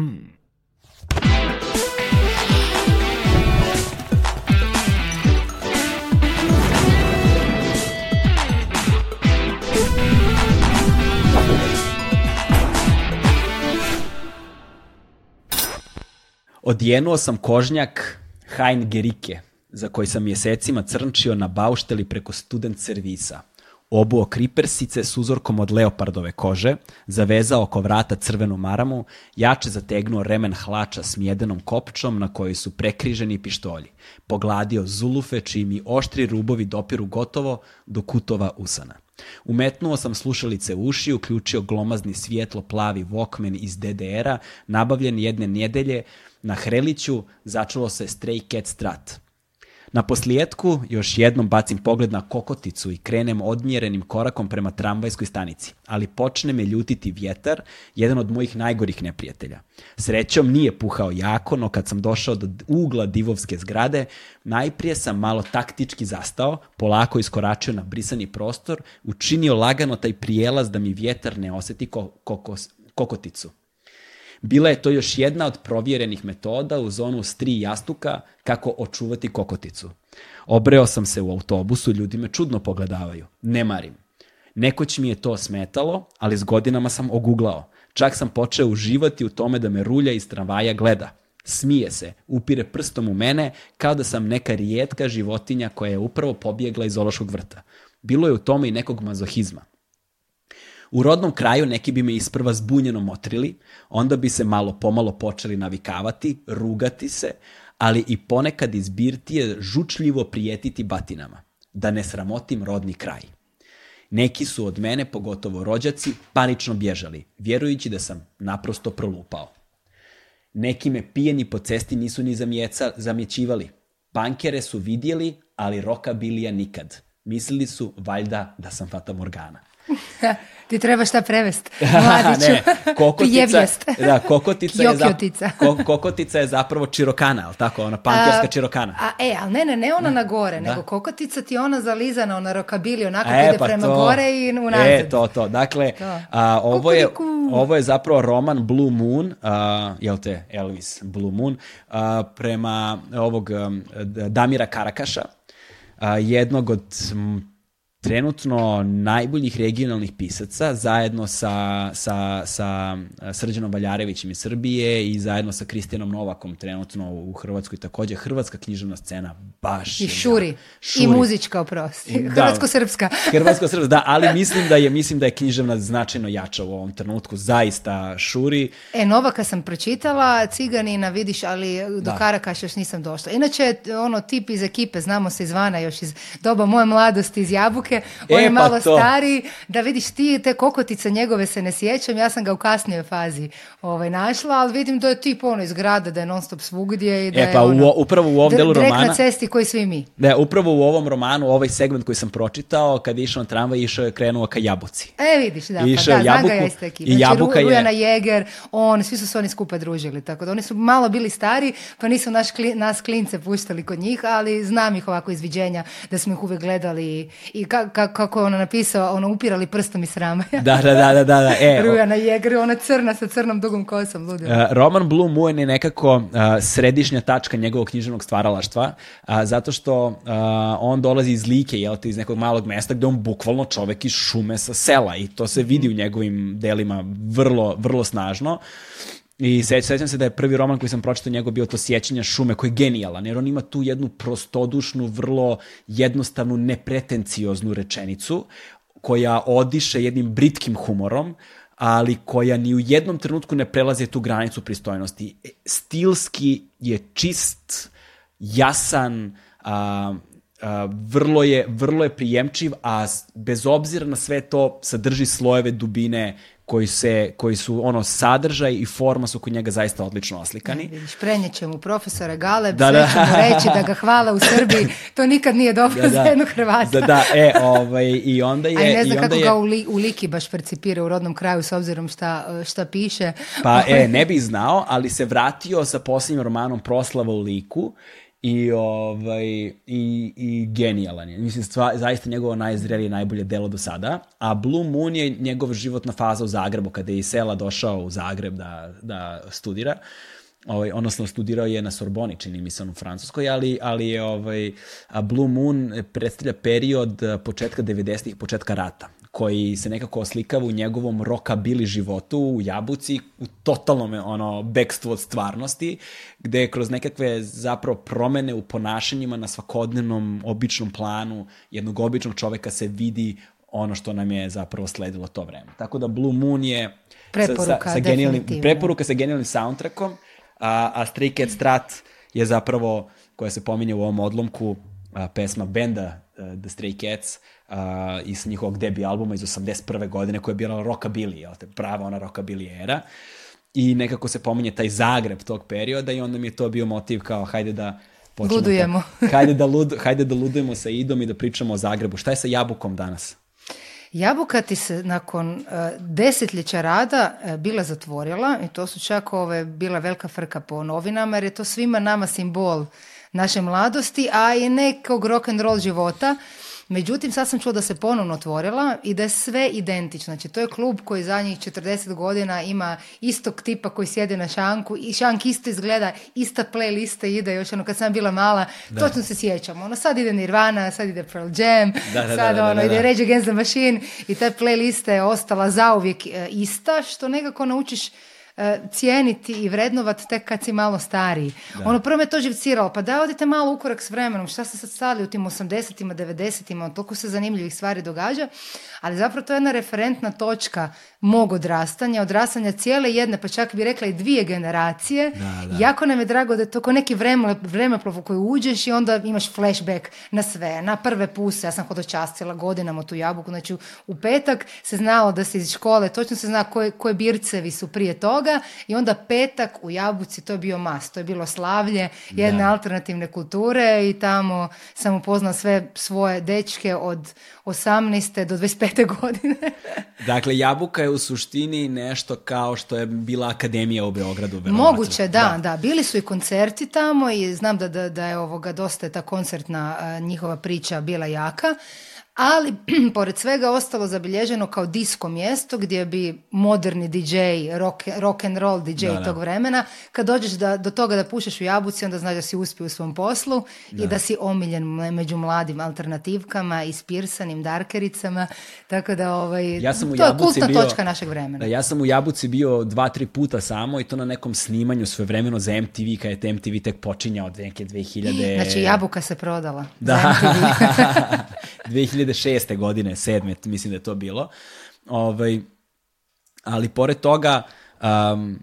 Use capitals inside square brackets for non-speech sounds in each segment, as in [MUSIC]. Hmm. Odjenuo sam kožnjak Hein Gerike, za koji sam mjesecima crnčio na bauštali preko student servisa – obuo kripersice s uzorkom od leopardove kože, zavezao oko vrata crvenu maramu, jače zategnuo remen hlača s mjedenom kopčom na kojoj su prekriženi pištolji, pogladio zulufe čiji mi oštri rubovi dopiru gotovo do kutova usana. Umetnuo sam slušalice u uši, uključio glomazni svijetlo plavi Walkman iz DDR-a, nabavljen jedne nedelje, na Hreliću začulo se Stray Cat Strat – na posljedku još jednom bacim pogled na kokoticu i krenem odmjerenim korakom prema tramvajskoj stanici, ali počne me ljutiti vjetar, jedan od mojih najgorih neprijatelja. Srećom nije puhao jako, no kad sam došao do ugla divovske zgrade, najprije sam malo taktički zastao, polako iskoračio na brisani prostor, učinio lagano taj prijelaz da mi vjetar ne osjeti kokoticu. Bila je to još jedna od provjerenih metoda u zonu s tri jastuka kako očuvati kokoticu. Obreo sam se u autobusu, ljudi me čudno pogledavaju. Ne marim. Nekoć mi je to smetalo, ali s godinama sam oguglao. Čak sam počeo uživati u tome da me rulja iz tramvaja gleda. Smije se, upire prstom u mene kao da sam neka rijetka životinja koja je upravo pobjegla iz ološkog vrta. Bilo je u tome i nekog mazohizma. U rodnom kraju neki bi me isprva zbunjeno motrili, onda bi se malo pomalo počeli navikavati, rugati se, ali i ponekad izbirti je žučljivo prijetiti batinama, da ne sramotim rodni kraj. Neki su od mene, pogotovo rođaci, panično bježali, vjerujući da sam naprosto prolupao. Neki me pijeni po cesti nisu ni zamjeca, zamjećivali. Bankere su vidjeli, ali roka bilija nikad. Mislili su, valjda, da sam Fata Morgana. [LAUGHS] Ti treba šta prevest, [LAUGHS] mladiću. ne, kokotica, da, kokotica, je kokotica je zapravo čirokana, ali tako, ona pankerska čirokana. A, e, ali ne, ne, ne ona na gore, nego kokotica ti je ona zalizana, ona rokabili, onako e, ide pa prema gore i unazad. E, to, to. Dakle, A, ovo, je, ovo je zapravo roman Blue Moon, a, jel te, Elvis Blue Moon, prema ovog um, Damira Karakaša, jednog od trenutno najboljih regionalnih pisaca zajedno sa, sa, sa e, Srđanom Valjarevićem iz Srbije i zajedno sa Kristijanom Novakom trenutno u Hrvatskoj takođe. Hrvatska književna scena baš... I šuri. I muzička, oprosti. Hrvatsko-srpska. [LAUGHS] [LAUGHS] Hrvatsko-srpska, da, ali mislim da, je, mislim da je književna značajno jača u ovom trenutku. Zaista šuri. E, Novaka sam pročitala, Ciganina vidiš, ali do da. Karakaša još nisam došla. Inače, ono, tip iz ekipe, znamo se izvana još iz doba moje mladosti, iz Jabuke, ruke, e, on e, je pa malo stari stariji, da vidiš ti te kokotice njegove se ne sjećam, ja sam ga u kasnijoj fazi ovaj, našla, ali vidim da je tip ono iz grada, da je non stop svugdje. I da e pa je, u, ono, upravo u ovom delu na cesti koji svi mi. Da, upravo u ovom romanu, ovaj segment koji sam pročitao, kad je išao na tramvaj, išao je krenuo ka jabuci. E vidiš, da, pa da, jabuku, ja I znači, jabuka Jeger, on, svi su se oni skupa družili, tako da oni su malo bili stari, pa nisu naš nas klince puštali kod njih, ali znam ih ovako izviđenja, da smo ih uvijek gledali i ka, ka, kako je ona napisao, ono upirali prstom i srama. [LAUGHS] da, da, da, da, da. E, na jegri, ona crna sa crnom dugom kosom, ludio. Uh, Roman Blue je nekako e, središnja tačka njegovog književnog stvaralaštva, uh, zato što on dolazi iz Like, jel te, iz nekog malog mesta gde on bukvalno čovek iz šume sa sela i to se vidi u njegovim delima vrlo, vrlo snažno. I sećam se da je prvi roman koji sam pročitao njegov bio to sjećanja šume, koji je genijalan, jer on ima tu jednu prostodušnu, vrlo jednostavnu, nepretencioznu rečenicu koja odiše jednim britkim humorom, ali koja ni u jednom trenutku ne prelazi tu granicu pristojnosti. E, stilski je čist, jasan, a, vrlo, je, vrlo je prijemčiv, a bez obzira na sve to sadrži slojeve dubine koji, se, koji su ono sadržaj i forma su kod njega zaista odlično oslikani. Ja, vidiš, prenijet mu profesora Galeb, da, da. mu reći da ga hvala u [LAUGHS] Srbiji, to nikad nije dobro da, za jednu Hrvata. Da, da, e, ovaj, i onda je... A ne znam kako je... ga u, Liki baš percipira u rodnom kraju s obzirom šta, šta piše. Pa, e, ovaj. ne bi znao, ali se vratio sa posljednjim romanom Proslava u Liku i, ovaj, i, i genijalan je. Mislim, zaista njegovo najzrelije najbolje delo do sada. A Blue Moon je njegov životna faza u Zagrebu, kada je iz sela došao u Zagreb da, da studira. Ovaj, odnosno, studirao je na Sorboni, čini mi se, u Francuskoj, ali, ali je ovaj, Blue Moon predstavlja period početka 90-ih, početka rata koji se nekako oslikava u njegovom rockabili životu u Jabuci, u totalnom ono, bekstvu od stvarnosti, gde je kroz nekakve zapravo promene u ponašanjima na svakodnevnom običnom planu jednog običnog čoveka se vidi ono što nam je zapravo sledilo to vreme. Tako da Blue Moon je preporuka, sa, sa, sa genijalnim, preporuka sa genijalnim soundtrackom, a, a Stray Cat Strat je zapravo, koja se pominje u ovom odlomku, a, pesma benda a, eh, The Stray Cats, uh, iz njihovog debi albuma iz 81. godine koja je bila rockabilly, jel te, prava ona rockabilly era. I nekako se pominje taj Zagreb tog perioda i onda mi je to bio motiv kao hajde da počnemo. Ludujemo. Da, [LAUGHS] [LAUGHS] hajde, da lud, hajde da ludujemo sa Idom i da pričamo o Zagrebu. Šta je sa Jabukom danas? Jabuka ti se nakon uh, desetljeća rada uh, bila zatvorila i to su čak ove, bila velika frka po novinama jer je to svima nama simbol naše mladosti, a i nekog roll života. Međutim, sad sam čula da se ponovno otvorila i da je sve identično. Znači, to je klub koji zadnjih 40 godina ima istog tipa koji sjede na šanku i šank isto izgleda, ista playlista ide još ono kad sam bila mala, točno se sjećam. Ono sad ide Nirvana, sad ide Pearl Jam, da, sad ono ide Rage Against the Machine i ta playlista je ostala zauvijek e, ista što nekako naučiš E, cijeniti i vrednovati tek kad si malo stariji. Ono, prvo me to živciralo, pa da odite malo ukorak s vremenom, šta se sad stali u tim 80-ima, 90-ima, ono, toliko se zanimljivih stvari događa, ali zapravo to je jedna referentna točka mog odrastanja, odrastanja cijele jedne, pa čak bi rekla i dvije generacije. Jako nam je drago da je to neki vremeplov u koji uđeš i onda imaš flashback na sve, na prve puse. Ja sam hodočastila godinama tu jabuku, znači u petak se znalo da se iz škole, točno se zna koje, koje bircevi su prije toga i onda petak u jabuci to je bio mas, to je bilo slavlje jedne alternativne kulture i tamo sam upoznala sve svoje dečke od 18. do 25. godine. dakle, jabuka je u suštini nešto kao što je bila akademija u Beogradu. Verovatno. Moguće, da, da, Bili su i koncerti tamo i znam da, da, da je ovoga dosta je ta koncertna njihova priča bila jaka ali [CLEARS THROAT] pored svega ostalo zabilježeno kao disko mjesto gdje bi moderni DJ, rock, rock and roll DJ tog vremena, kad dođeš da, do toga da pušeš u jabuci, onda znaš da si uspio u svom poslu i da si omiljen među mladim alternativkama, i ispirsanim darkericama, tako da ovaj, sam to je kultna točka našeg vremena. ja sam u jabuci bio dva, tri puta samo i to na nekom snimanju svojevremeno za MTV, kad je MTV tek počinjao od neke 2000... Znači jabuka se prodala. Da, 2000 [LAUGHS] [LAUGHS] [LAUGHS] 2006. godine, sedme, mislim da je to bilo. Ovaj, ali pored toga, um,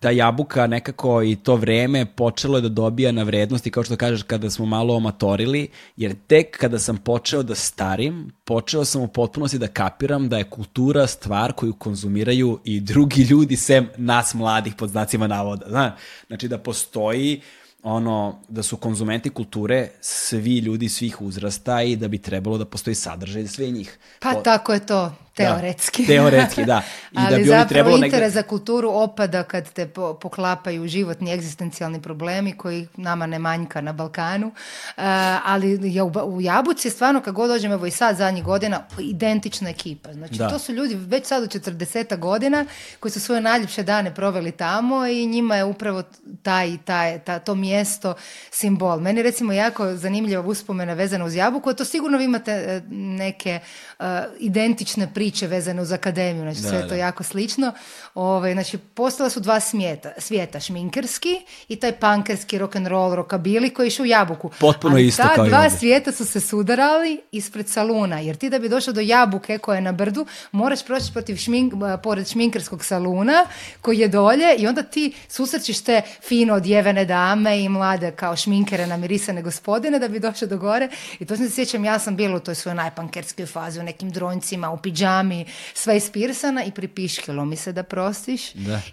ta jabuka nekako i to vreme počelo je da dobija na vrednosti, kao što kažeš, kada smo malo omatorili, jer tek kada sam počeo da starim, počeo sam u potpunosti da kapiram da je kultura stvar koju konzumiraju i drugi ljudi sem nas mladih pod znacima navoda. Znači da postoji ono, da su konzumenti kulture svi ljudi svih uzrasta i da bi trebalo da postoji sadržaj za sve njih. Pa tako je to. Teoretski. Da, teoretski, [LAUGHS] da. I Ali da bi zapravo interes za kulturu opada kad te poklapaju životni, egzistencijalni problemi koji nama ne manjka na Balkanu. Eh, ali ja u, u Jabuci stvarno kad god dođem, evo i sad zadnjih godina, identična ekipa. Znači to su ljudi već sad u 40 godina koji su svoje najljepše dane proveli tamo i njima je upravo taj, taj, ta, to mjesto simbol. Meni recimo jako zanimljiva uspomena vezana uz Jabuku, a to sigurno vi imate eh, neke eh, identične priče priče vezane uz akademiju, znači da, sve da. to jako slično. Ove, ovaj, znači, postala su dva smjeta, svijeta, šminkerski i taj pankerski roll rockabili koji išu u jabuku. Potpuno A isto ta kao dva svijeta su se sudarali ispred saluna, jer ti da bi došao do jabuke koja je na brdu, moraš proći protiv šmink, eh, pored šminkerskog saluna koji je dolje i onda ti susrećiš te fino odjevene dame i mlade kao šminkere na mirisane gospodine da bi došao do gore i to se sjećam, ja sam bila u toj svojoj najpankerskoj fazi u nekim droncima, u piđama mi sva ispirsana i pripiškilo mi se da prostiš.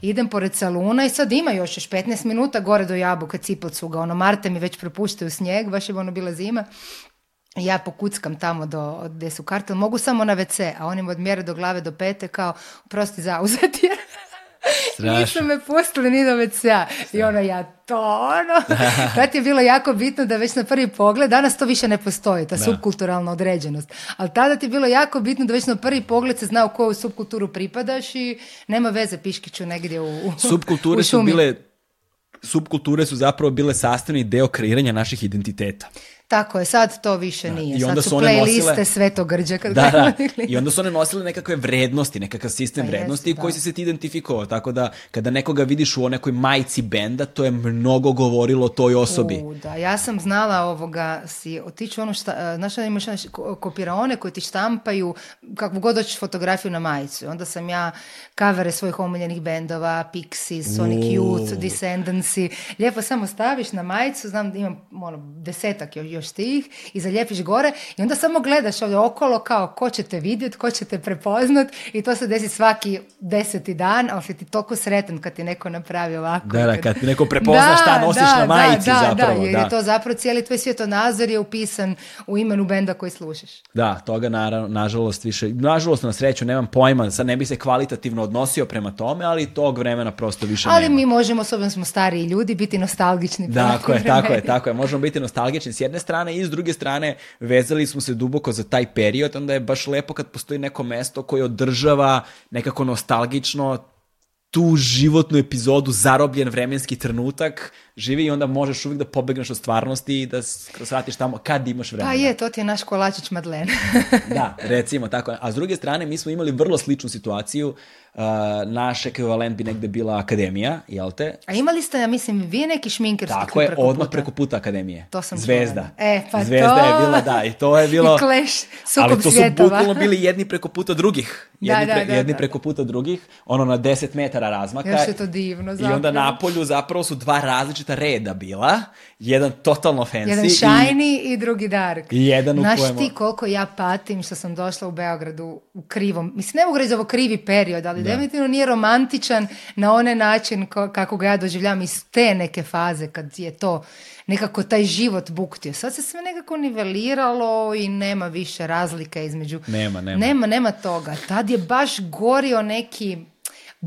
Idem pored saluna i sad ima još još 15 minuta gore do jabuka ga ono Marte mi već propuštaju snijeg, baš je ono bila zima. Ja pokuckam tamo do, gdje su kartel, mogu samo na WC, a onim od mjere do glave do pete kao, prosti zauzeti Strašno. Nisu me pustili ni do već I ono, ja to, ono. [LAUGHS] Tad je bilo jako bitno da već na prvi pogled, danas to više ne postoji, ta subkulturalna određenost. Ali tada ti je bilo jako bitno da već na prvi pogled se zna u koju subkulturu pripadaš i nema veze piškiću negdje u, Subkulture su bile subkulture su zapravo bile sastavni deo kreiranja naših identiteta. Tako je, sad to više da. nije. I onda sad su, su playliste sve to grđe. Kad da, I onda su one nosile nekakve vrednosti, nekakav sistem pa vrednosti koji si se ti identifikovao. Tako da kada nekoga vidiš u onekoj majci benda, to je mnogo govorilo o toj osobi. da, ja sam znala ovoga, si otiču ono šta, e, znaš, imaš kopiraone koji ti štampaju kakvu god hoćeš fotografiju na majicu. Onda sam ja kavere svojih omiljenih bendova, Pixies, Sonic Youth, Descendancy. Lijepo samo staviš na majicu, znam da imam ono, desetak još još tih i zaljepiš gore i onda samo gledaš ovdje okolo kao ko će te vidjeti, ko će te prepoznat i to se desi svaki deseti dan, ali si ti toliko sretan kad ti neko napravi ovako. Da, da, kad ti neko prepozna šta nosiš na majici da, zapravo. Da, jer je to zapravo cijeli tvoj svjetonazor je upisan u imenu benda koji slušaš. Da, toga naravno, nažalost više, nažalost na sreću nemam pojma, sad ne bi se kvalitativno odnosio prema tome, ali tog vremena prosto više ali nema. Ali mi možemo, s obzirom smo stariji ljudi, biti nostalgični. Tako je, tako je, tako je. Možemo biti nostalgični s jedne strane i s druge strane vezali smo se duboko za taj period, onda je baš lepo kad postoji neko mesto koje održava nekako nostalgično tu životnu epizodu zarobljen vremenski trenutak živi i onda možeš uvijek da pobegneš od stvarnosti i da shvatiš tamo kad imaš pa vremena. Pa je, to ti je naš kolačić Madlen. [LAUGHS] da, recimo tako. A s druge strane, mi smo imali vrlo sličnu situaciju. Uh, naš ekvivalent bi negde bila akademija, jel te? A imali ste, ja mislim, vi neki šminkerski Tako je, odmah preko puta akademije. To sam Zvezda. E, pa Zvezda to... je bila, da, i to je [LAUGHS] bilo... I Ali to su bukvalno bili jedni preko puta drugih. Jedni, da, jedni preko puta drugih, ono na deset metara razmaka. Još je to divno zapravo. I onda napolju zapravo su dva različita različita reda bila. Jedan totalno fancy. Jedan shiny i, drugi dark. Jedan Znaš u ti koliko ja patim što sam došla u Beogradu u krivom, mislim ne mogu reći ovo krivi period, ali definitivno nije romantičan na onaj način kako ga ja doživljam iz te neke faze kad je to nekako taj život buktio. Sad se sve nekako niveliralo i nema više razlika između... nema. Nema, nema toga. Tad je baš gorio neki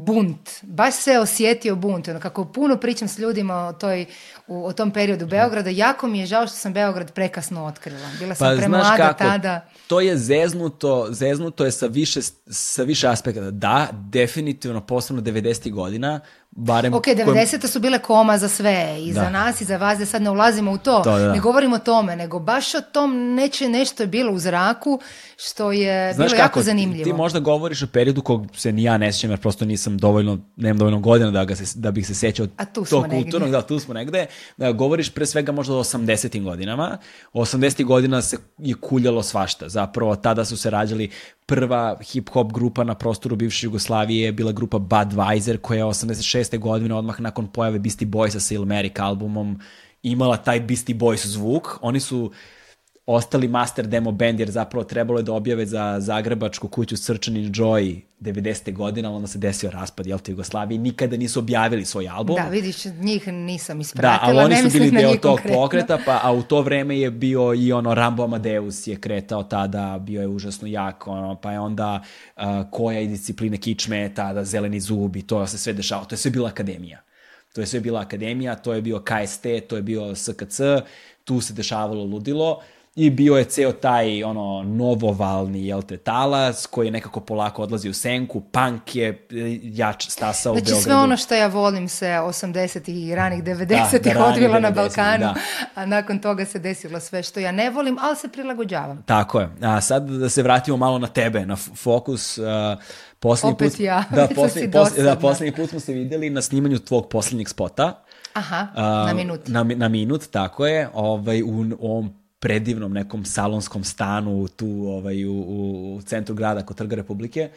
bunt. Baš se osjetio bunt. Ono, kako puno pričam s ljudima o, toj, u, o tom periodu mhm. Beograda, jako mi je žao što sam Beograd prekasno otkrila. Bila sam pa, premlada tada. To je zeznuto, zeznuto je sa više, sa više aspekata. Da, definitivno, posebno 90. godina, barem... Ok, 90. su bile koma za sve, i za nas, i za vas, da sad ne ulazimo u to, to ne govorimo o tome, nego baš o tom neće nešto je bilo u zraku, što je Znaš bilo kako, jako zanimljivo. Ti možda govoriš o periodu kog se ni ja ne sjećam, jer prosto nisam dovoljno, nemam dovoljno godina da, ga se, da bih se sjećao to kulturno, da, tu smo negde, da govoriš pre svega možda o 80. godinama, o 80. godina se je kuljalo svašta, zapravo tada su se rađali prva hip-hop grupa na prostoru bivše Jugoslavije je bila grupa Budweiser koja je 86. godine odmah nakon pojave Beastie Boysa sa Ilmeric albumom imala taj Beastie Boys zvuk. Oni su ostali master demo band, jer zapravo trebalo je da objave za zagrebačku kuću Srčani Joy 90. godina, onda se desio raspad Jel Jugoslavije, nikada nisu objavili svoj album. Da, vidiš, njih nisam ispratila, da, ali oni su bili deo tog pokreta, pa, a u to vreme je bio i ono Rambo Amadeus je kretao tada, bio je užasno jako, ono, pa je onda koja je disciplina kičme, tada zeleni zubi, to se sve dešavao, to je sve bila akademija. To je sve bila akademija, to je bio KST, to je bio SKC, tu se dešavalo ludilo i bio je ceo taj ono novovalni jel te talas koji nekako polako odlazi u senku, punk je e, jač stasao znači, u Beogradu. Znači sve ono što ja volim se 80 i ranih 90-ih odvilo na Balkanu, a nakon toga se desilo sve što ja ne volim, ali se prilagođavam. Tako je. A sad da se vratimo malo na tebe, na fokus. Uh, posljednji Opet put, ja, da, [LAUGHS] posljednji, put smo se vidjeli na snimanju tvog posljednjeg spota. Aha, na minut. Na, na minut, tako je. Ovaj, u, u ovom predivnom nekom salonskom stanu tu ovaj, u, u centru grada kod Trga Republike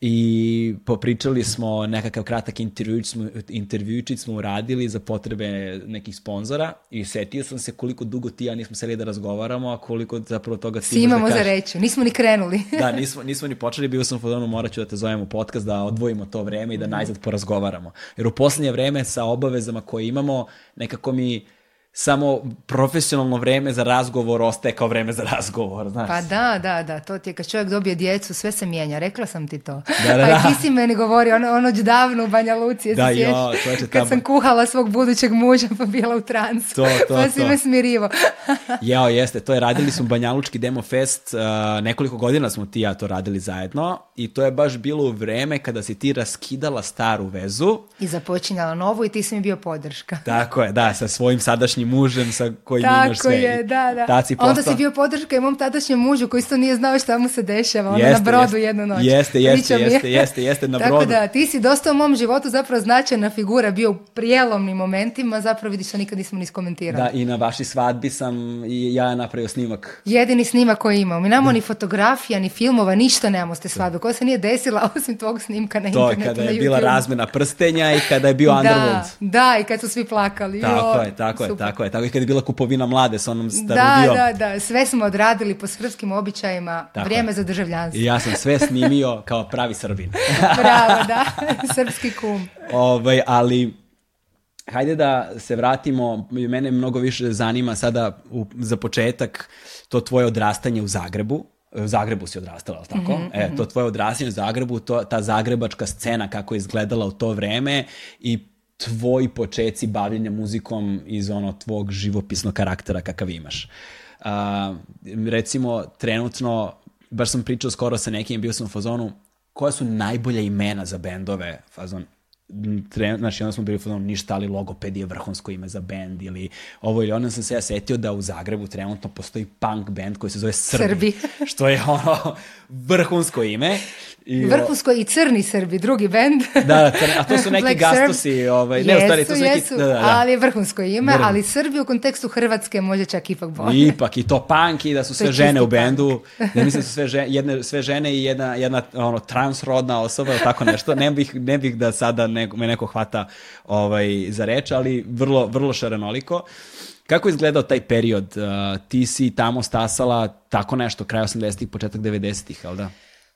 i popričali smo nekakav kratak intervjuč smo, intervjučić smo uradili za potrebe nekih sponzora i setio sam se koliko dugo ti ja nismo li da razgovaramo, a koliko zapravo toga ti imamo za reći, nismo ni krenuli. [LAUGHS] da, nismo, nismo ni počeli, bio sam podobno morat ću da te zovem u podcast, da odvojimo to vrijeme i da mhm. najzad porazgovaramo. Jer u posljednje vreme sa obavezama koje imamo, nekako mi samo profesionalno vreme za razgovor ostaje kao vreme za razgovor, znaš. Pa da, da, da, to ti je kad čovjek dobije djecu, sve se mijenja, rekla sam ti to. Da, da, Pa ti si meni govori, ono, ono davno u Banja Luci, da, kad sam kuhala svog budućeg muža pa bila u transu, to, to, pa si to. me smirivo. [LAUGHS] Jao, jeste, to je radili smo Banjalučki Demo Fest, uh, nekoliko godina smo ti ja to radili zajedno i to je baš bilo u vreme kada si ti raskidala staru vezu. I započinjala novu i ti si mi bio podrška. Tako je, da, sa svojim sadašnjim mužem sa kojim Tako imaš sve. Tako je, da, da. Onda si bio podrška i mom tadašnjem mužu koji isto nije znao šta mu se dešava. Ona ono, jeste, na brodu jeste, jednu noć. Jeste, jeste, jeste, jeste, na [LAUGHS] brodu. Tako da, ti si dosta u mom životu zapravo značajna figura, bio u prijelomnim momentima, zapravo vidiš što nikad nismo ni skomentirali. Da, i na vaši svadbi sam i ja napravio snimak. Jedini snimak koji imam. Mi nemamo ni fotografija, ni filmova, ništa nemamo s te svadbe, koja se nije desila [LAUGHS] osim tvog snimka na internetu. To kada je bila razmjena prstenja i kada je bio Underwood Da, i kad su svi plakali. je, tako tako je, tako je kad je bila kupovina mlade sa onom starodijom. Da, da, da, sve smo odradili po srpskim običajima, vrijeme za državljanstvo. ja sam sve [LAUGHS] snimio kao pravi srbin. Bravo, da, [LAUGHS] srpski kum. Ove, ovaj, ali hajde da se vratimo, mene mnogo više zanima sada u, za početak to tvoje odrastanje u Zagrebu, u Zagrebu si odrastala, ali tako? Mhm, e, to mhm. tvoje odrastanje u Zagrebu, to, ta zagrebačka scena kako je izgledala u to vreme i tvoji počeci bavljenja muzikom iz ono tvog živopisnog karaktera kakav imaš. recimo, trenutno, baš sam pričao skoro sa nekim, bio sam u fazonu, koja su najbolja imena za bendove, fazon Tre, znači, onda smo bili fotografom ništa, ali logoped je vrhunsko ime za bend ili ovo ili ono sam se ja setio da u Zagrebu trenutno postoji punk band koji se zove Srbi, [LAUGHS] što je ono vrhunsko ime. I, vrhunsko i Crni Srbi, drugi bend. da, a to su [LAUGHS] neki gastosi, ovaj, ne, jesu, su neki, jesu, da, da, da. ali vrhunsko ime, ali Srbi u kontekstu Hrvatske može čak ipak bolje. Ipak, i to punk i da su sve žene u bendu, ja mislim su sve žene, jedne, sve žene i jedna, jedna ono, transrodna osoba, tako nešto, ne bih, ne bih da sada neko, me neko hvata ovaj, za reč, ali vrlo, vrlo šarenoliko. Kako je izgledao taj period? Uh, ti si tamo stasala tako nešto, kraj 80-ih, početak 90-ih, jel da?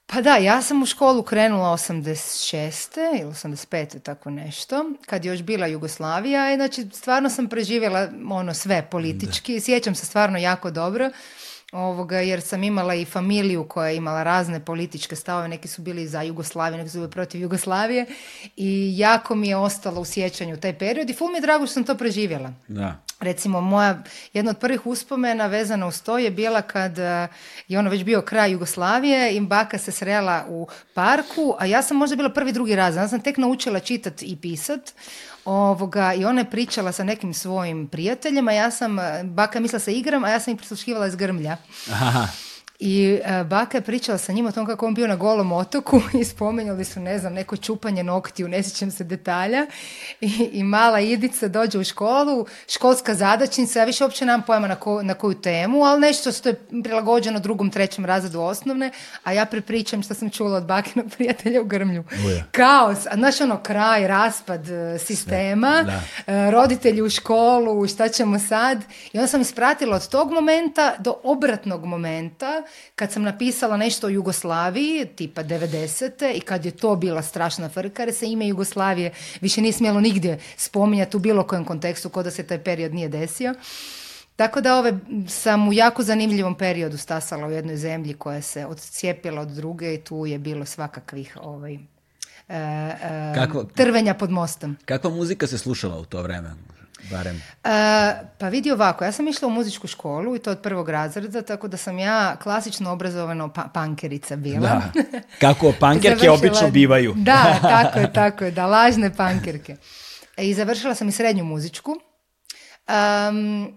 Pa da, ja sam u školu krenula 86. ili 85. tako nešto, kad je još bila Jugoslavija znači stvarno sam preživjela ono sve politički, sjećam se stvarno jako dobro ovoga, jer sam imala i familiju koja je imala razne političke stavove, neki su bili za Jugoslaviju, neki su bili protiv Jugoslavije i jako mi je ostalo u sjećanju taj period i ful mi je drago što sam to preživjela. Da. Recimo, moja, jedna od prvih uspomena vezana uz to je bila kad e, je ono već bio kraj Jugoslavije i baka se srela u parku, a ja sam možda bila prvi, drugi raz, Ja sam tek naučila čitati i pisati Ovoga, I ona je pričala sa nekim svojim prijateljima, ja sam, baka mislila sa igram, a ja sam ih prisluškivala iz grmlja. Aha i e, baka je pričala sa njim o tom kako on bio na golom otoku [LAUGHS] i spomenjali su, ne znam, neko čupanje noktiju, ne sjećam se detalja i, i mala Idica dođe u školu, školska zadačnica, ja više uopće nemam pojma na, na koju temu, ali nešto što je prilagođeno drugom, trećem razredu osnovne, a ja prepričam što sam čula od bakinog prijatelja u Grmlju. Kaos, a znaš ono kraj, raspad e, sistema, e, roditelji u školu, šta ćemo sad? I onda sam ispratila od tog momenta do obratnog momenta kad sam napisala nešto o Jugoslaviji, tipa 90. i kad je to bila strašna frka, jer se ime Jugoslavije više nije smjelo nigdje spominjati u bilo kojem kontekstu, kod da se taj period nije desio. Tako da ove, sam u jako zanimljivom periodu stasala u jednoj zemlji koja se odcijepila od druge i tu je bilo svakakvih ovaj, e, e, trvenja pod mostom. Kakva muzika se slušala u to vreme? E, pa vidi ovako, ja sam išla u muzičku školu i to od prvog razreda, tako da sam ja klasično obrazovana pa, pankerica bila. Da. [LAUGHS] Kako pankerke obično bivaju. da, [LAUGHS] tako je, tako je, da, lažne pankerke. E, I završila sam i srednju muzičku. Um,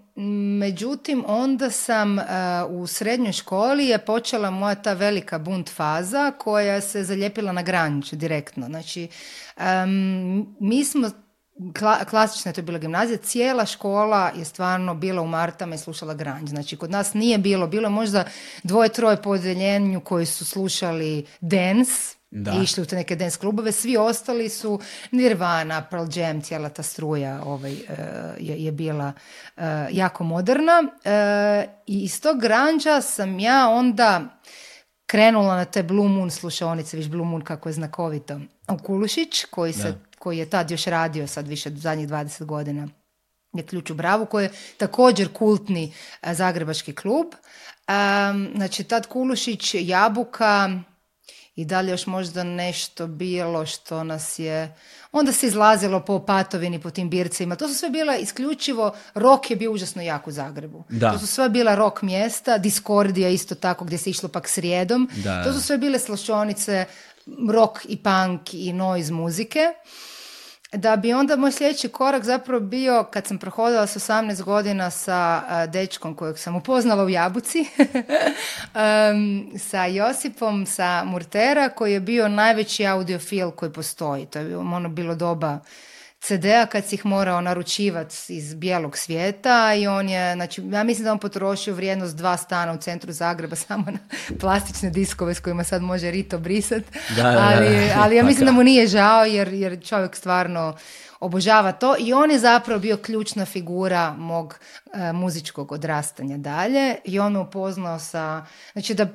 međutim, onda sam e, u srednjoj školi je počela moja ta velika bunt faza koja se zalijepila na granč direktno. Znači, um, mi smo Kla, klasična je to bila gimnazija, cijela škola je stvarno bila u martama i slušala granđ. Znači, kod nas nije bilo, bilo je možda dvoje, troje po odjeljenju koji su slušali dance, I išli u te neke dance klubove, svi ostali su Nirvana, Pearl Jam, cijela ta struja ovaj, e, je, je bila e, jako moderna. E, I iz tog granđa sam ja onda krenula na te Blue Moon slušaonice, viš Blue Moon kako je znakovito, Kulušić, koji se koji je tad još radio sad više zadnjih 20 godina je Ključ u Bravu, koji je također kultni e, zagrebački klub. E, znači, tad Kulušić, Jabuka i dalje još možda nešto bilo što nas je... Onda se izlazilo po Patovini, po tim bircima. To su sve bila isključivo... Rok je bio užasno jak u Zagrebu. To su sve bila rok mjesta, Diskordija isto tako, gdje se išlo pak srijedom. To su sve bile slašonice, rok i punk i noise muzike. Da bi onda moj sljedeći korak zapravo bio kad sam prohodila s 18 godina sa dečkom kojeg sam upoznala u Jabuci, um, [LAUGHS] sa Josipom, sa Murtera koji je bio najveći audiofil koji postoji. To je ono bilo doba CD-a kad si ih morao naručivati iz bijelog svijeta i on je, znači, ja mislim da on potrošio vrijednost dva stana u centru Zagreba [LAUGHS] samo na plastične diskove s kojima sad može Rito brisati. ali, ali ja pa mislim da mu nije žao jer, jer čovjek stvarno obožava to i on je zapravo bio ključna figura mog e, muzičkog odrastanja dalje i on me upoznao sa, znači da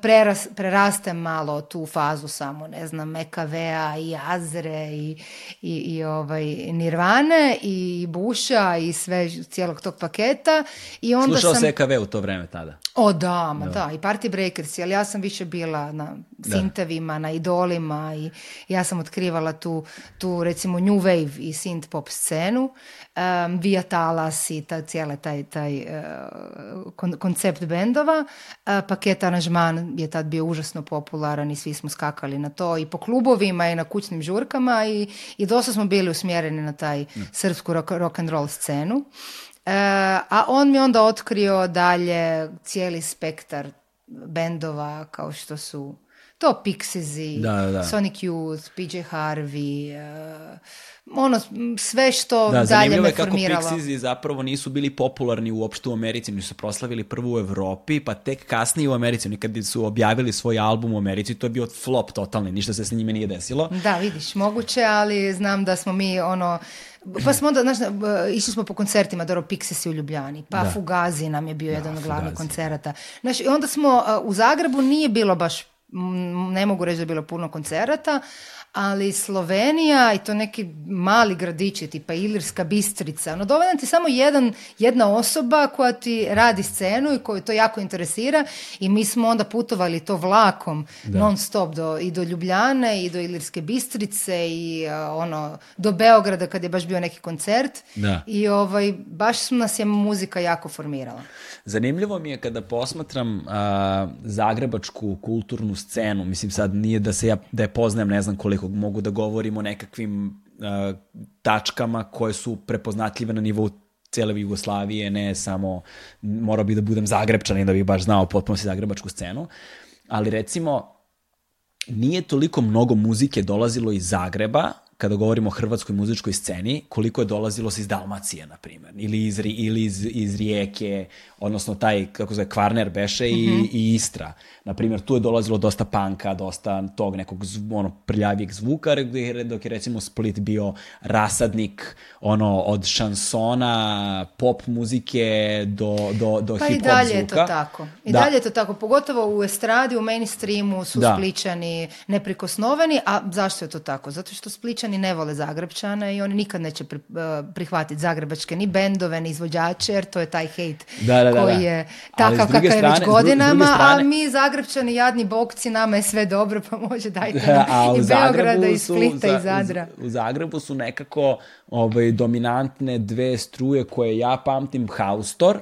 preras, malo tu fazu samo, ne znam, EKV-a i Azre i, i, i ovaj, Nirvane i Buša i sve cijelog tog paketa. I onda Slušao sam... se EKV u to vreme tada? O da, i Party Breakers, ali ja sam više bila na sintevima, na idolima i ja sam otkrivala tu, tu recimo New Wave i synth pop scenu, um, Via Talas i ta, cijele taj, taj e, koncept bendova. Uh, paket aranžman je tad bio užasno popularan i svi smo skakali na to i po klubovima i na kućnim žurkama i, i dosta smo bili usmjereni na taj srpsku rock, and roll scenu. E, a on mi onda otkrio dalje cijeli spektar bendova kao što su to pixies da, da. Sonic Youth, PJ Harvey, uh, ono sve što da, dalje me formiralo. kako zapravo nisu bili popularni uopšte u Americi, nisu proslavili prvu u Evropi, pa tek kasnije u Americi, oni kad su objavili svoj album u Americi, to je bio flop totalni, ništa se s njime nije desilo. Da, vidiš, moguće, ali znam da smo mi ono... Pa smo onda, znaš, eh, išli smo po koncertima, dobro, Pixis u Ljubljani, pa Fugazi nam je bio da, jedan od glavnih koncerata. Znaš, i onda smo, eh, u Zagrebu nije bilo baš ne mogu reći da je bilo puno koncerata, ali Slovenija i to neki mali gradići, tipa Ilirska Bistrica, no dovoljno ti samo jedan, jedna osoba koja ti radi scenu i koju to jako interesira i mi smo onda putovali to vlakom non stop do, i do Ljubljane i do Ilirske Bistrice i e, ono, do Beograda kad je baš bio neki koncert da. i ovaj, baš nas je muzika jako formirala. Zanimljivo mi je kada posmatram zagrebačku kulturnu scenu, mislim sad nije da se ja, da je poznajem ne znam koliko, mogu da govorim o nekakvim tačkama koje su prepoznatljive na nivou cele Jugoslavije, ne samo, morao bi da budem i da bih baš znao potpuno zagrebačku scenu, ali recimo nije toliko mnogo muzike dolazilo iz Zagreba, kada govorimo o hrvatskoj muzičkoj sceni, koliko je dolazilo se iz Dalmacije, na primjer, ili iz, ili iz, Rijeke, odnosno taj, kako zove, Kvarner Beše i, mhm. i Istra. Na primjer, tu je dolazilo dosta panka, dosta tog nekog ono, prljavijeg zvuka, dok je recimo Split bio rasadnik ono, od šansona, pop muzike do, do, do hip-hop zvuka. Pa i dalje je to tako. I dalje je to tako. Pogotovo u estradi, u mainstreamu su da. Spličani neprikosnoveni, a zašto je to tako? Zato što Spličani ni ne vole Zagrepčane i oni nikad neće pri, eh, prihvatiti zagrebačke ni bendove, ni izvođače, jer to je taj hejt da, da, da, koji je takav kakav je već godinama, ali a mi Zagrepčani, jadni bokci, nama je sve dobro, pa može dajte nam i Beograda, i Splita, i Zadra. U Zagrebu su nekako ovaj, dominantne dve struje koje ja pamtim, haustor,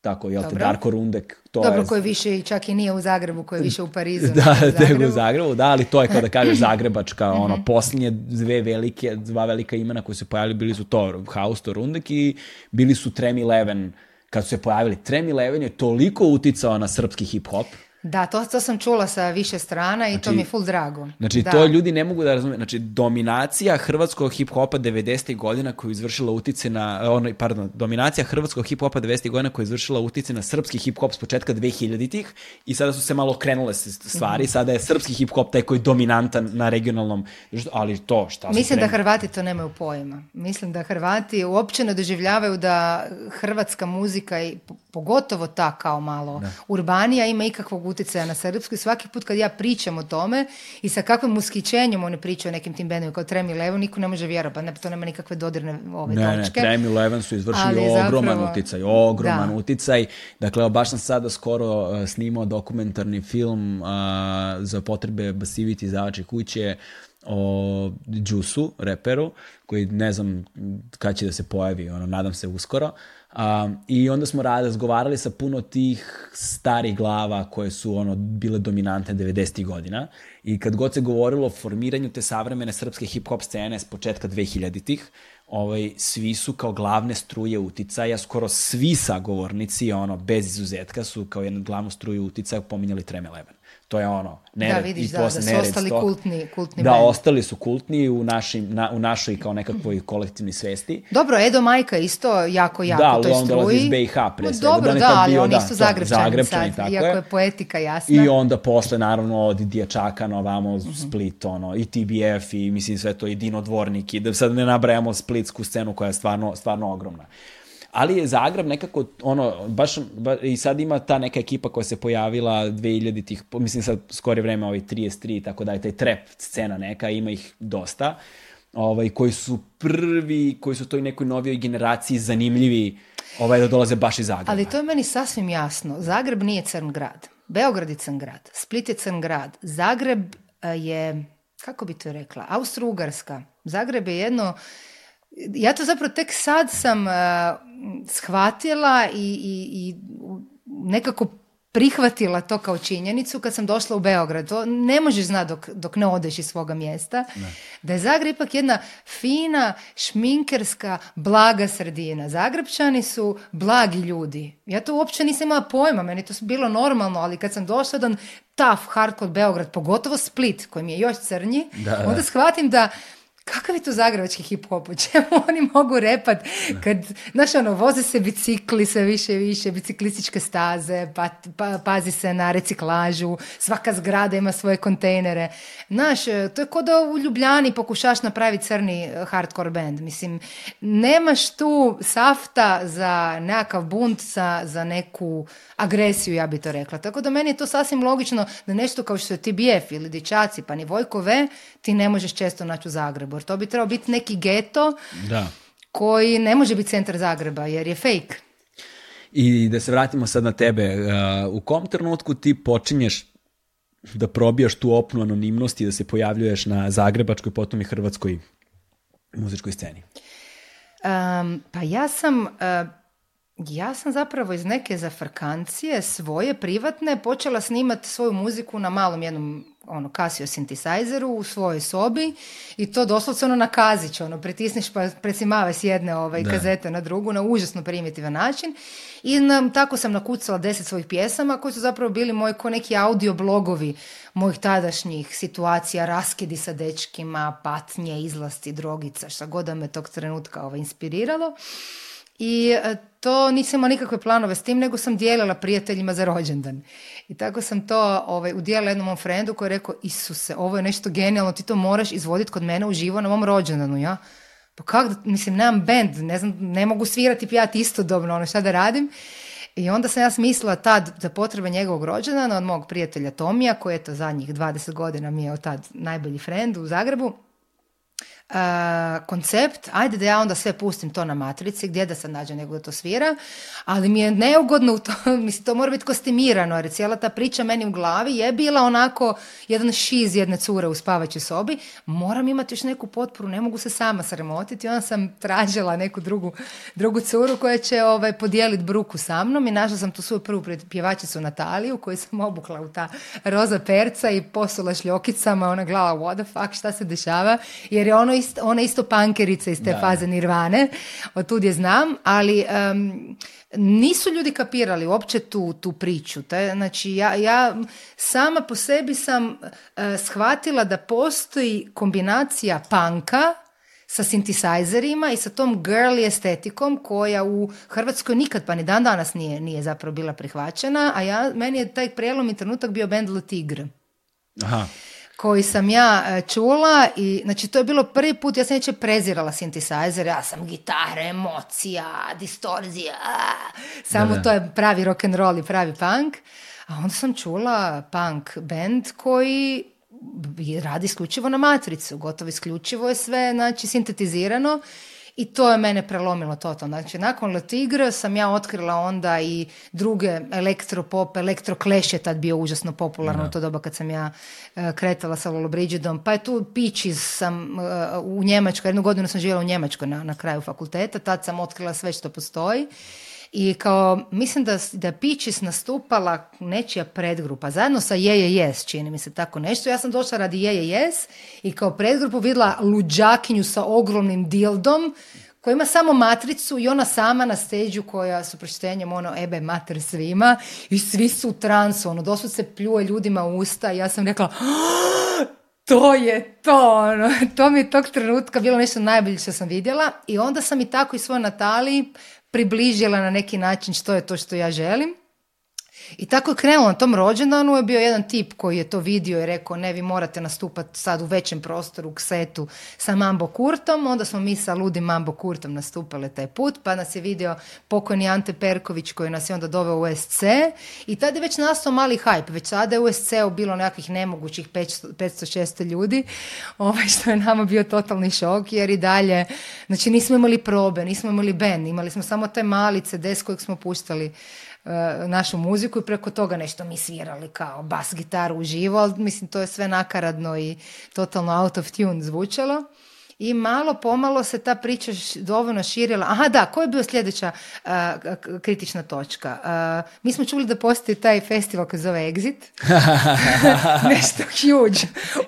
tako, jel te, Darko Rundek. To Dobro, je... koji više čak i nije u Zagrebu, koji je više u Parizu. [LAUGHS] Da, nego u Zagrebu, da, ali to je kada da kažeš [LAUGHS] Zagrebačka, ono, mhm. posljednje dve velike, dva velika imena koji se pojavili bili su to, Hausto Rundek i bili su Tremi Leven, kad su se pojavili. Tremi Leven je toliko uticao na srpski hip-hop, da, to, sam čula sa više strana i to znači, mi je full drago. Znači, to ljudi ne mogu da razume. Znači, dominacija hrvatskog hip-hopa 90. godina je izvršila utice na, eh, ono, pardon, dominacija hrvatskog hip-hopa 90. godina koja je izvršila utice na srpski hip-hop s početka 2000-ih i sada su se malo krenule stvari, mhm. sada je srpski hip-hop taj koji je dominantan na regionalnom, ali to šta Mislim da Hrvati to nemaju pojma. Mislim da Hrvati uopće ne doživljavaju da hrvatska muzika, i pogotovo ta kao malo urbanija, ima ikakvog utjecaja na srpsku i svaki put kad ja pričam o tome i sa kakvim uskićenjem oni pričaju o nekim tim bendovima kao Tremi Levan niko ne može vjerovati, pa ne, to nema nikakve dodirne ove ne, točke. Ne, Tremi Levan su izvršili ali ogroman zapravo, uticaj, ogroman da. uticaj. Dakle, baš sam sada skoro e, snimao dokumentarni film e, za potrebe Basiviti izdavače kuće o Džusu, reperu, koji ne znam kada će da se pojavi, ono, nadam se uskoro. Um, I onda smo razgovarali sa puno tih starih glava koje su ono bile dominante 90. godina i kad god se govorilo o formiranju te savremene srpske hip-hop scene s početka 2000-ih, ovaj, svi su kao glavne struje uticaja, skoro svi sagovornici, ono, bez izuzetka, su kao jednu glavnu struju uticaja pominjali Tremeleven. To je ono, nered da, vidiš, i da, posle da, su ostali kultni, kultni Da, band. ostali su kultni u, našim, na, u našoj kao nekakvoj [CLEARS THROAT] kolektivnoj svesti. Dobro, Edo Majka isto jako, jako da, toj struji. Da, on dolazi iz BiH pre dobro, da, ali bio, oni isto da, zagrebčani, zagrebčani sad, iako je. poetika jasna. I onda posle, naravno, od Dječaka na ovamo mhm. Split, ono, i TBF, i mislim sve to, i Dino Dvornik, i da sad ne nabrajamo splitsku scenu koja je stvarno, stvarno ogromna ali je Zagreb nekako ono, baš, i sad ima ta neka ekipa koja se pojavila 2000 tih, mislim sad skorije vreme ovi 33 i tako dalje, taj trap scena neka, ima ih dosta, ovaj, koji su prvi, koji su toj nekoj novijoj generaciji zanimljivi ovaj, da dolaze baš iz Zagreba. Ali to je meni sasvim jasno. Zagreb nije crn grad. Beograd je crn grad. Split je crn grad. Zagreb eh, je, kako bi to rekla, Austro-Ugarska. Zagreb je jedno, ja to zapravo tek sad sam eh, shvatila i, i, i nekako prihvatila to kao činjenicu kad sam došla u Beograd. To ne možeš znati dok, dok ne odeš iz svoga mjesta. Da je Zagreb ipak jedna fina, šminkerska, blaga sredina. Zagrebčani su blagi ljudi. Ja to uopće nisam imala pojma, meni to bilo normalno, ali kad sam došla jedan taf, hardcore Beograd, pogotovo Split, koji mi je još crnji, onda shvatim da kakav je to zagrebački hip hop, čemu [LAUGHS] oni mogu repat kad, znaš ono, voze se bicikli sve više i više, biciklističke staze, pa, pa, pazi se na reciklažu, svaka zgrada ima svoje kontejnere. Znaš, e, to je kao da u Ljubljani pokušaš napraviti crni e, hardcore band. Mislim, nemaš tu safta za nekakav bunt, za, neku agresiju, ja bi to rekla. Tako da meni je to sasvim logično da nešto kao što je TBF ili Dičaci, pa ni Vojkove, ti ne možeš često naći u Zagrebu. To bi trebao biti neki geto da. koji ne može biti centar Zagreba jer je fake. I da se vratimo sad na tebe. Uh, u kom trenutku ti počinješ da probijaš tu opnu anonimnost i da se pojavljuješ na zagrebačkoj, potom i hrvatskoj muzičkoj sceni? pa ja sam... Uh, ja sam zapravo iz neke zafrkancije svoje privatne počela snimati svoju muziku na malom jednom ono Casio synthesizeru u svojoj sobi i to doslovce ono na ono pritisneš pa presimavaj s jedne ovaj, kazete na drugu na užasno primitivan način i na, tako sam nakucala deset svojih pjesama koji su zapravo bili moji ko neki audio blogovi mojih tadašnjih situacija, raskidi sa dečkima, patnje, izlasti, drogica, šta god da me tog trenutka ovaj, inspiriralo. I e, to nisam imala nikakve planove s tim, nego sam dijelila prijateljima za rođendan. I tako sam to ovaj, udijela jednom mom frendu koji je rekao, Isuse, ovo je nešto genijalno, ti to moraš izvoditi kod mene uživo na mom rođendanu, ja? Pa kako, mislim, nemam band, ne znam, ne mogu svirati i isto istodobno, ono šta da radim. I onda sam ja smislila tad za potrebe njegovog rođendana od mog prijatelja Tomija, koji je to zadnjih 20 godina mi je od tad najbolji frend u Zagrebu, Eh, koncept, ajde da ja onda sve pustim to na matrici, gdje da se nađe nego da to svira, ali mi je neugodno, u to, [LAUGHS] mislim, to mora biti kostimirano, jer cijela ta priča meni u glavi je bila onako jedan šiz jedne cure u spavaćoj sobi, moram imati još neku potporu, ne mogu se sama sremotiti, onda sam tražila neku drugu, drugu curu koja će ovaj, podijeliti bruku sa mnom i našla sam tu svoju prvu pjevačicu Nataliju koju sam obukla u ta roza perca i posula šljokicama, ona glava what the fuck, šta se dešava, jer je ono ist, ona isto pankerica iz te da, faze nirvane, od tud je znam, ali nisu ljudi kapirali uopće tu, tu priču. znači, ja, ja sama po sebi sam e, shvatila da postoji kombinacija panka sa sintisajzerima i sa tom girly estetikom koja u Hrvatskoj nikad pa ni dan danas nije, nije zapravo bila prihvaćena, a ja, meni je taj prijelomni trenutak bio bend Tigr. Aha koji sam ja e, čula i znači to je bilo prvi put, ja sam neće prezirala synthesizer, ja sam gitara, emocija, distorzija, samo to je pravi rock and roll i pravi punk. A onda sam čula punk band koji radi isključivo na matricu, gotovo isključivo je sve znači, sintetizirano i to je mene prelomilo totalno. Znači, nakon Le Tigre sam ja otkrila onda i druge elektropop, elektrokleš je tad bio užasno popularno u to doba kad sam ja e, kretala sa Lolo Pa je tu pići sam e, u Njemačkoj, jednu godinu sam živjela u Njemačkoj na, na kraju fakulteta, tad sam otkrila sve što postoji i kao, mislim da, da Pičis nastupala nečija predgrupa, zajedno sa Je jes, čini mi se tako nešto. Ja sam došla radi Je je jes i kao predgrupu vidjela luđakinju sa ogromnim dildom koja ima samo matricu i ona sama na steđu koja su proštenjem ono ebe mater svima i svi su u transu, ono dosud se pljuje ljudima u usta i ja sam rekla ah, to je to, ono, to mi je tog trenutka bilo nešto najbolje što sam vidjela i onda sam i tako i svoj Natali približila na neki način što je to što ja želim i tako je krenulo na tom rođendanu, je bio jedan tip koji je to vidio i rekao ne, vi morate nastupati sad u većem prostoru, u setu sa Mambo Kurtom, onda smo mi sa ludim Mambo Kurtom nastupali taj put, pa nas je vidio pokojni Ante Perković koji nas je onda doveo u SC i tada je već nastao mali hype, već sada je u SC-u bilo nekakvih nemogućih 500-600 ljudi, [LAUGHS] ovaj, što je nama bio totalni šok jer i dalje, znači nismo imali probe, nismo imali band, imali smo samo taj malice des kojeg smo puštali Eh, našu muziku i preko toga nešto mi svirali kao bas gitaru uživo, ali mislim to je sve nakaradno i totalno out of tune zvučalo. I malo pomalo se ta priča dovoljno širila. Aha da, koja je bio sljedeća eh, kritična točka? Eh, mi smo čuli da postoji taj festival koji zove Exit. [LAUGHS] Nešto huge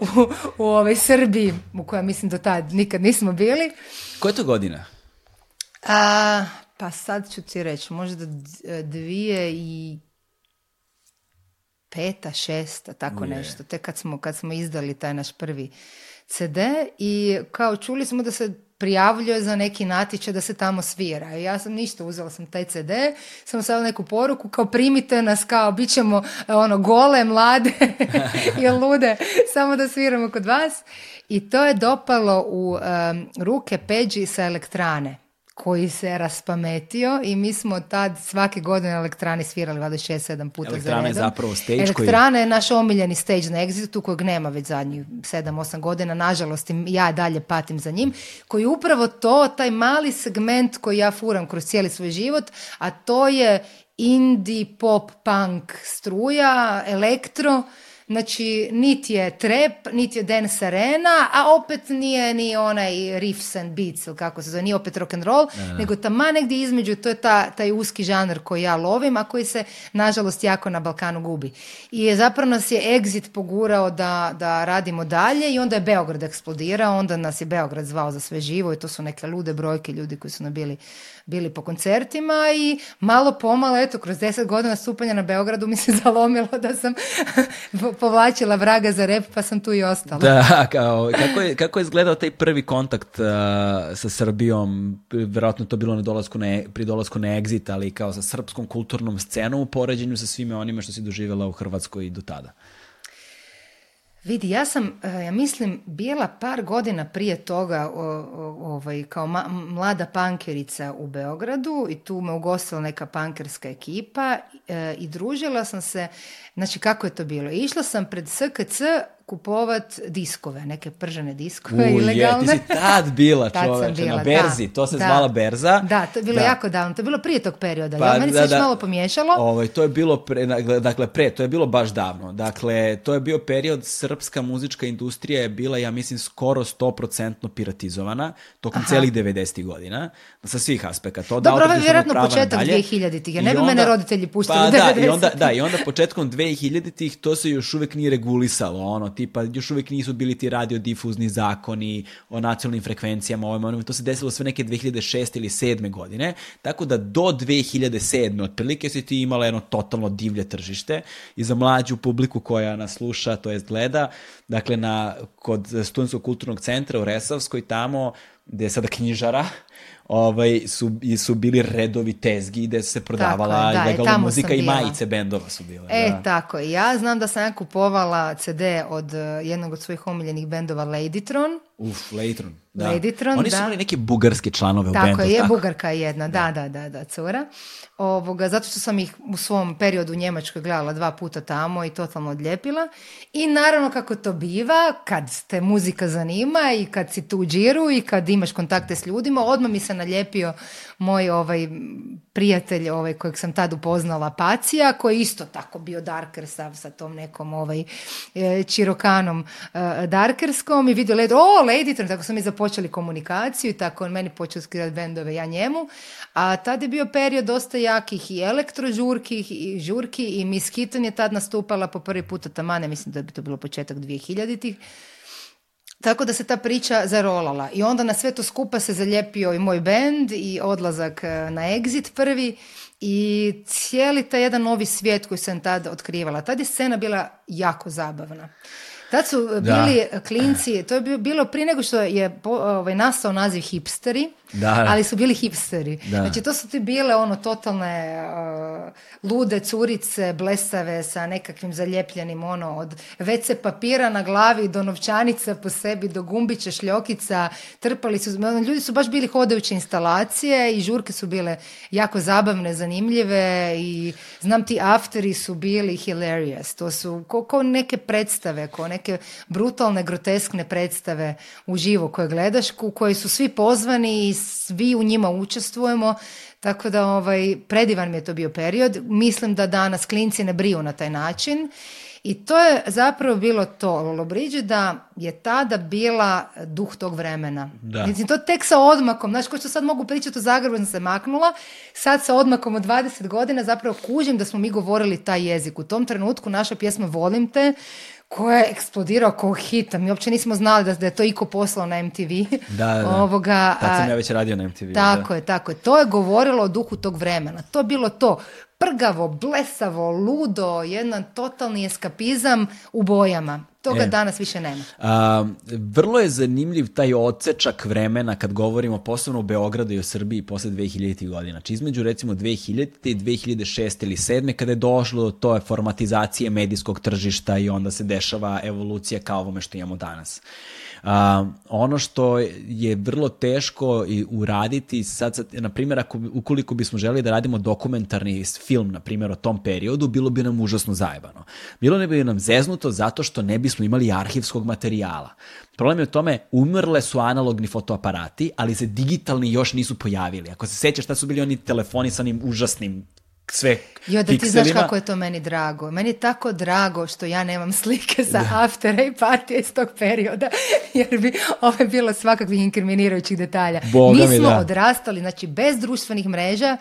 u, u ovoj Srbiji, u kojoj mislim do tad nikad nismo bili. Koja je to godina? Uh, pa sad ću ti reći, možda e, dvije i peta, šesta, tako nešto. Te kad smo, kad smo izdali taj naš prvi CD i kao čuli smo da se prijavljuje za neki natječaj da se tamo svira. ja sam ništa, uzela sam taj CD, sam stavila neku poruku kao primite nas, kao bit ćemo e, ono, gole, mlade [LAUGHS] i lude, samo da sviramo kod vas. I to je dopalo u ruke Peđi sa elektrane koji se raspametio i mi smo tad svake godine elektrani svirali 26 7 puta Elektrana za je zapravo Elektrana je naš omiljeni stage na Exitu kojeg nema već zadnjih 7-8 godina, nažalost ja dalje patim za njim, koji upravo to, taj mali segment koji ja furam kroz cijeli svoj život, a to je indie, pop, punk struja, elektro, Znači, niti je trep, niti je dance arena, a opet nije ni onaj riffs and beats, ili kako se zove, nije opet rock and roll, nego tamo negdje između, to je ta, taj uski žanr koji ja lovim, a koji se, nažalost, jako na Balkanu gubi. I je, zapravo nas je Exit pogurao da, da radimo dalje i onda je Beograd eksplodirao, onda nas je Beograd zvao za sve živo i to su neke lude brojke ljudi koji su nam bili, bili po koncertima i malo pomalo, eto, kroz deset godina stupanja na Beogradu mi se [LAUGHS] zalomilo da sam [LAUGHS] povlačila vraga za rep pa sam tu i ostala. Da, kao, kako, je, kako je izgledao taj prvi kontakt uh, sa Srbijom? Vjerojatno to bilo na pri dolasku na exit, ali kao sa srpskom kulturnom scenom u poređenju sa svime onima što si doživjela u Hrvatskoj do tada. Vidi, ja sam, e, ja mislim, bila par godina prije toga ovaj, kao mlada pankerica u Beogradu i tu me ugostila neka pankerska ekipa e, i družila sam se, znači kako je to bilo? Išla sam pred SKC kupovat diskove, neke pržene diskove U, ilegalne. Je, ti si tad bila [LAUGHS] na berzi, to se da, zvala berza. Da, to je bilo jako davno, to je bilo prije tog perioda, pa, ja, meni se malo pomiješalo. Ovo, ovaj, to je bilo, pre, dakle pre, to je bilo baš davno, dakle to je bio period, srpska muzička industrija je bila, ja mislim, skoro 100% piratizovana, tokom Aha. cijelih 90. godina, sa svih aspeka. To, Dobro, ovo je vjerojatno početak 2000-ih, ja ne bi mene roditelji puštili pa, da, i onda, da, i onda početkom 2000-ih to se još uvek nije regulisalo, ono, tipa još uvijek nisu bili ti radio zakoni o nacionalnim frekvencijama, ovim, to se desilo sve neke 2006. ili 7. godine, tako da do 2007. otprilike si ti imala jedno totalno divlje tržište i za mlađu publiku koja nas sluša, to jest gleda, dakle na, kod Studenskog kulturnog centra u Resavskoj tamo gdje je sada knjižara, ovaj, su, su bili redovi tezgi gde se prodavala tako, da, e, muzika i majice bendova su bile. E, tako Ja znam da sam ja kupovala CD od eh, jednog od svojih omiljenih bendova Ladytron. Uf, Ladytron da. Oni su da. imali neke bugarske članove tako u bendu. Je, tako je, bugarka je jedna, da, da, da, da, cura. Ovoga, zato što sam ih u svom periodu u Njemačkoj gledala dva puta tamo i totalno odljepila. I naravno kako to biva, kad te muzika zanima i kad si tu u džiru i kad imaš kontakte s ljudima, odmah mi se naljepio moj ovaj prijatelj ovaj, kojeg sam tad upoznala, Pacija, koji je isto tako bio darker sa, sa tom nekom ovaj, čirokanom e, e, darkerskom i vidio led, o, Tron, tako sam i zapoznala počeli komunikaciju i tako on meni počeo skirati bendove, ja njemu. A tad je bio period dosta jakih i elektrožurki i žurki i Miss je tad nastupala po prvi puta tamane, mislim da bi to bilo početak 2000-ih. Tako da se ta priča zarolala i onda na sve to skupa se zaljepio i moj bend i odlazak e, na Exit prvi i cijeli taj jedan novi svijet koji sam tad otkrivala. Tad je scena bila jako zabavna. Tad su bili klinci, to je bilo prije nego što je ovaj, nastao naziv hipsteri, da. ali su bili hipsteri. Da. Znači to su ti bile ono totalne uh, lude curice, blesave sa nekakvim zaljepljenim ono od vece papira na glavi do novčanica po sebi, do gumbića, šljokica, trpali su, ono, ljudi su baš bili hodajuće instalacije i žurke su bile jako zabavne, zanimljive i znam ti afteri su bili hilarious, to su ko, neke predstave, ko neke brutalne, groteskne predstave živo koje gledaš, u koje su svi pozvani i svi u njima učestvujemo, tako da ovaj, predivan mi je to bio period. Mislim da danas klinci ne briju na taj način. I to je zapravo bilo to. da je tada bila duh tog vremena. to tek sa odmakom. znači ko što sad mogu pričati o Zagrebu, sam se maknula. Sad sa odmakom od 20 godina zapravo kužim da smo mi govorili taj jezik. U tom trenutku naša pjesma Volim te koja je eksplodirao kao hitam. Mi uopće nismo znali da, je to Iko poslao na MTV. Da, da, da. Ovoga, Tad sam ja već radio na MTV. Tako je, tako je. To je govorilo o duhu tog vremena. To bilo to prgavo, blesavo, ludo, jedan totalni eskapizam u bojama. Toga e. danas više nema. vrlo je zanimljiv taj ocečak vremena kad govorimo posebno o Beogradu i o Srbiji posle 2000. godina. Znači između recimo 2000. i 2006. ili 7. kada je došlo do to je formatizacije medijskog tržišta i onda se dešava evolucija kao ovome što imamo danas ono što je vrlo teško i uraditi, sad, na primjer, ako, ukoliko bismo želi da radimo dokumentarni film, na primjer, o tom periodu, bilo bi nam užasno zajebano. Bilo ne bi nam zeznuto zato što ne bismo imali arhivskog materijala. Problem je u tome, umrle su analogni fotoaparati, ali se digitalni još nisu pojavili. Ako se sećaš šta su bili oni telefoni sa onim užasnim sve Jo, da ti znaš kako je to meni drago. Meni je tako drago što ja nemam slike sa da. aftera i partija iz tog perioda, [LAUGHS] jer bi ovo bilo svakakvih inkriminirajućih detalja. Boga mi smo odrastali, znači, bez društvenih mreža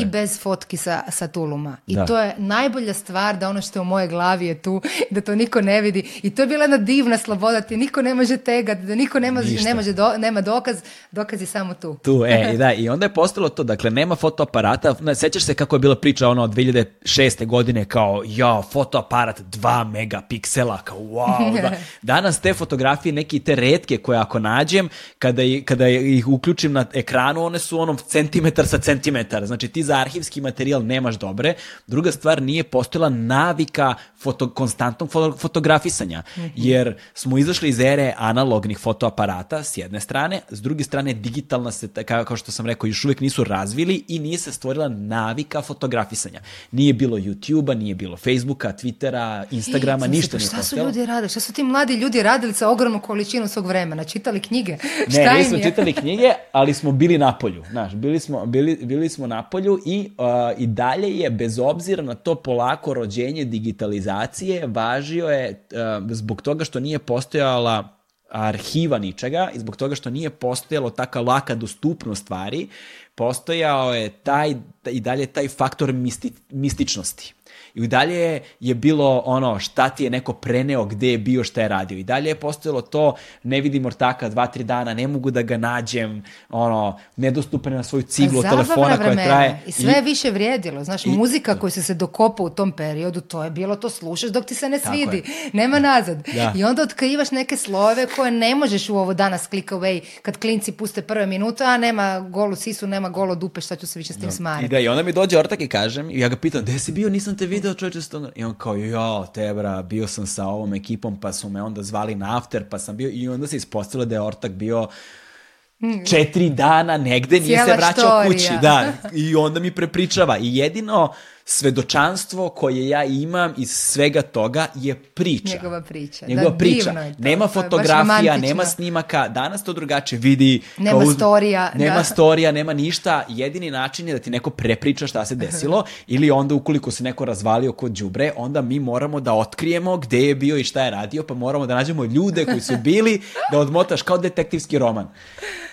i bez fotki sa, sa tuluma. I to je najbolja stvar da ono što je u moje glavi je tu, [LAUGHS] da to niko ne vidi. I to je bila jedna divna sloboda, ti niko ne može tegat, da niko ne može, do, nema dokaz, dokaz je samo tu. Tu, e, [LAUGHS] da, i onda je postalo to, dakle, nema fotoaparata, ne, sećaš se kako je bilo priča ono 2006. godine kao ja, fotoaparat 2 megapiksela, kao wow. Da. [LAUGHS] Danas te fotografije, neki te retke koje ako nađem, kada, kada ih uključim na ekranu, one su onom centimetar sa centimetar. Znači ti za arhivski materijal nemaš dobre. Druga stvar, nije postojala navika foto, konstantnog fotografisanja, mhm. jer smo izašli iz ere analognih fotoaparata s jedne strane, s druge strane digitalna se, kao što sam rekao, još uvijek nisu razvili i nije se stvorila navika fotografisanja fotografisanja. Nije bilo YouTube-a, nije bilo Facebooka, Twittera, Instagrama, Ej, ništa nije postalo. Šta su ljudi radili? Šta su ti mladi ljudi radili sa ogromnom količinom svog vremena? Čitali knjige? Ne, šta nismo čitali knjige, [LAUGHS] ali smo bili na polju. Znaš, bili smo, bili, bili smo na polju i, i dalje je, bez obzira na to polako rođenje digitalizacije, važio je zbog toga što nije postojala arhiva ničega i zbog toga što nije postojalo taka laka dostupnost stvari, postojao je taj, i dalje taj faktor misti, mističnosti. I dalje je bilo ono šta ti je neko preneo, gde je bio, šta je radio. I dalje je postojalo to, ne vidim ortaka dva, tri dana, ne mogu da ga nađem, ono, nedostupan na svoju ciglu telefona vremena. traje. I sve je više vrijedilo. Znaš, muzika koju si se dokopao u tom periodu, to je bilo, to slušaš dok ti se ne svidi. Nema nazad. I onda otkrivaš neke slove koje ne možeš u ovo danas click away kad klinci puste prve minute, a nema golu sisu, nema golo dupe, šta ću se više s tim no. I da, i onda mi dođe ortak i kažem, ja ga pitam, bio, nisam te video I on kao, jo, tebra, bio sam sa ovom ekipom, pa su me onda zvali na after, pa sam bio, i onda se ispostavilo da je ortak bio hmm. četiri dana negde, nije se vraćao kući. Da, i onda mi prepričava. I jedino svedočanstvo koje ja imam iz svega toga je priča. Njegova priča. Njegova da, priča. to. Nema fotografija, nema snimaka, danas to drugačije vidi. Nema storija. Nema storija, nema ništa. Jedini način je da ti neko prepriča šta se desilo ili onda ukoliko se neko razvalio kod đubre, onda mi moramo da otkrijemo gde je bio i šta je radio, pa moramo da nađemo ljude koji su bili da odmotaš kao detektivski roman.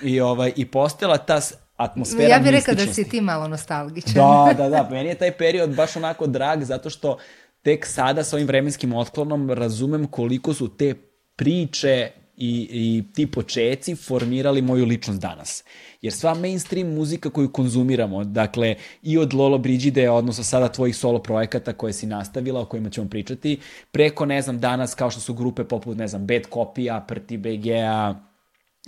I ovaj i postela ta atmosfera Ja bih rekao da si ti malo nostalgičan. Da, da, da. Meni je taj period baš onako drag zato što tek sada sa ovim vremenskim otklonom razumem koliko su te priče i, i ti počeci formirali moju ličnost danas. Jer sva mainstream muzika koju konzumiramo, dakle i od Lolo Brigide, odnosno sada tvojih solo projekata koje si nastavila, o kojima ćemo pričati, preko, ne znam, danas kao što su grupe poput, ne znam, Bad copy Aperti, bg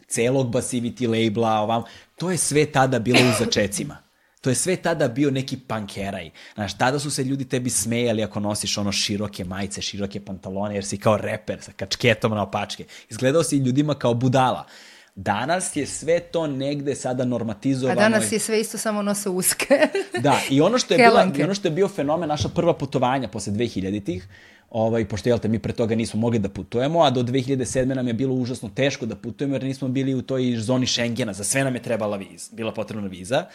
celog Basivity labela, ovam, to je sve tada bilo u začecima. To je sve tada bio neki pankeraj. Znaš, tada su se ljudi tebi smejali ako nosiš ono široke majice, široke pantalone, jer si kao reper sa kačketom na opačke. Izgledao si ljudima kao budala. Danas je sve to negde sada normatizovano. A danas je sve isto samo nose uske. da, i ono što je, [LAUGHS] bila, ono što je bio fenomen naša prva putovanja posle 2000-ih, ovaj, pošto jel mi pre toga nismo mogli da putujemo, a do 2007. nam je bilo užasno teško da putujemo jer nismo bili u toj zoni Schengena, za sve nam je trebala viza, bila potrebna viza.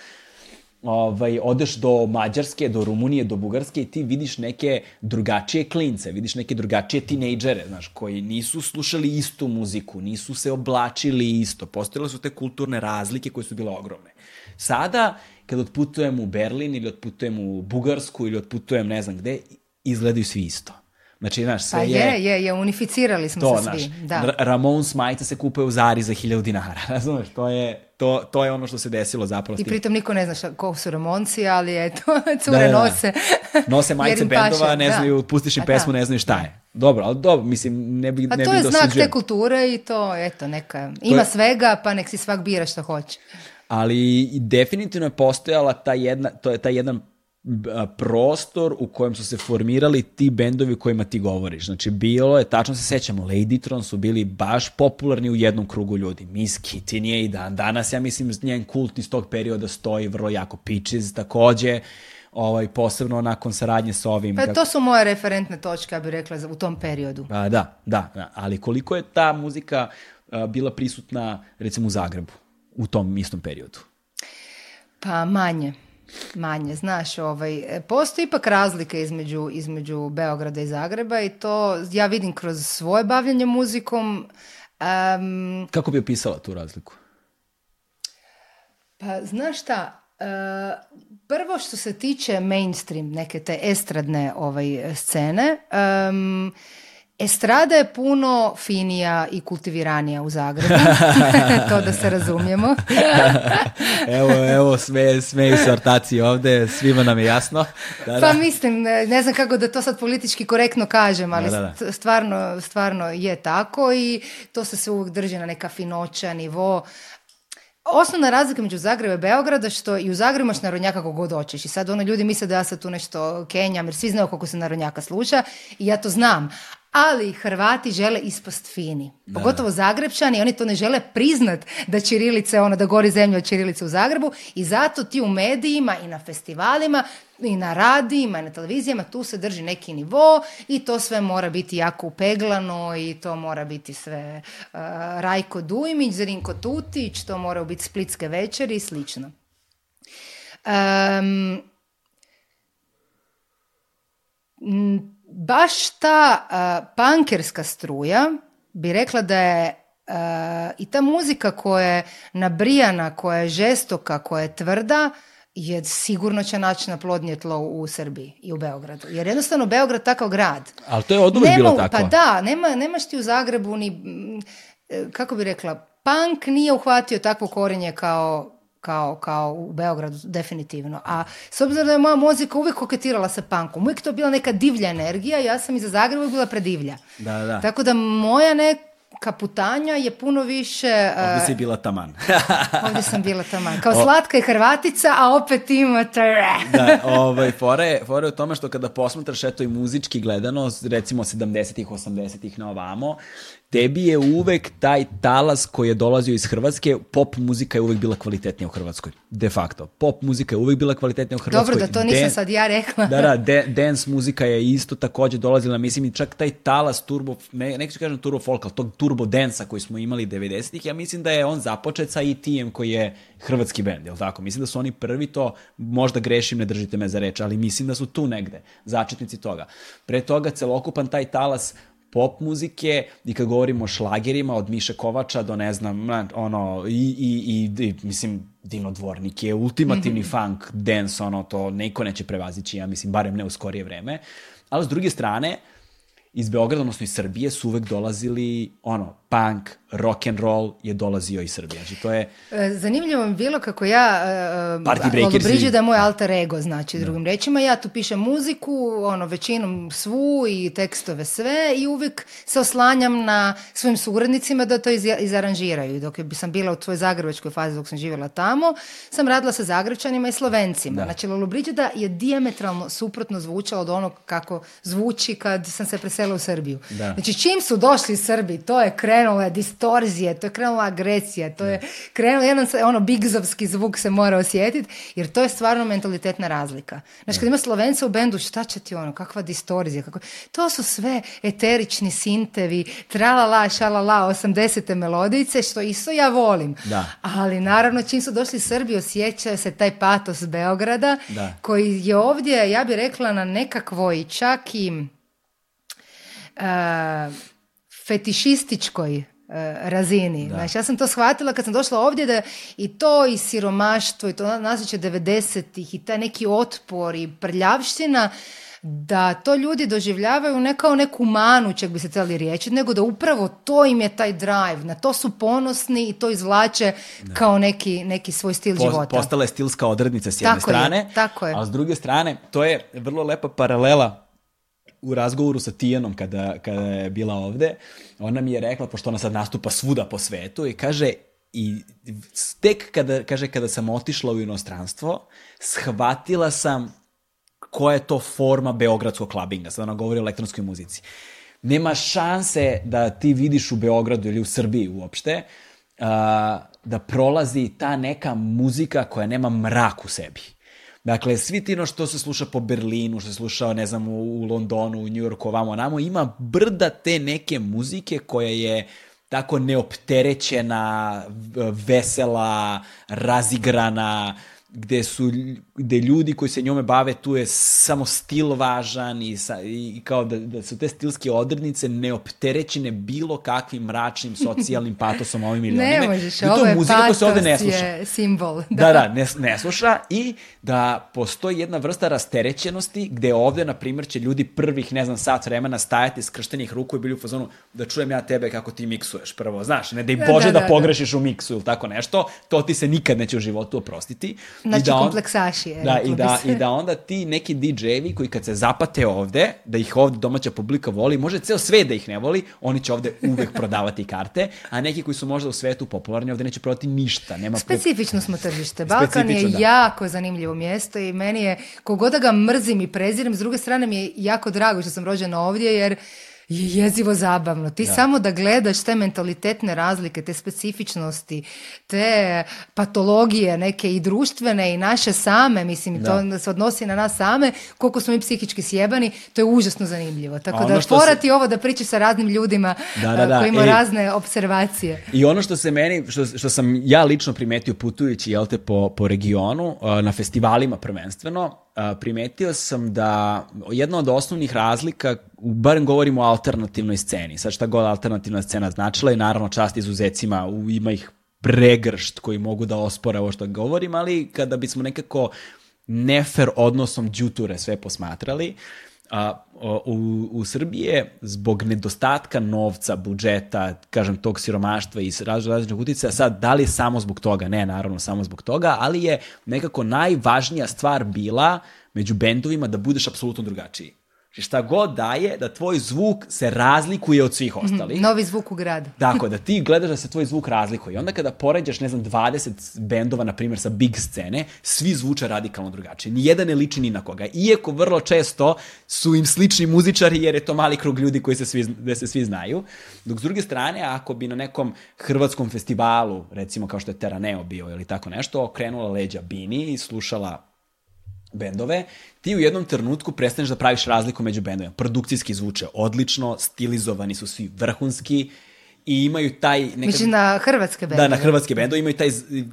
Ovaj, odeš do Mađarske, do Rumunije, do Bugarske i ti vidiš neke drugačije klince, vidiš neke drugačije tinejdžere, znaš, koji nisu slušali istu muziku, nisu se oblačili isto, postojale su te kulturne razlike koje su bile ogromne. Sada, kad otputujem u Berlin ili otputujem u Bugarsku ili otputujem ne znam gde, izgledaju svi isto Znači, znaš, sve pa je, je... je, unificirali smo se svi. da. Ramones se kupuje u Zari za hiljadu dinara, razumeš? [LAUGHS] To je, to, to je ono što se desilo zapravo. I pritom niko ne zna šta, ko su Ramonci, ali eto, [LAUGHS] cure da, nose. Nose [LAUGHS] majice bendova, ne znaju, pustiš im pesmu, ne znaju šta je. Dobro, ali dobro, mislim, ne bi A Pa to je znak te kulture i to, eto, neka, ima svega, pa nek si svak bira što hoće. Ali definitivno je postojala ta jedna, to je ta jedan prostor u kojem su se formirali ti bendovi o kojima ti govoriš. Znači, bilo je, tačno se sećamo, Ladytron su bili baš popularni u jednom krugu ljudi. Miss Kitty nije i dan danas, ja mislim, njen kult iz tog perioda stoji vrlo jako. Peaches takođe, ovaj, posebno nakon saradnje sa ovim. Pa to su moje referentne točke, ja bih rekla, u tom periodu. A, pa da, da, ali koliko je ta muzika bila prisutna, recimo, u Zagrebu u tom istom periodu? Pa manje manje, znaš, ovaj, e, postoji ipak razlika između, između Beograda i Zagreba i to ja vidim kroz svoje bavljenje muzikom. Kako bi opisala tu razliku? Pa, znaš šta, e, prvo što se tiče mainstream, neke te estradne ovaj, scene, Estrada je puno finija i kultiviranija u Zagrebu, [LAUGHS] [LAUGHS] to da se razumijemo. [LAUGHS] evo, evo, sme, sme sortaci ovdje, svima nam je jasno. Pa mislim, ne znam kako da to sad politički korektno kažem, ali Stvarno, stvarno je tako i to se sve uvijek drži na neka finoća, nivo. Osnovna razlika među Zagreba i Beograda što i u Zagrebu imaš narodnjaka kako god hoćeš i sad ono ljudi misle da ja sad tu nešto kenjam jer svi znaju koliko se narodnjaka sluša i ja to znam, ali Hrvati žele ispost fini. Pogotovo Zagrebčani, oni to ne žele priznat da Čirilice, ono, da gori zemlja od Čirilice u Zagrebu i zato ti u medijima i na festivalima i na radijima i na televizijama tu se drži neki nivo i to sve mora biti jako upeglano i to mora biti sve uh, Rajko Dujmić, Zrinko Tutić, to mora biti splitske večeri i slično. Um, baš ta pankerska struja bi rekla da je i ta muzika koja je nabrijana, koja je žestoka, koja je tvrda, je sigurno će naći na plodnje tlo u Srbiji i u Beogradu. Jer jednostavno Beograd takav grad. Ali to je odmah bilo tako. Pa da, nema, nemaš ti u Zagrebu ni, e, kako bi rekla, punk nije uhvatio takvo korenje kao kao, kao u Beogradu, definitivno. A s obzirom da je moja muzika uvijek koketirala sa punkom, uvijek to bila neka divlja energija, ja sam iza Zagreba bila predivlja. Da, da. Tako da moja neka kaputanja je puno više... ovdje e, si bila taman. [LAUGHS] ovdje sam bila taman. Kao slatka i hrvatica, a opet ima... da, [LAUGHS] ovaj, fore, fore u tome što kada posmatraš eto i muzički gledano, recimo 70-ih, 80-ih na ovamo, tebi je uvek taj talas koji je dolazio iz Hrvatske, pop muzika je uvek bila kvalitetnija u Hrvatskoj, de facto. Pop muzika je uvek bila kvalitetnija u Hrvatskoj. Dobro, da to nisam sad ja rekla. Da, da, dance muzika je isto takođe dolazila, mislim i čak taj talas turbo, ne, neću kažem turbo folk, ali tog turbo densa koji smo imali 90-ih, ja mislim da je on započet sa ETM koji je hrvatski bend, jel tako? Mislim da su oni prvi to, možda grešim, ne držite me za reč, ali mislim da su tu negde, začetnici toga. Pre toga celokupan taj talas pop muzike i kad govorimo o šlagerima od Miše Kovača do ne znam ono i i i, i mislim Dino Dvornik je ultimativni mm -hmm. funk dance ono to neko neće prevazići ja mislim barem ne u skorije vreme ali s druge strane iz Beograda, odnosno iz Srbije, su uvek dolazili, ono, punk, rock and roll je dolazio iz Srbije. Znači, to je... E, zanimljivo mi bilo kako ja e, e, breakers ono, Lolobriđu da je moj alter ego, znači, drugim da. rečima. Ja tu pišem muziku, ono, većinom svu i tekstove sve i uvek se oslanjam na svojim suradnicima da to iz, izaranžiraju. Dok sam bila u tvojoj zagrebačkoj fazi, dok sam živjela tamo, sam radila sa zagrebačanima i slovencima. Da. Znači, je diametralno suprotno zvučala od onog kako zvuči kad sam se u Srbiju. Znači čim su došli Srbi, to je krenula distorzije, to je krenula agresija, to je krenula jedan ono bigzovski zvuk se mora osjetiti, jer to je stvarno mentalitetna razlika. Znači kad ima Slovenca u bendu, šta će ti ono, kakva distorzija, kako... to su sve eterični sintevi, tralala, šalala, 80. melodice, što isto ja volim. Da. Ali naravno čim su došli Srbi, osjeća se taj patos Beograda, koji je ovdje, ja bih rekla, na nekakvoj čak i Eh, fetišističkoj eh, razini. Znači, ja sam to shvatila kad sam došla ovdje da i to i siromaštvo i to nasljeđe 90-ih i taj neki otpor i prljavština da to ljudi doživljavaju ne kao neku manu, čak bi se trebali riječi, nego da upravo to im je taj drive, na to su ponosni i to izvlače kao neki, neki svoj stil po, života. Postala je stilska odrednica s jedne tako strane, je, tako a s druge strane to je vrlo lepa paralela u razgovoru sa Tijanom kada, kada je bila ovde, ona mi je rekla, pošto ona sad nastupa svuda po svetu, i kaže, i tek kada, kaže, kada sam otišla u inostranstvo, shvatila sam koja je to forma beogradskog klabinga. Sad ona govori o elektronskoj muzici. Nema šanse da ti vidiš u Beogradu ili u Srbiji uopšte da prolazi ta neka muzika koja nema mrak u sebi Dakle, svi ti ono što se sluša po Berlinu, što se sluša, ne znam, u Londonu, u Yorku, ovamo, namo, ima brda te neke muzike koja je tako neopterećena, vesela, razigrana, gde su gde ljudi koji se njome bave, tu je samo stil važan i, kao da, da su te stilske odrednice neopterećene bilo kakvim mračnim socijalnim [LAUGHS] patosom ovim ili onime. Ne možeš, ovo je patos ovde je simbol. Da, da, da ne, sluša i da postoji jedna vrsta rasterećenosti gde ovde, na primjer, će ljudi prvih, ne znam, sat vremena stajati skrštenih ruku i bili u fazonu da čujem ja tebe kako ti miksuješ prvo, znaš, ne daj Bože da, da, da, da pogrešiš u miksu ili tako nešto, to ti se nikad neće u životu oprostiti. Znači, da, i da, onda ti neki DJ-vi koji kad se zapate ovde, da ih ovde domaća publika voli, može ceo sve da ih ne voli, oni će ovde uvek [LAUGHS] prodavati karte, a neki koji su možda u svetu popularni ovde neće prodati ništa. Nema Specifično smo tržište. Balkan je jako zanimljivo mjesto i meni je, kogoda ga mrzim i prezirem, s druge strane mi je jako drago što sam rođena ovdje, jer je jezivo zabavno. Ti samo da gledaš te mentalitetne razlike, te specifičnosti, te patologije neke i društvene i naše same, mislim, to se odnosi na nas same, koliko smo mi psihički sjebani, to je užasno zanimljivo. Tako da porati ono se... ovo da priči sa raznim ljudima da, koji imaju e, razne observacije. I ono što se meni, što, što sam ja lično primetio putujući, jel po, po regionu, na festivalima prvenstveno, primetio sam da jedna od osnovnih razlika, barem govorimo o alternativnoj sceni, sad šta god alternativna scena značila i naravno čast izuzecima, ima ih pregršt koji mogu da ospore ovo što govorim, ali kada bismo nekako nefer odnosom đuture sve posmatrali, a, u, u Srbiji je zbog nedostatka novca, budžeta, kažem, tog siromaštva i različitih utjecaja, sad, da li samo zbog toga? Ne, naravno, samo zbog toga, ali je nekako najvažnija stvar bila među bendovima da budeš apsolutno drugačiji. Znači, šta god daje, da tvoj zvuk se razlikuje od svih mhm, ostalih. novi zvuk u gradu. Dakle, [LAUGHS] da ti gledaš da se tvoj zvuk razlikuje. I onda kada poređaš, ne znam, 20 bendova, na primjer, sa big scene, svi zvuče radikalno drugačije. Nijedan ne liči ni na koga. Iako vrlo često su im slični muzičari, jer je to mali krug ljudi koji se svi, da se svi znaju. Dok s druge strane, ako bi na nekom hrvatskom festivalu, recimo kao što je Teraneo bio ili tako nešto, okrenula leđa Bini i slušala bendove, ti u jednom trenutku prestaneš da praviš razliku među bendovima. Produkcijski zvuče odlično, stilizovani su svi vrhunski, i imaju taj... Nekad, na hrvatske bendove. Da, na hrvatske bendove imaju taj...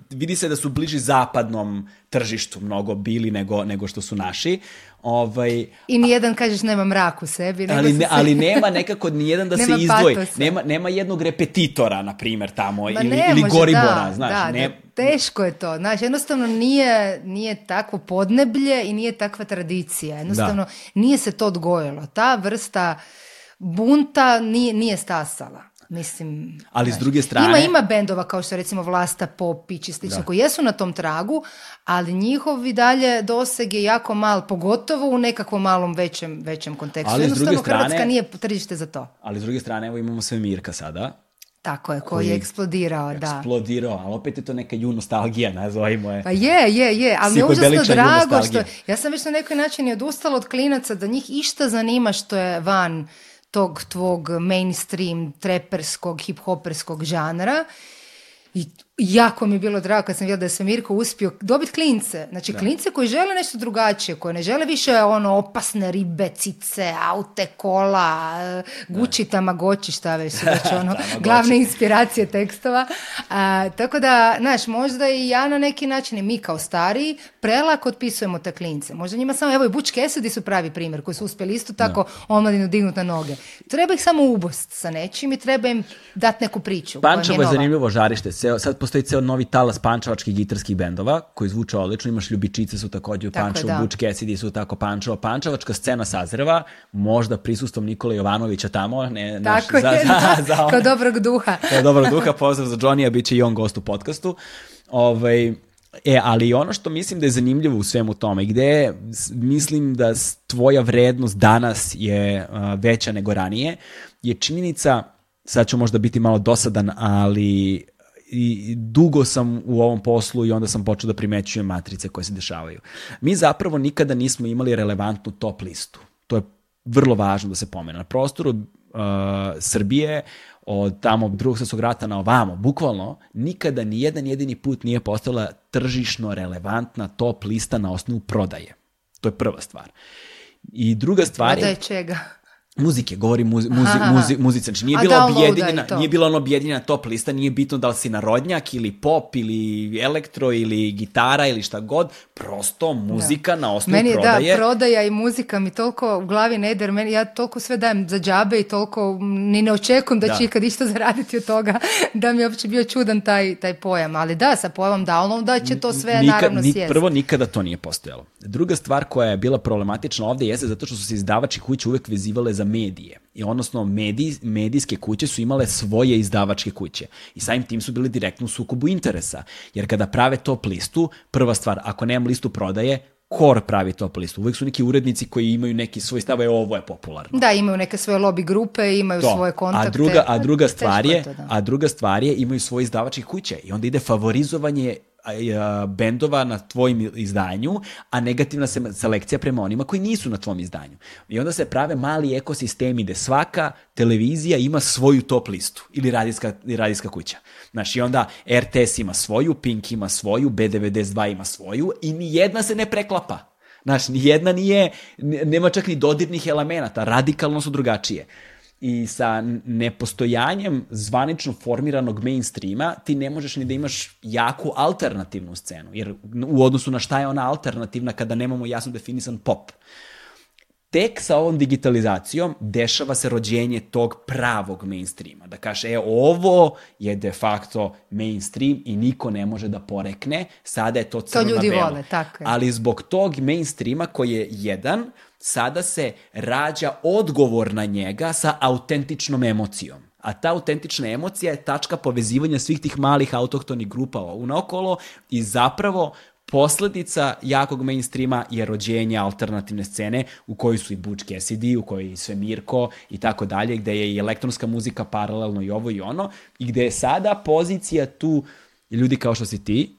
Vidi se da su bliži zapadnom tržištu mnogo bili nego, nego što su naši. Ovaj, I nijedan, kažeš, nema mrak u sebi. Ali, ali [LAUGHS] nema nekako nijedan da se izdvoji. Nema, nema jednog repetitora, na primjer, tamo. Ma ili, ne, ili goribora, da, Da, ne, da, teško je to. Znaš, jednostavno nije, nije takvo podneblje i nije takva tradicija. Jednostavno, nije se to odgojilo. Ta vrsta bunta nije, nije stasala. Mislim, ali s druge strane... Ima, ima bendova kao što recimo Vlasta Pop i slično koji jesu na tom tragu, ali njihov i dalje doseg je jako mal, pogotovo u nekakvom malom većem, većem kontekstu. jednostavno Hrvatska nije tržište za to. Ali s druge strane, evo imamo sve Mirka sada, tako je, koji, je eksplodirao, da. Eksplodirao, ali opet je to neka ju nostalgija, je. Pa je, je, je, ali je užasno drago što... Ja sam već na neki način i odustala od klinaca da njih išta zanima što je van tog tvog mainstream trepperskog, hip-hopperskog žanra i jako mi je bilo drago kad sam vidjela da je mirko uspio dobiti klince. Znači klince koji žele nešto drugačije, koji ne žele više ono opasne ribe, cice, aute, kola, guči, tamagoči, šta već [LAUGHS] ono, glavne inspiracije tekstova. A, tako da, znaš, možda i ja na neki način i mi kao stariji prelako otpisujemo te klince. Možda njima samo, evo i Buč Kesedi su pravi primjer koji su uspjeli isto tako omladinu dignuti na noge. Treba ih samo ubost sa nečim i treba im dati neku priču. Pančevo je zanimljivo žarište. Sad postoji ceo novi talas pančevačkih gitarskih bendova koji zvuče odlično, imaš ljubičice su takođe u Pančevu, da. Bučke Sidi su tako Pančevo, pančevačka scena sazreva, možda prisustvom Nikola Jovanovića tamo, ne, tako za, je, za, kao ovaj- dobrog duha. kao dobrog duha, pozdrav za Johnny, a bit će i on gost u podcastu. Ovaj, E, ali ono što mislim da je zanimljivo u svemu tome, gde mislim da tvoja vrednost danas je veća nego ranije, je činjenica, sad ću možda biti malo dosadan, ali i dugo sam u ovom poslu i onda sam počeo da primećujem matrice koje se dešavaju. Mi zapravo nikada nismo imali relevantnu top listu. To je vrlo važno da se pomene. Na prostoru uh, Srbije od tamo drugog svjetskog rata na ovamo, bukvalno, nikada ni jedan jedini put nije postala tržišno relevantna top lista na osnovu prodaje. To je prva stvar. I druga stvar je... čega? muzike, govori muzi, muzi, znači nije bila, objedinjena, nije bila ono objedinjena top lista, nije bitno da li si narodnjak ili pop ili elektro ili gitara ili šta god, prosto muzika na osnovu meni, prodaje. da, prodaja i muzika mi toliko u glavi ne ide, meni, ja toliko sve dajem za džabe i toliko ni ne očekujem da, će ikad išta zaraditi od toga, [LAUGHS] da mi je uopće bio čudan taj, taj pojam, ali da, sa da ono da će to sve naravno Prvo, nikada to nije postojalo. Druga stvar koja je bila problematična ovdje jeste zato što su se izdavači kuće uvek vezivale za medije. I odnosno medijske kuće su imale svoje izdavačke kuće i samim tim su bili direktno u sukobu interesa. Jer kada prave top listu, prva stvar, ako nemam listu prodaje, kor pravi top listu. Uvijek su neki urednici koji imaju neki svoj stav, je ovo je popularno. Da, imaju neke svoje lobby grupe, imaju svoje kontakte. A druga, a druga stvar je, a druga stvar je imaju svoje izdavačke kuće i onda ide favorizovanje bendova na tvojim izdanju, a negativna se selekcija prema onima koji nisu na tvom izdanju. I onda se prave mali ekosistemi gde svaka televizija ima svoju top listu ili radijska, radijska kuća. Znaš, i onda RTS ima svoju, Pink ima svoju, B92 ima svoju i ni jedna se ne preklapa. Znaš, ni jedna nije, nema čak ni dodirnih elemenata, radikalno su drugačije i sa nepostojanjem zvanično formiranog mainstreama ti ne možeš ni da imaš jaku alternativnu scenu, jer u odnosu na šta je ona alternativna kada nemamo jasno definisan pop. Tek sa ovom digitalizacijom dešava se rođenje tog pravog mainstreama. Da kaže, e, ovo je de facto mainstream i niko ne može da porekne, sada je to crno to ljudi Vole, Ali zbog tog mainstreama koji je jedan, sada se rađa odgovor na njega sa autentičnom emocijom. A ta autentična emocija je tačka povezivanja svih tih malih autohtonih grupa unaokolo i zapravo posledica jakog mainstreama je rođenje alternativne scene u kojoj su i Butch Cassidy, u kojoj je i Svemirko i tako dalje, gde je i elektronska muzika paralelno i ovo i ono i gde je sada pozicija tu ljudi kao što si ti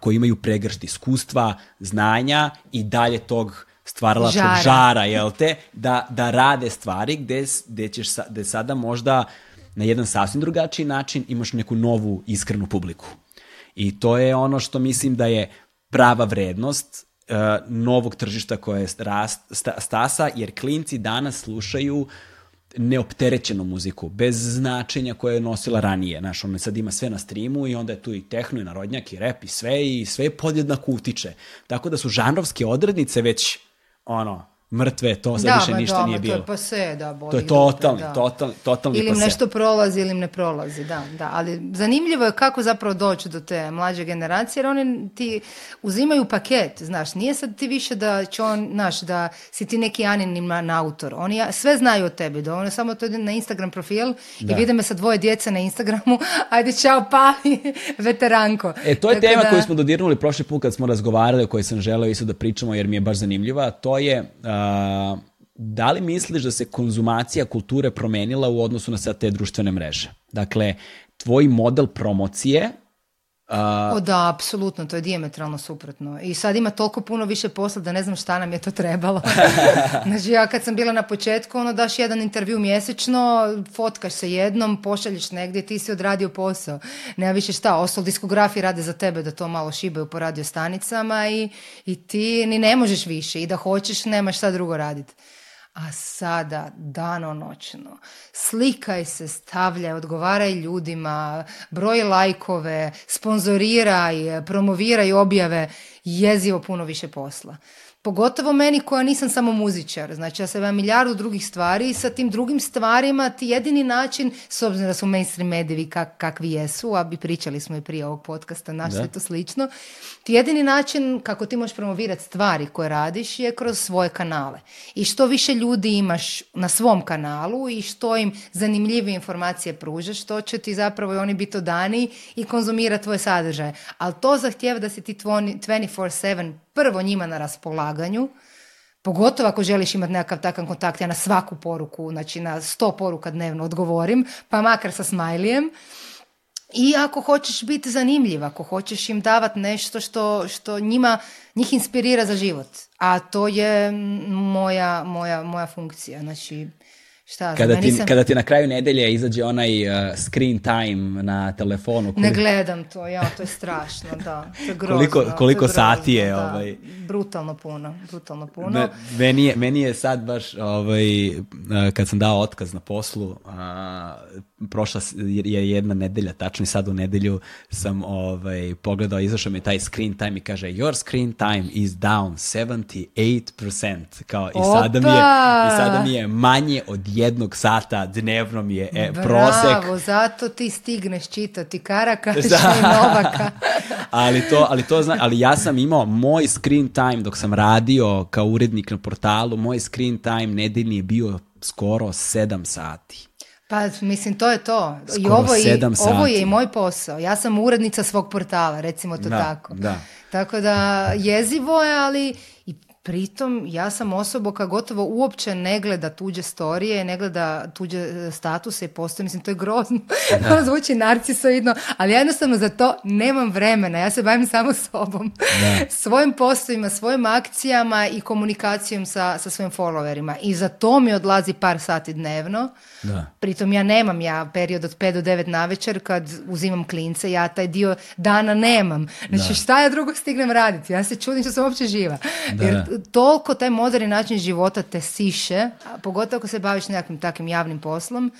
koji imaju pregršt iskustva, znanja i dalje tog Stvarala žara, žara jel te, da, da rade stvari gde, gde, ćeš sa, gde sada možda na jedan sasvim drugačiji način imaš neku novu iskrenu publiku. I to je ono što mislim da je prava vrednost eh, novog tržišta koje je stasa, jer klinci danas slušaju neopterećenu muziku, bez značenja koje je nosila ranije. Znaš, ono sad ima sve na streamu i onda je tu i tehno i narodnjak i rep i sve i sve podjednako utiče. Tako da su žanrovske odrednice već on off. mrtve, to sad više ništa nije bilo. Da, to je pa da, boli. To je totalni, totalni, totalni Ili im nešto prolazi ili ne prolazi, da, da. Ali zanimljivo je kako zapravo doći do te mlađe generacije, jer oni ti uzimaju paket, znaš, nije sad ti više da će on, znaš, da si ti neki anoniman autor. Oni sve znaju o tebi, dovoljno samo to na Instagram profil i vide me sa dvoje djece na Instagramu, [LAUGHS] ajde čao pa, [LAUGHS] veteranko. E, to je tema koju smo dodirnuli prošli put kad smo razgovarali, o kojoj sam želeo isto da pričamo jer mi je baš zanimljiva, to je da li misliš da se konzumacija kulture promenila u odnosu na sad te društvene mreže? Dakle, tvoj model promocije Uh, o da, apsolutno, to je diametralno suprotno. I sad ima toliko puno više posla da ne znam šta nam je to trebalo. [LAUGHS] znači ja kad sam bila na početku, ono daš jedan intervju mjesečno, fotkaš se jednom, pošalješ negdje, ti si odradio posao. Nema više šta, ostalo diskografi rade za tebe da to malo šibaju po radio stanicama i, i ti ni ne možeš više i da hoćeš nemaš šta drugo raditi a sada danonoćno. Slikaj se, stavljaj, odgovaraj ljudima, broj lajkove, sponzoriraj, promoviraj objave, jezivo puno više posla. Pogotovo meni koja nisam samo muzičar, znači ja sam vam milijardu drugih stvari i sa tim drugim stvarima ti jedini način, s obzirom da su mainstream mediji kak, kakvi jesu, a bi pričali smo i prije ovog podcasta, naš to slično, ti jedini način kako ti možeš promovirati stvari koje radiš je kroz svoje kanale. I što više ljudi imaš na svom kanalu i što im zanimljive informacije pružaš, to će ti zapravo i oni biti odani i konzumirati tvoje sadržaje. Ali to zahtjeva da si ti 24-7 prvo njima na raspolaganju, Pogotovo ako želiš imati nekakav takav kontakt, ja na svaku poruku, znači na sto poruka dnevno odgovorim, pa makar sa smajlijem. I ako hoćeš biti zanimljiv, ako hoćeš im davati nešto što, što njima, njih inspirira za život. A to je moja, moja, moja funkcija. Znači, Šta, kada, ti, kada ti na kraju nedelje izađe onaj uh, screen time na telefonu. Koliko... Ne gledam to, ja, to je strašno, da. To je koliko koliko sati je? Ovaj... Brutalno puno, brutalno puno. meni, je, sad baš, ovaj, uh, kad sam dao otkaz na poslu, uh, prošla je jedna nedelja, tačno i sad u nedelju sam ovaj, pogledao, izašao mi taj screen time i kaže your screen time is down 78%. Kao, i, sada mi je, I mi je manje od jednog sata dnevno mi je e, Bravo, prosek. zato ti stigneš čitati Karaka i [LAUGHS] Novaka. [LAUGHS] ali, to, ali, to zna, ali ja sam imao moj screen time dok sam radio kao urednik na portalu, moj screen time nedeljni je bio skoro 7 sati. Pa mislim, to je to. I ovo, je, ovo je i moj posao. Ja sam urednica svog portala, recimo to tako. Da. Tako da jezivo je, ali i Pritom ja sam osoba koja gotovo uopće ne gleda tuđe storije, ne gleda tuđe e, statuse i postoje. Mislim, to je grozno. to [LAUGHS] ono zvuči narcisoidno, ali ja jednostavno za to nemam vremena. Ja se bavim samo sobom. [LAUGHS] Svojim postojima, svojim akcijama i komunikacijom sa, svojim followerima. I za to mi odlazi par sati dnevno. Da. Pritom ja nemam ja period od 5 do 9 na večer kad uzimam klince. Ja taj dio dana nemam. Znači šta ja drugo stignem raditi? Ja se čudim što sam uopće živa. Jer toliko taj moderni način života te siše, a pogotovo ako se baviš nekakvim takvim javnim poslom,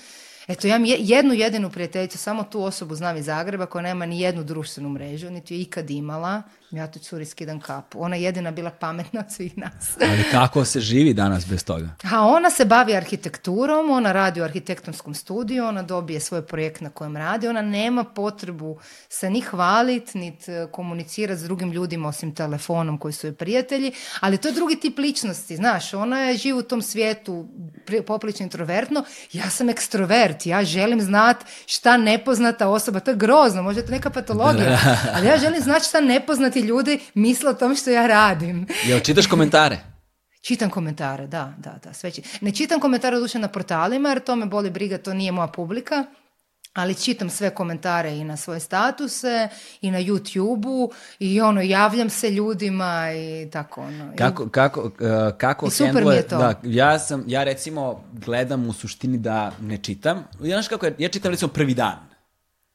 Eto, ja imam jednu jedinu prijateljicu, samo tu osobu znam iz Zagreba koja nema ni jednu društvenu mrežu, niti je ikad imala, ja tu curi skidam kapu. Ona je jedina bila pametna od svih nas. [LAUGHS] Ali kako se živi danas bez toga? A ona se bavi arhitekturom, ona radi u arhitektonskom studiju, ona dobije svoj projekt na kojem radi, ona nema potrebu se ni hvaliti niti e, komunicirati s drugim ljudima osim telefonom koji su joj prijatelji, ali to je drugi tip ličnosti, znaš, ona je živi u tom svijetu poprilično introvertno, ja sam ekstrovert, ja želim znat šta nepoznata osoba, to je grozno, možda je to neka patologija, [LAUGHS] ali ja želim znat šta nepoznati ljudi misle o tom što ja radim. Jel čitaš komentare? [LAUGHS] Čitam komentare, da, da, da, sve čitam. Ne čitam komentare duše na portalima jer to me boli briga, to nije moja publika, ali čitam sve komentare i na svoje statuse i na YouTube-u i ono, javljam se ljudima i tako ono. Kako, kako, e, kako super mi je to. ja sam, ja recimo gledam u suštini da ne čitam. Ja kako, ja čitam recimo prvi dan.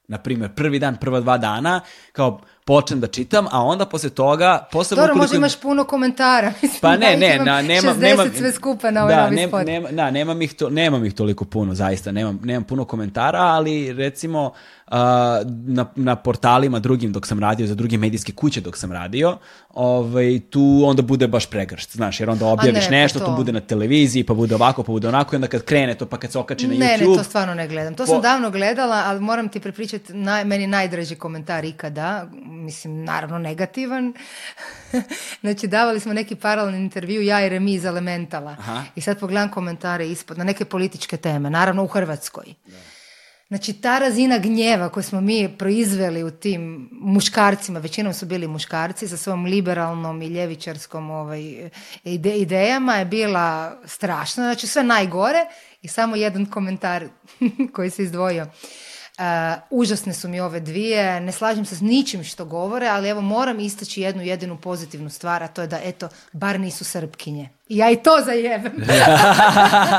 Naprimjer, prvi dan, prva dva dana, kao počnem da čitam, a onda posle toga... Posle Dobro, ukoliko... možda imaš puno komentara. [LAUGHS] Mislim, pa ne, ne, na, nema, 60 nema, sve skupa na ovaj da, novi nema, spot. Nema, da, nemam ih, to, nemam ih toliko puno, zaista, nemam, nemam puno komentara, ali recimo na, na portalima drugim dok sam radio, za druge medijske kuće dok sam radio, ovaj, tu onda bude baš pregršt, znaš, jer onda objaviš ne, pa nešto, to. bude na televiziji, pa bude ovako, pa bude onako, i onda kad krene to, pa kad se okače na ne, YouTube... Ne, ne, to stvarno ne gledam. To po... sam davno gledala, ali moram ti prepričati naj, meni najdraži komentar ikada, mislim, naravno negativan. [LAUGHS] znači, davali smo neki paralelni intervju, ja i Remi iz Elementala. I sad pogledam komentare ispod, na neke političke teme, naravno u Hrvatskoj. Znači ta razina gnjeva koju smo mi proizveli u tim muškarcima, većinom su bili muškarci sa svom liberalnom i ljevičarskom ovaj, ide, idejama je bila strašna, znači sve najgore i samo jedan komentar [LAUGHS] koji se izdvojio. Uh, užasne su mi ove dvije, ne slažem se s ničim što govore, ali evo moram istaći jednu jedinu pozitivnu stvar, a to je da eto, bar nisu srpkinje. I ja i to zajebem.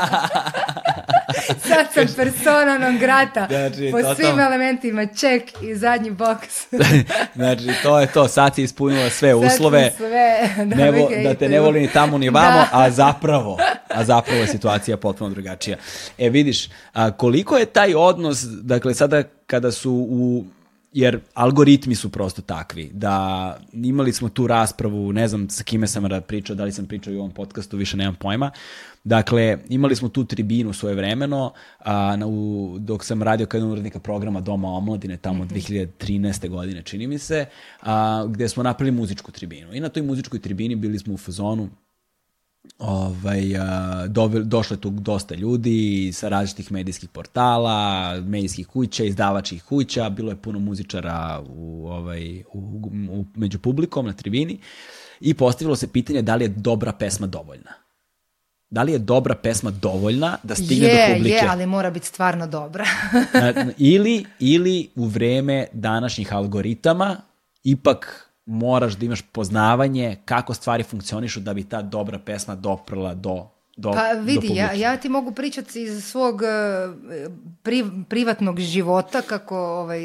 [LAUGHS] Sad sam persona non grata znači, po svim elementima. Ček i zadnji boks. [LAUGHS] znači, to je to. Sad si ispunila sve uslove. Sve, da, [LAUGHS] ne da te ne voli ni tamo ni vamo, a zapravo a zapravo je situacija potpuno drugačija. E vidiš, a koliko je taj odnos, dakle sada kada su u jer algoritmi su prosto takvi da imali smo tu raspravu, ne znam sa kime sam pričao, da li sam pričao u ovom podcastu, više nemam pojma. Dakle, imali smo tu tribinu svoje vremeno, a, u, dok sam radio kao jedan urednika programa Doma omladine, tamo 2013. Mhm. godine, čini mi se, gdje smo napravili muzičku tribinu. I na toj muzičkoj tribini bili smo u fazonu, ovaj, došlo je tu dosta ljudi sa različitih medijskih portala, medijskih kuća, izdavačkih kuća, bilo je puno muzičara u, ovaj, u, među publikom na tribini i postavilo se pitanje da li je dobra pesma dovoljna. Da li je dobra pesma dovoljna da stigne je, do publike? Je, ali mora biti stvarno dobra. ili, ili u vreme današnjih algoritama ipak moraš da imaš poznavanje kako stvari funkcionišu da bi ta dobra pesma doprla do do, pa vidi, ja, ja ti mogu pričati iz svog e, privatnog života kako ovaj,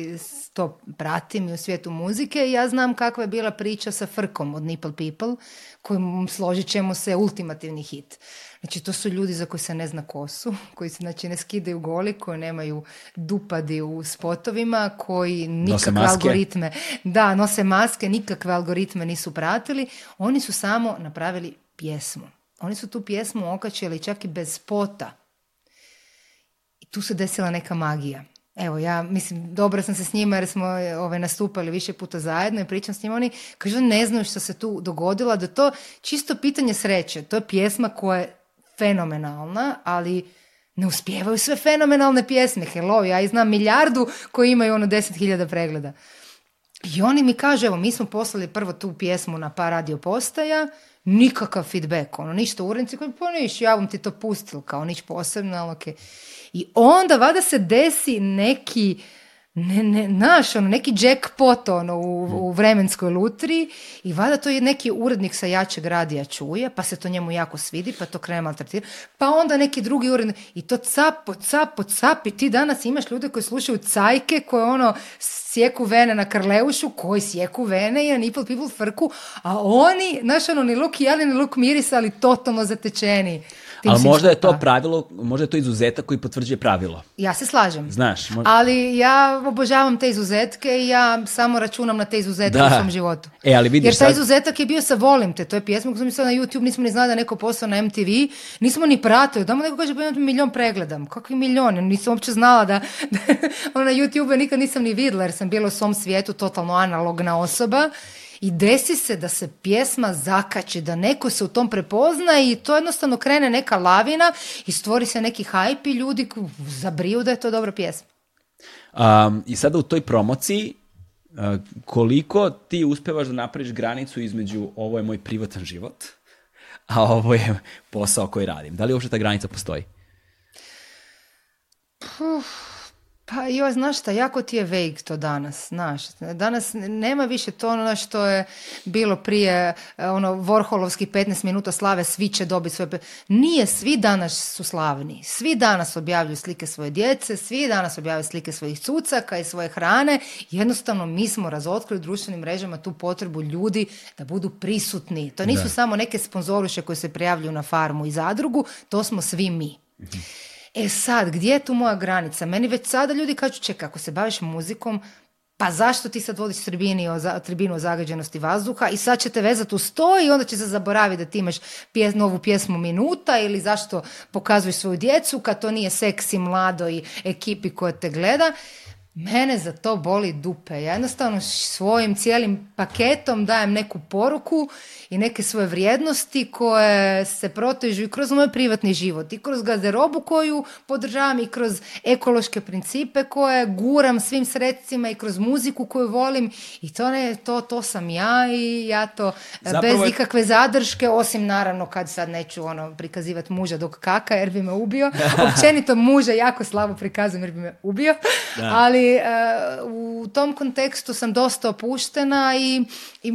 to pratim i u svijetu muzike. Ja znam kakva je bila priča sa Frkom od Nipple People, kojim složit ćemo se ultimativni hit. Znači, to su ljudi za koji se ne zna kosu, su, [LAUGHS] koji se znači, ne skidaju goli, koji nemaju dupadi u spotovima, koji nikakve algoritme... Da, nose maske, nikakve algoritme nisu pratili. Oni su samo napravili pjesmu. Oni su tu pjesmu okačili čak i bez spota. I tu se desila neka magija. Evo, ja mislim, dobro sam se s njima jer smo ove, ovaj, nastupali više puta zajedno i pričam s njima. Oni kažu ne znaju što se tu dogodilo, da to čisto pitanje sreće. To je pjesma koja fenomenalna, ali ne uspijevaju sve fenomenalne pjesme. Hello, ja i znam milijardu koji imaju ono 10.000 pregleda. I oni mi kažu, evo, mi smo poslali prvo tu pjesmu na par radio postaja, nikakav feedback, ono, ništa urednici koji, pa niš, ja vam ti to pustil, kao nič posebno, ali okay. I onda vada se desi neki ne, ne, naš, ono, neki jackpot ono, u, mm. vremenskoj lutri i vada to je neki urednik sa jačeg radija čuje, pa se to njemu jako svidi, pa to krene maltretirati, pa onda neki drugi urednik i to capo, capo, capi, ti danas imaš ljude koji slušaju cajke koje ono sjeku vene na Krleušu, koji sjeku vene i na People frku, a oni, znaš, ono, ni luk jeli, ni luk mirisa, ali totalno zatečeni tim Ali možda je to pa. pravilo, možda je to izuzetak koji potvrđuje pravilo. Ja se slažem. Znaš. Možda... Ali ja obožavam te izuzetke i ja samo računam na te izuzetke da. u svom životu. E, ali vidiš, Jer taj izuzetak je bio sa Volim te, to je pjesma koju sam mislila na YouTube, nismo ni znali da neko posao na MTV, nismo ni pratili, da mu neko kaže pa imam milion pregleda, kakvi milion, nisam uopće znala da, [LAUGHS] da ono, na YouTube nikad nisam ni vidjela jer sam bila u svom svijetu totalno analogna osoba i desi se da se pjesma zakači, da neko se u tom prepozna i to jednostavno krene neka lavina i stvori se neki hajp i ljudi zabriju da je to dobra pjesma. Um, I sada u toj promociji e, koliko ti uspevaš da napraviš granicu između ovo je moj privatan život, a ovo je posao koji radim. Da li uopšte ta granica postoji? Puh pa joj, znaš šta, jako ti je vague to danas, znaš. Danas nema više to ono što je bilo prije, e, ono, Vorholovski 15 minuta slave, svi će dobiti svoje... Nije, svi danas su slavni. Svi danas objavljuju slike svoje djece, svi danas objavljuju slike svojih cucaka i svoje hrane. Jednostavno, mi smo razotkrili u društvenim mrežama tu potrebu ljudi da budu prisutni. To nisu samo neke sponzoruše koje se prijavljuju na farmu i zadrugu, to smo svi mi. Mhm. E sad, gdje je tu moja granica? Meni već sada ljudi kažu, čekaj, ako se baviš muzikom, pa zašto ti sad vodiš za, tribinu o zagađenosti vazduha i sad će te vezati u sto i onda će se zaboraviti da ti imaš novu pjesmu Minuta ili zašto pokazuješ svoju djecu kad to nije seksi, mladoj ekipi koja te gleda. Mene za to boli dupe. Ja jednostavno svojim cijelim paketom dajem neku poruku i neke svoje vrijednosti koje se protežu i kroz moj privatni život i kroz gazderobu koju podržavam i kroz ekološke principe koje guram svim sredstvima i kroz muziku koju volim i to ne, to, to sam ja i ja to e, bez ikakve zadrške osim naravno kad sad neću ono prikazivati muža dok kaka jer bi me ubio. [LAUGHS] Općenito muža jako slabo prikazujem jer bi me ubio, ali uh, u tom kontekstu sam dosta opuštena i,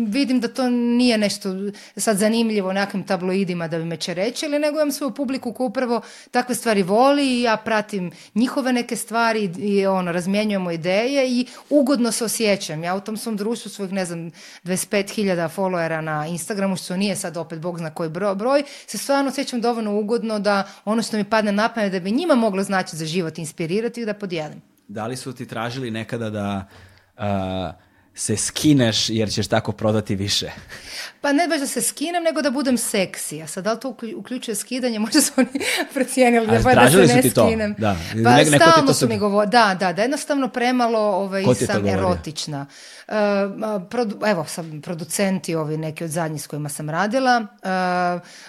vidim da to nije nešto sad zanimljivo nekim tabloidima da bi me će reći, ali nego imam svoju publiku koja upravo takve stvari voli i ja pratim njihove neke stvari i ono, razmjenjujemo ideje i ugodno se osjećam. Ja u tom svom društvu svojih, ne znam, 25.000 followera na Instagramu, što nije sad opet bog zna koji broj, se stvarno osjećam dovoljno ugodno da ono što mi padne na pamet da bi njima moglo značiti za život inspirirati i da podijelim. Da li su ti tražili nekada da uh, se skineš jer ćeš tako prodati više? Pa ne baš da se skinem, nego da budem seksi. A sad, da li to uključuje skidanje? [LAUGHS] Možda su oni procijenili da, pa, da se ne skinem. Pa ne, stalno su mi govorili. Da, da, da. Jednostavno premalo ovaj, sam erotična. E, evo, sam producenti ovi neki od zadnjih s kojima sam radila. E,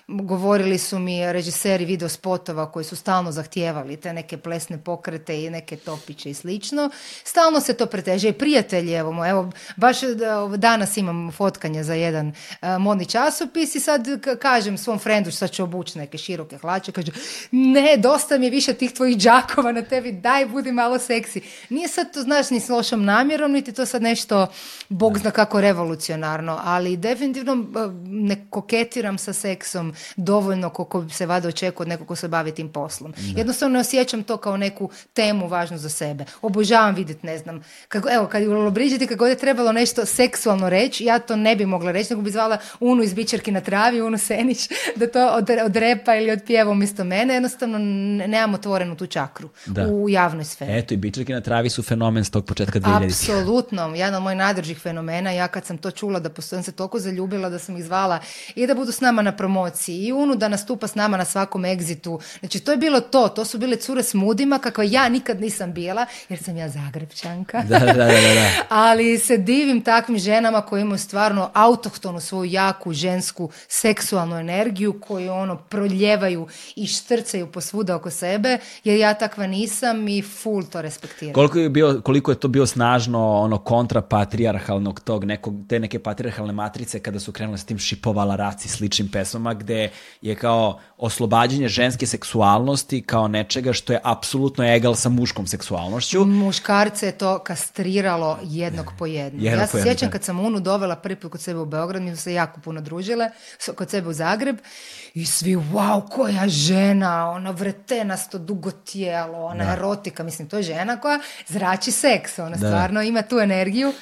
govorili su mi režiseri video spotova koji su stalno zahtijevali te neke plesne pokrete i neke topiće i slično. Stalno se to preteže. I prijatelji, evo, evo baš e, danas imam fotkanje za jedan E, modni časopis i sad kažem svom frendu, sad ću obući neke široke hlače, kaže, ne, dosta mi je više tih tvojih džakova na tebi, daj, budi malo seksi. Nije sad to, znaš, ni s lošom namjerom, niti to sad nešto, bog zna kako revolucionarno, ali definitivno e, ne koketiram sa seksom dovoljno koliko se vada očekuje od nekog ko se bavi tim poslom. Jednostavno ne osjećam to kao neku temu važnu za sebe. Obožavam vidjeti, ne znam, kako, evo, kad je u Lobriđeti, je trebalo nešto seksualno reći, ja to ne bi mogla reći, nego bi Unu iz Bičarki na travi, Unu Senić, [LAUGHS] da to od, od repa ili od pjeva umjesto mene, jednostavno nemam otvorenu tu čakru u javnoj sferi. Eto i Bičarki na travi su fenomen s tog početka 2000 Apsolutno, jedan od mojih najdražih fenomena, ja kad sam to čula da postojem se toliko zaljubila da sam ih zvala i da budu s nama na promociji i Unu da nastupa s nama na svakom egzitu. Znači to je bilo to, to su bile cure s mudima kakva ja nikad nisam bila jer sam ja Zagrebčanka. [LAUGHS] Ali se divim takvim ženama koje imaju stvarno autohtonu svoju jaku žensku seksualnu energiju koju ono proljevaju i štrcaju posvuda oko sebe, jer ja takva nisam i full to respektiram. Koliko je, koliko je to bio snažno ono kontra tog, nekog, te neke patrijarhalne matrice kada su krenule s tim šipovala raci sličnim pesmama, gde je kao oslobađanje ženske seksualnosti kao nečega što je apsolutno egal sa muškom seksualnošću. Muškarce je to kastriralo jednog po jednog. ja se sjećam kad sam Unu dovela prvi put kod sebe u Beograd, mi se jako puno družile kod sebe u Zagreb i svi wow koja žena, ona vretenasto dugo tijelo, ona da. erotika, mislim to je žena koja zrači seks, ona da. stvarno ima tu energiju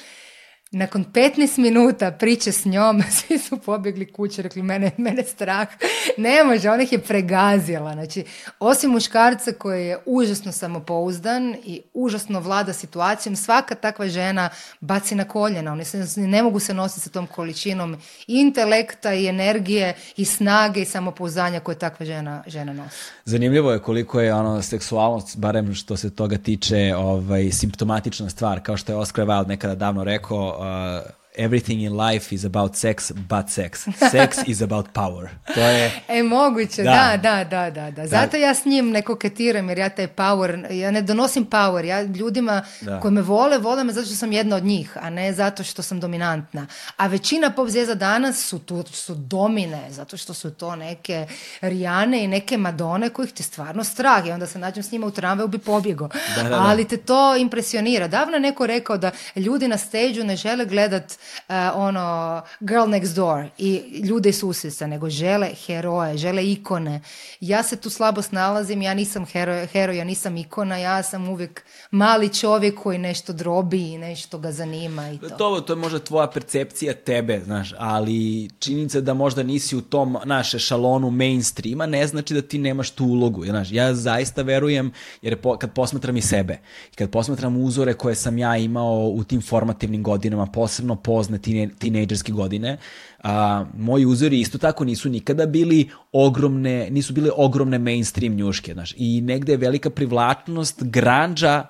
nakon 15 minuta priče s njom, [LAUGHS] svi su pobjegli kuće, rekli mene, mene strah, ne može, ona ih je pregazila. Znači, osim muškarca koji je užasno samopouzdan i užasno vlada situacijom, svaka takva žena baci na koljena, oni se, ne mogu se nositi sa tom količinom intelekta i energije i snage i samopouzdanja koje takva žena, žena nosi. Zanimljivo je koliko je ono, seksualnost, barem što se toga tiče, ovaj, simptomatična stvar, kao što je Oscar Wilde nekada davno rekao, uh, everything in life is about sex but sex. [LAUGHS] Sex is about power. To je... E, moguće, da, da, da, da. Zato ja s njim ne koketiram jer ja taj power, ja ne donosim power. Ja ljudima koji me vole, vole me zato što sam jedna od njih, a ne zato što sam dominantna. A većina pop zvijezda danas su, tu, su domine, zato što su to neke Rijane i neke Madone kojih te stvarno strah. I onda se nađem s njima u tramvaju bi pobjego. Ali te to impresionira. Davno je neko rekao da ljudi na steđu ne žele gledat E, ono girl next door i ljude iz nego žele heroje, žele ikone. Ja se tu slabo snalazim, ja nisam hero, ja nisam ikona, ja sam uvijek mali čovjek koji nešto drobi i nešto ga zanima i to. to. To je možda tvoja percepcija tebe, znaš, ali činjenica da možda nisi u tom naše šalonu mainstreama ne znači da ti nemaš tu ulogu, znaš. Ja zaista verujem, jer kad posmatram i sebe, kad posmatram uzore koje sam ja imao u tim formativnim godinama, posebno pozne tinejdžerske godine. A, moji uzori isto tako nisu nikada bili ogromne, nisu bile ogromne mainstream njuške, znaš. I negde je velika privlačnost granđa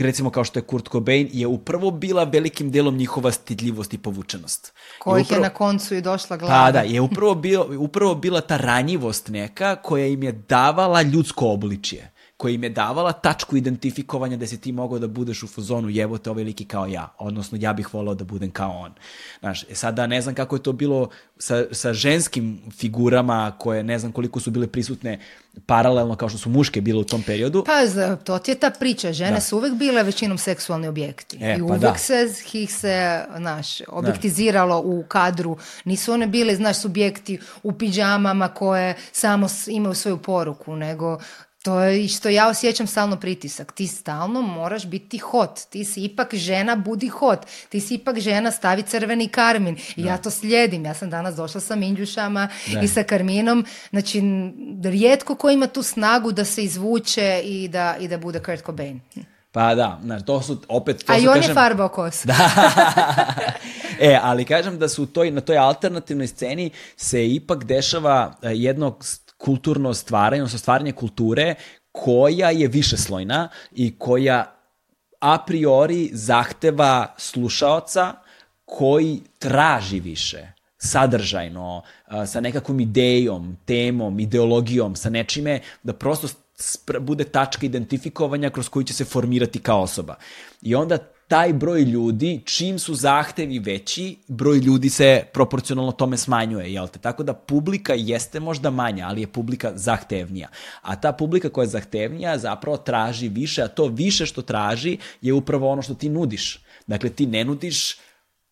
recimo kao što je Kurt Cobain, je upravo bila velikim delom njihova stidljivost i povučenost. Kojih je, na koncu i došla glava. Pa da, je upravo, bio, upravo bila ta ranjivost neka koja im je davala ljudsko obličje koja im je davala tačku identifikovanja da si ti mogao da budeš u fazonu jebote ovaj lik kao ja, odnosno ja bih volao da budem kao on. Znaš, e, sada ne znam kako je to bilo sa, sa ženskim figurama koje ne znam koliko su bile prisutne paralelno kao što su muške bile u tom periodu. Pa, to ti je ta priča. Žene su uvek bile većinom seksualni objekti. E, I pa uvek se ih se, znaš, objektiziralo u kadru. Nisu one bile, znaš, subjekti u piđamama koje samo imaju svoju poruku, nego to je što ja osjećam stalno pritisak. Ti stalno moraš biti hot. Ti si ipak žena, budi hot. Ti si ipak žena, stavi crveni karmin. I ja to slijedim. Ja sam danas došla sa minđušama i sa karminom. Znači, rijetko ko ima tu snagu da se izvuče i da, i da bude Kurt Cobain. Pa da, znači, to su opet... To A su, i on kažem, je farbao kosu. Da. [LAUGHS] e, ali kažem da su toj, na toj alternativnoj sceni se ipak dešava e, jedno kulturno stvaranje, odnosno stvaranje kulture koja je višeslojna i koja a priori zahteva slušaoca koji traži više sadržajno, sa nekakvom idejom, temom, ideologijom, sa nečime da prosto bude tačka identifikovanja kroz koju će se formirati kao osoba. I onda taj broj ljudi, čim su zahtevi veći, broj ljudi se proporcionalno tome smanjuje, jel te? Tako da publika jeste možda manja, ali je publika zahtevnija. A ta publika koja je zahtevnija zapravo traži više, a to više što traži je upravo ono što ti nudiš. Dakle, ti ne nudiš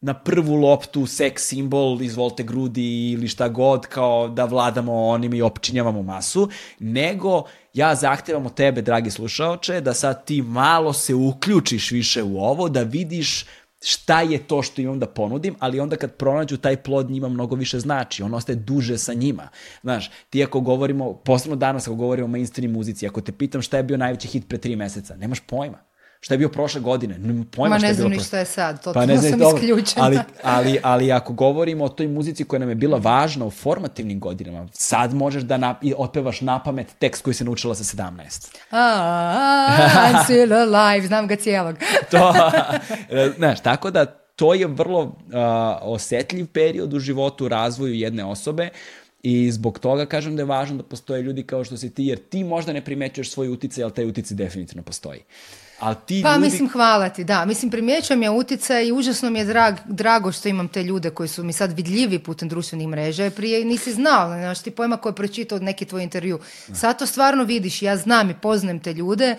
na prvu loptu seks simbol, izvolite grudi ili šta god, kao da vladamo onim i opčinjavamo masu, nego ja zahtevam od tebe, dragi slušaoče, da sad ti malo se uključiš više u ovo, da vidiš šta je to što imam da ponudim, ali onda kad pronađu taj plod njima mnogo više znači, on ostaje duže sa njima. Znaš, ti ako govorimo, posebno danas ako govorimo o mainstream muzici, ako te pitam šta je bio najveći hit pre tri meseca, nemaš pojma šta je bio prošle godine, Ne, pojma je ne znam šta je sad, to pa, sam Ali, [LAUGHS] ali, ali ako govorimo o toj muzici koja nam je bila važna u formativnim godinama, sad možeš da na, i otpevaš na pamet tekst koji se naučila sa 17. a I'm still alive, znam ga cijelog. [LAUGHS] E, znaš, tako da to je vrlo uh, osetljiv period u životu, razvoju jedne osobe i zbog toga kažem da je važno da postoje ljudi kao što si ti, jer ti možda ne primećuješ svoj uticaj, ali taj uticaj definitivno postoji. Ali pa mislim hvala ti, da. Mislim primjećujem je utjecaj i užasno mi je drag, drago što imam te ljude koji su mi sad vidljivi putem društvenih mreža. Prije nisi znao, znaš ti pojma koje je pročitao neki tvoj intervju. Sad to stvarno vidiš, ja znam i poznajem te ljude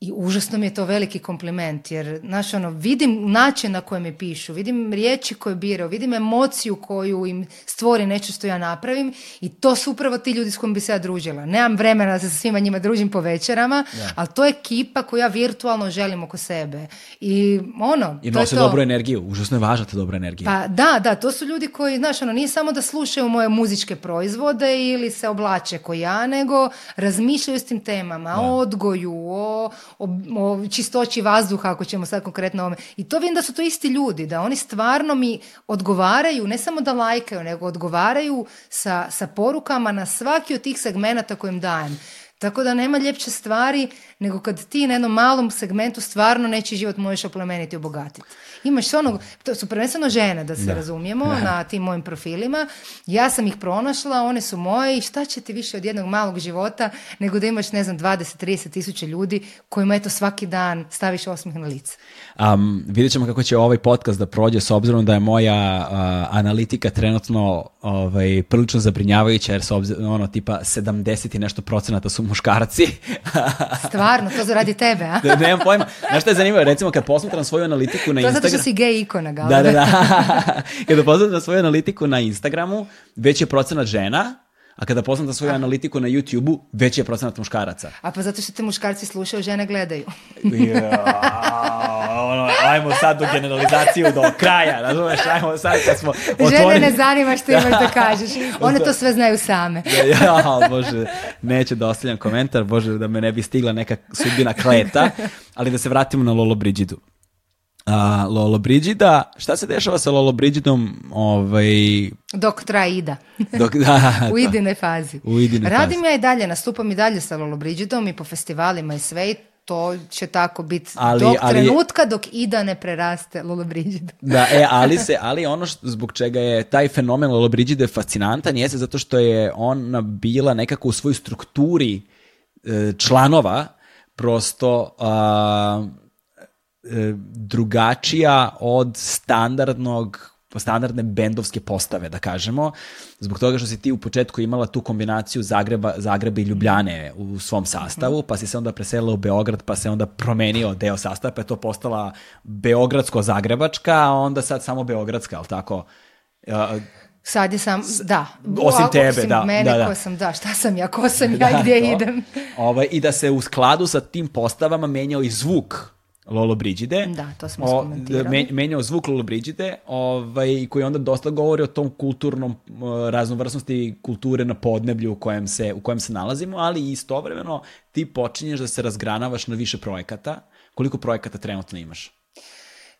i užasno mi je to veliki kompliment, jer znaš, ono, vidim način na kojem mi pišu, vidim riječi koje biraju, vidim emociju koju im stvori nešto što ja napravim i to su upravo ti ljudi s kojim bi se ja družila. Nemam vremena da se sa svima njima družim po večerama, ali to je ekipa koju ja virtualno želim oko sebe. I ono, I nose to je to. dobru energiju, užasno je važna ta dobra energija. Pa da, da, to su ljudi koji, znaš, ono, nije samo da slušaju moje muzičke proizvode ili se oblače ko ja, nego razmišljaju s tim temama, o odgoju, o o, o čistoći vazduha, ako ćemo sad konkretno ovome. I to vidim da su to isti ljudi, da oni stvarno mi odgovaraju, ne samo da lajkaju, nego odgovaraju sa, sa porukama na svaki od tih segmenata kojim dajem. Tako da nema ljepše stvari nego kad ti na jednom malom segmentu stvarno neći život možeš oplemeniti i obogatiti imaš ono, to su prvenstveno žene, da se razumijemo, na tim mojim profilima. Ja sam ih pronašla, one su moje i šta će ti više od jednog malog života nego da imaš, ne znam, 20-30 tisuća ljudi kojima eto svaki dan staviš osmih na lice. Um, vidjet ćemo kako će ovaj podcast da prođe s obzirom da je moja analitika trenutno ovaj, prilično zabrinjavajuća jer s obzirom ono tipa 70 i nešto procenata su muškarci. [LAUGHS] Stvarno, to zaradi tebe, a? da, nemam pojma. Znaš što je zanimljivo? Recimo kad posmatram svoju analitiku na Instagramu... To zato što si gej ikona, Da, da, ono. da. [LAUGHS] Kada posmatram svoju analitiku na Instagramu, već je procenat žena, a kada poznam svoju analitiku na YouTube-u, veći je procenat muškaraca. A pa zato što te muškarci slušaju, žene gledaju. Ono, ajmo sad do generalizaciju do kraja, Ajmo sad smo Žene ne zanima što imaš da kažeš. One to sve znaju same. ja, bože, neće da ostavljam komentar, bože da me ne bi stigla neka sudbina kleta. Ali da se vratimo na Lolo Brigidu a, Lolo Brigida. Šta se dešava sa Lolo Brigidom? Ovaj... Dok traje Ida. Dok, da, [LAUGHS] u idinoj fazi. U idine Radim ja i dalje, nastupam i dalje sa Lolo Brigidom i po festivalima i sve to će tako biti dok ali, trenutka dok Ida ne preraste Brigida. [LAUGHS] Da, e, ali, [LAUGHS] se, ali ono što, zbog čega je taj fenomen Bridgida fascinantan jeste zato što je ona bila nekako u svojoj strukturi e, članova prosto E, drugačija od standardnog standardne bendovske postave, da kažemo, zbog toga što si ti u početku imala tu kombinaciju Zagreba, Zagreba i Ljubljane u svom sastavu, pa si se onda preselila u Beograd, pa se onda promenio deo sastava, pa je to postala Beogradsko-Zagrebačka, a onda sad samo Beogradska, ali tako? E, sad je sam, da. Osim tebe, da. da, da. sam, da, šta sam ja, ko sam [LAUGHS] ja, gdje idem. Ovaj, I da se u skladu sa tim postavama menjao i zvuk Lolo Brigide. Da, to smo o, zvuk Lolo Brigide, ovaj, koji onda dosta govori o tom kulturnom eh, raznovrsnosti kulture na podneblju u kojem se, u kojem se nalazimo, ali istovremeno ti počinješ da se razgranavaš na više projekata. Koliko projekata trenutno imaš?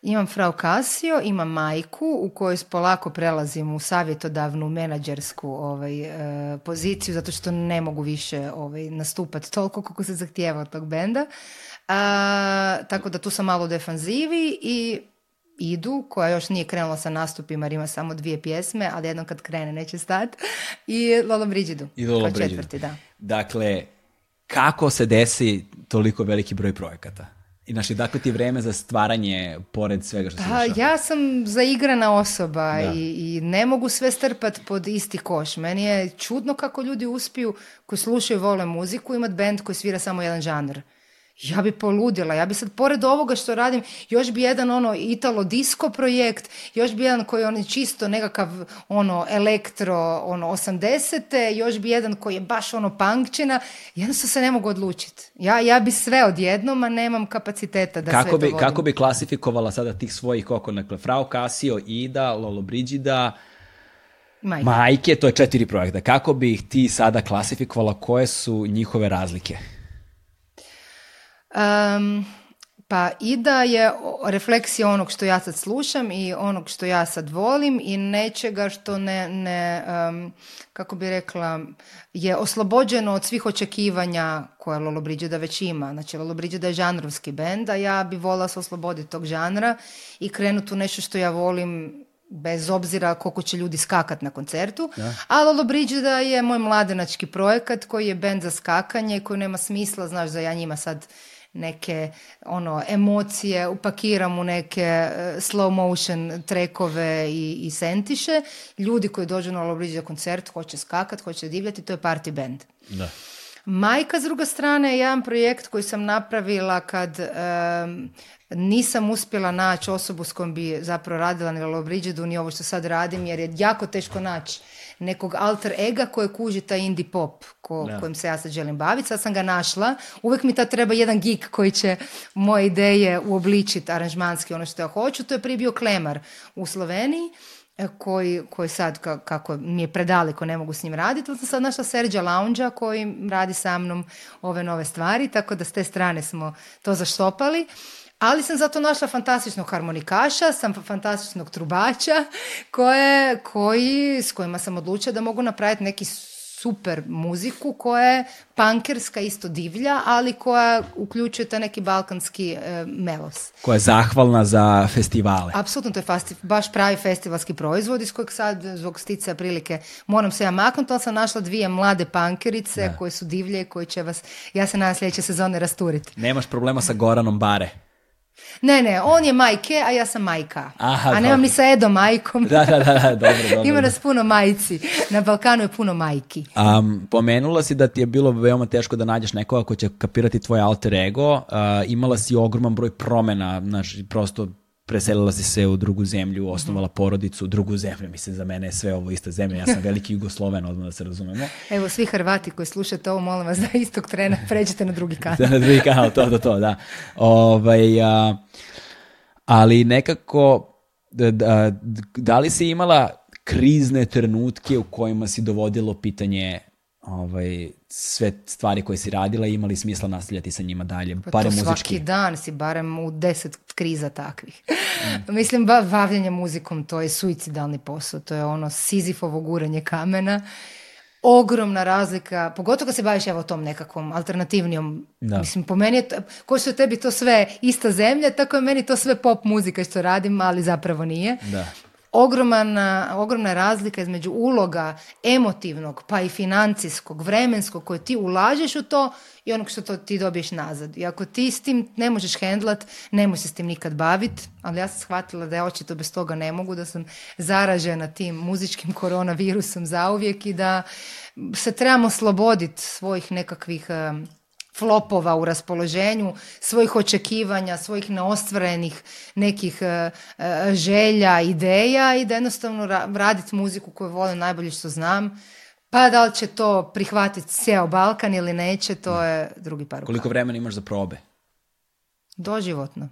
Imam Frau Casio, imam majku u kojoj polako prelazim u savjetodavnu menadžersku ovaj, eh, poziciju zato što ne mogu više ovaj, nastupati toliko kako se zahtjeva od tog benda. A, tako da tu sam malo u defanzivi i Idu, koja još nije krenula sa nastupima jer ima samo dvije pjesme, ali jednom kad krene neće stat. I Lolo Brigidu. I Četvrti, da. Dakle, kako se desi toliko veliki broj projekata? I znaš, dakle ti vreme za stvaranje pored svega što se pa, Ja sam zaigrana osoba i, ne mogu sve strpat pod isti koš. Meni je čudno kako ljudi uspiju koji slušaju, vole muziku, imat band koji svira samo jedan žanr ja bi poludila, ja bi sad pored ovoga što radim, još bi jedan ono Italo disco projekt, još bi jedan koji je ono, čisto nekakav ono elektro ono 80 još bi jedan koji je baš ono punkčina, jednostavno se ne mogu odlučiti. Ja, ja bi sve odjednom, a nemam kapaciteta da kako sve bi, Kako bi klasifikovala sada tih svojih oko, dakle, Frau Casio, Ida, Lolo Brigida, Majke. Majke, to je četiri projekta. Kako bi ih ti sada klasifikovala, koje su njihove razlike? pa i da je refleksija onog što ja sad slušam i onog što ja sad volim i nečega što ne, ne kako bi rekla, je oslobođeno od svih očekivanja koje Lolo da već ima. Znači, Lolo da je žanrovski bend, a ja bi volila se osloboditi tog žanra i krenuti u nešto što ja volim bez obzira koliko će ljudi skakat na koncertu. Ja. A Lolo je moj mladenački projekat koji je bend za skakanje koji nema smisla, znaš da ja njima sad neke ono emocije, upakiram u neke e, slow motion trekove i, i sentiše. Ljudi koji dođu na za koncert hoće skakat, hoće divljati, to je party band. Da. Majka, s druge strane, je jedan projekt koji sam napravila kad nisam uspjela naći osobu s kojom bi zapravo radila na Lobridgedu, ni ovo što sad radim, jer je jako teško naći nekog alter ega koje kuži taj indie pop ko, kojim se ja sad želim baviti. Sad sam ga našla. Uvijek mi ta treba jedan geek koji će moje ideje uobličiti aranžmanski ono što ja hoću. To je prije bio Klemar u Sloveniji e, koji, koji sad, kako mi je predaleko, ne mogu s njim raditi, ali sam sad našla Serđa Lounge koji radi sa mnom ove nove stvari, tako da s te strane smo to zaštopali ali sam zato našla fantastičnog harmonikaša, sam fantastičnog trubača koje, koji, s kojima sam odlučila da mogu napraviti neki super muziku koja je pankerska, isto divlja, ali koja uključuje taj neki balkanski e, melos. Koja je zahvalna za festivale. Apsolutno, to je baš pravi festivalski proizvod iz kojeg sad, zbog stice prilike, moram se ja maknuti, ali sam našla dvije mlade pankerice koje su divlje i koje će vas, ja se nadam sljedeće sezone rasturiti. Nemaš problema sa Goranom Bare. Ne, ne, on je majke, a ja sam majka. Aha, a nemam ni sa Edo majkom. Da, da, da, dobro, [LAUGHS] dobro. Ima nas puno majci. Na Balkanu je puno majki. Um, pomenula si da ti je bilo veoma teško da nađeš nekoga ko će kapirati tvoj alter ego. imala si ogroman broj promena, znaš, prosto preselila se u drugu zemlju, osnovala porodicu u drugu zemlju. Mislim, za mene je sve ovo ista zemlja. Ja sam veliki jugosloven, odmah da se razumemo. Evo, svi Hrvati koji slušate ovo, molim vas da istog trena [LAUGHS] pređete na drugi kanal. na drugi kanal, to, to, to, da. Ovaj, ali nekako, da, da li si imala krizne trenutke u kojima si dovodilo pitanje ovaj, sve stvari koje si radila i imali smisla nastavljati sa njima dalje. Pa to muzički. svaki dan si barem u deset kriza takvih. Mm. [LAUGHS] Mislim, ba, bavljanje muzikom to je suicidalni posao, to je ono sizifovo guranje kamena. Ogromna razlika, pogotovo kad se baviš evo tom nekakvom alternativnijom, mislim po meni je to, ko što je tebi to sve ista zemlja, tako je meni to sve pop muzika što radim, ali zapravo nije. Da ogromna, ogromna razlika između uloga emotivnog pa i financijskog, vremenskog koje ti ulažeš u to i onog što to ti dobiješ nazad. I ako ti s tim ne možeš hendlat, ne možeš se s tim nikad baviti, ali ja sam shvatila da ja očito bez toga ne mogu, da sam zaražena tim muzičkim koronavirusom zauvijek i da se trebamo sloboditi svojih nekakvih flopova u raspoloženju, svojih očekivanja, svojih neostvarenih nekih e, e, želja, ideja i da jednostavno raditi muziku koju volim najbolje što znam. Pa da li će to prihvatiti cijel Balkan ili neće, to je drugi par. Koliko vremena imaš za probe? Doživotno. [LAUGHS]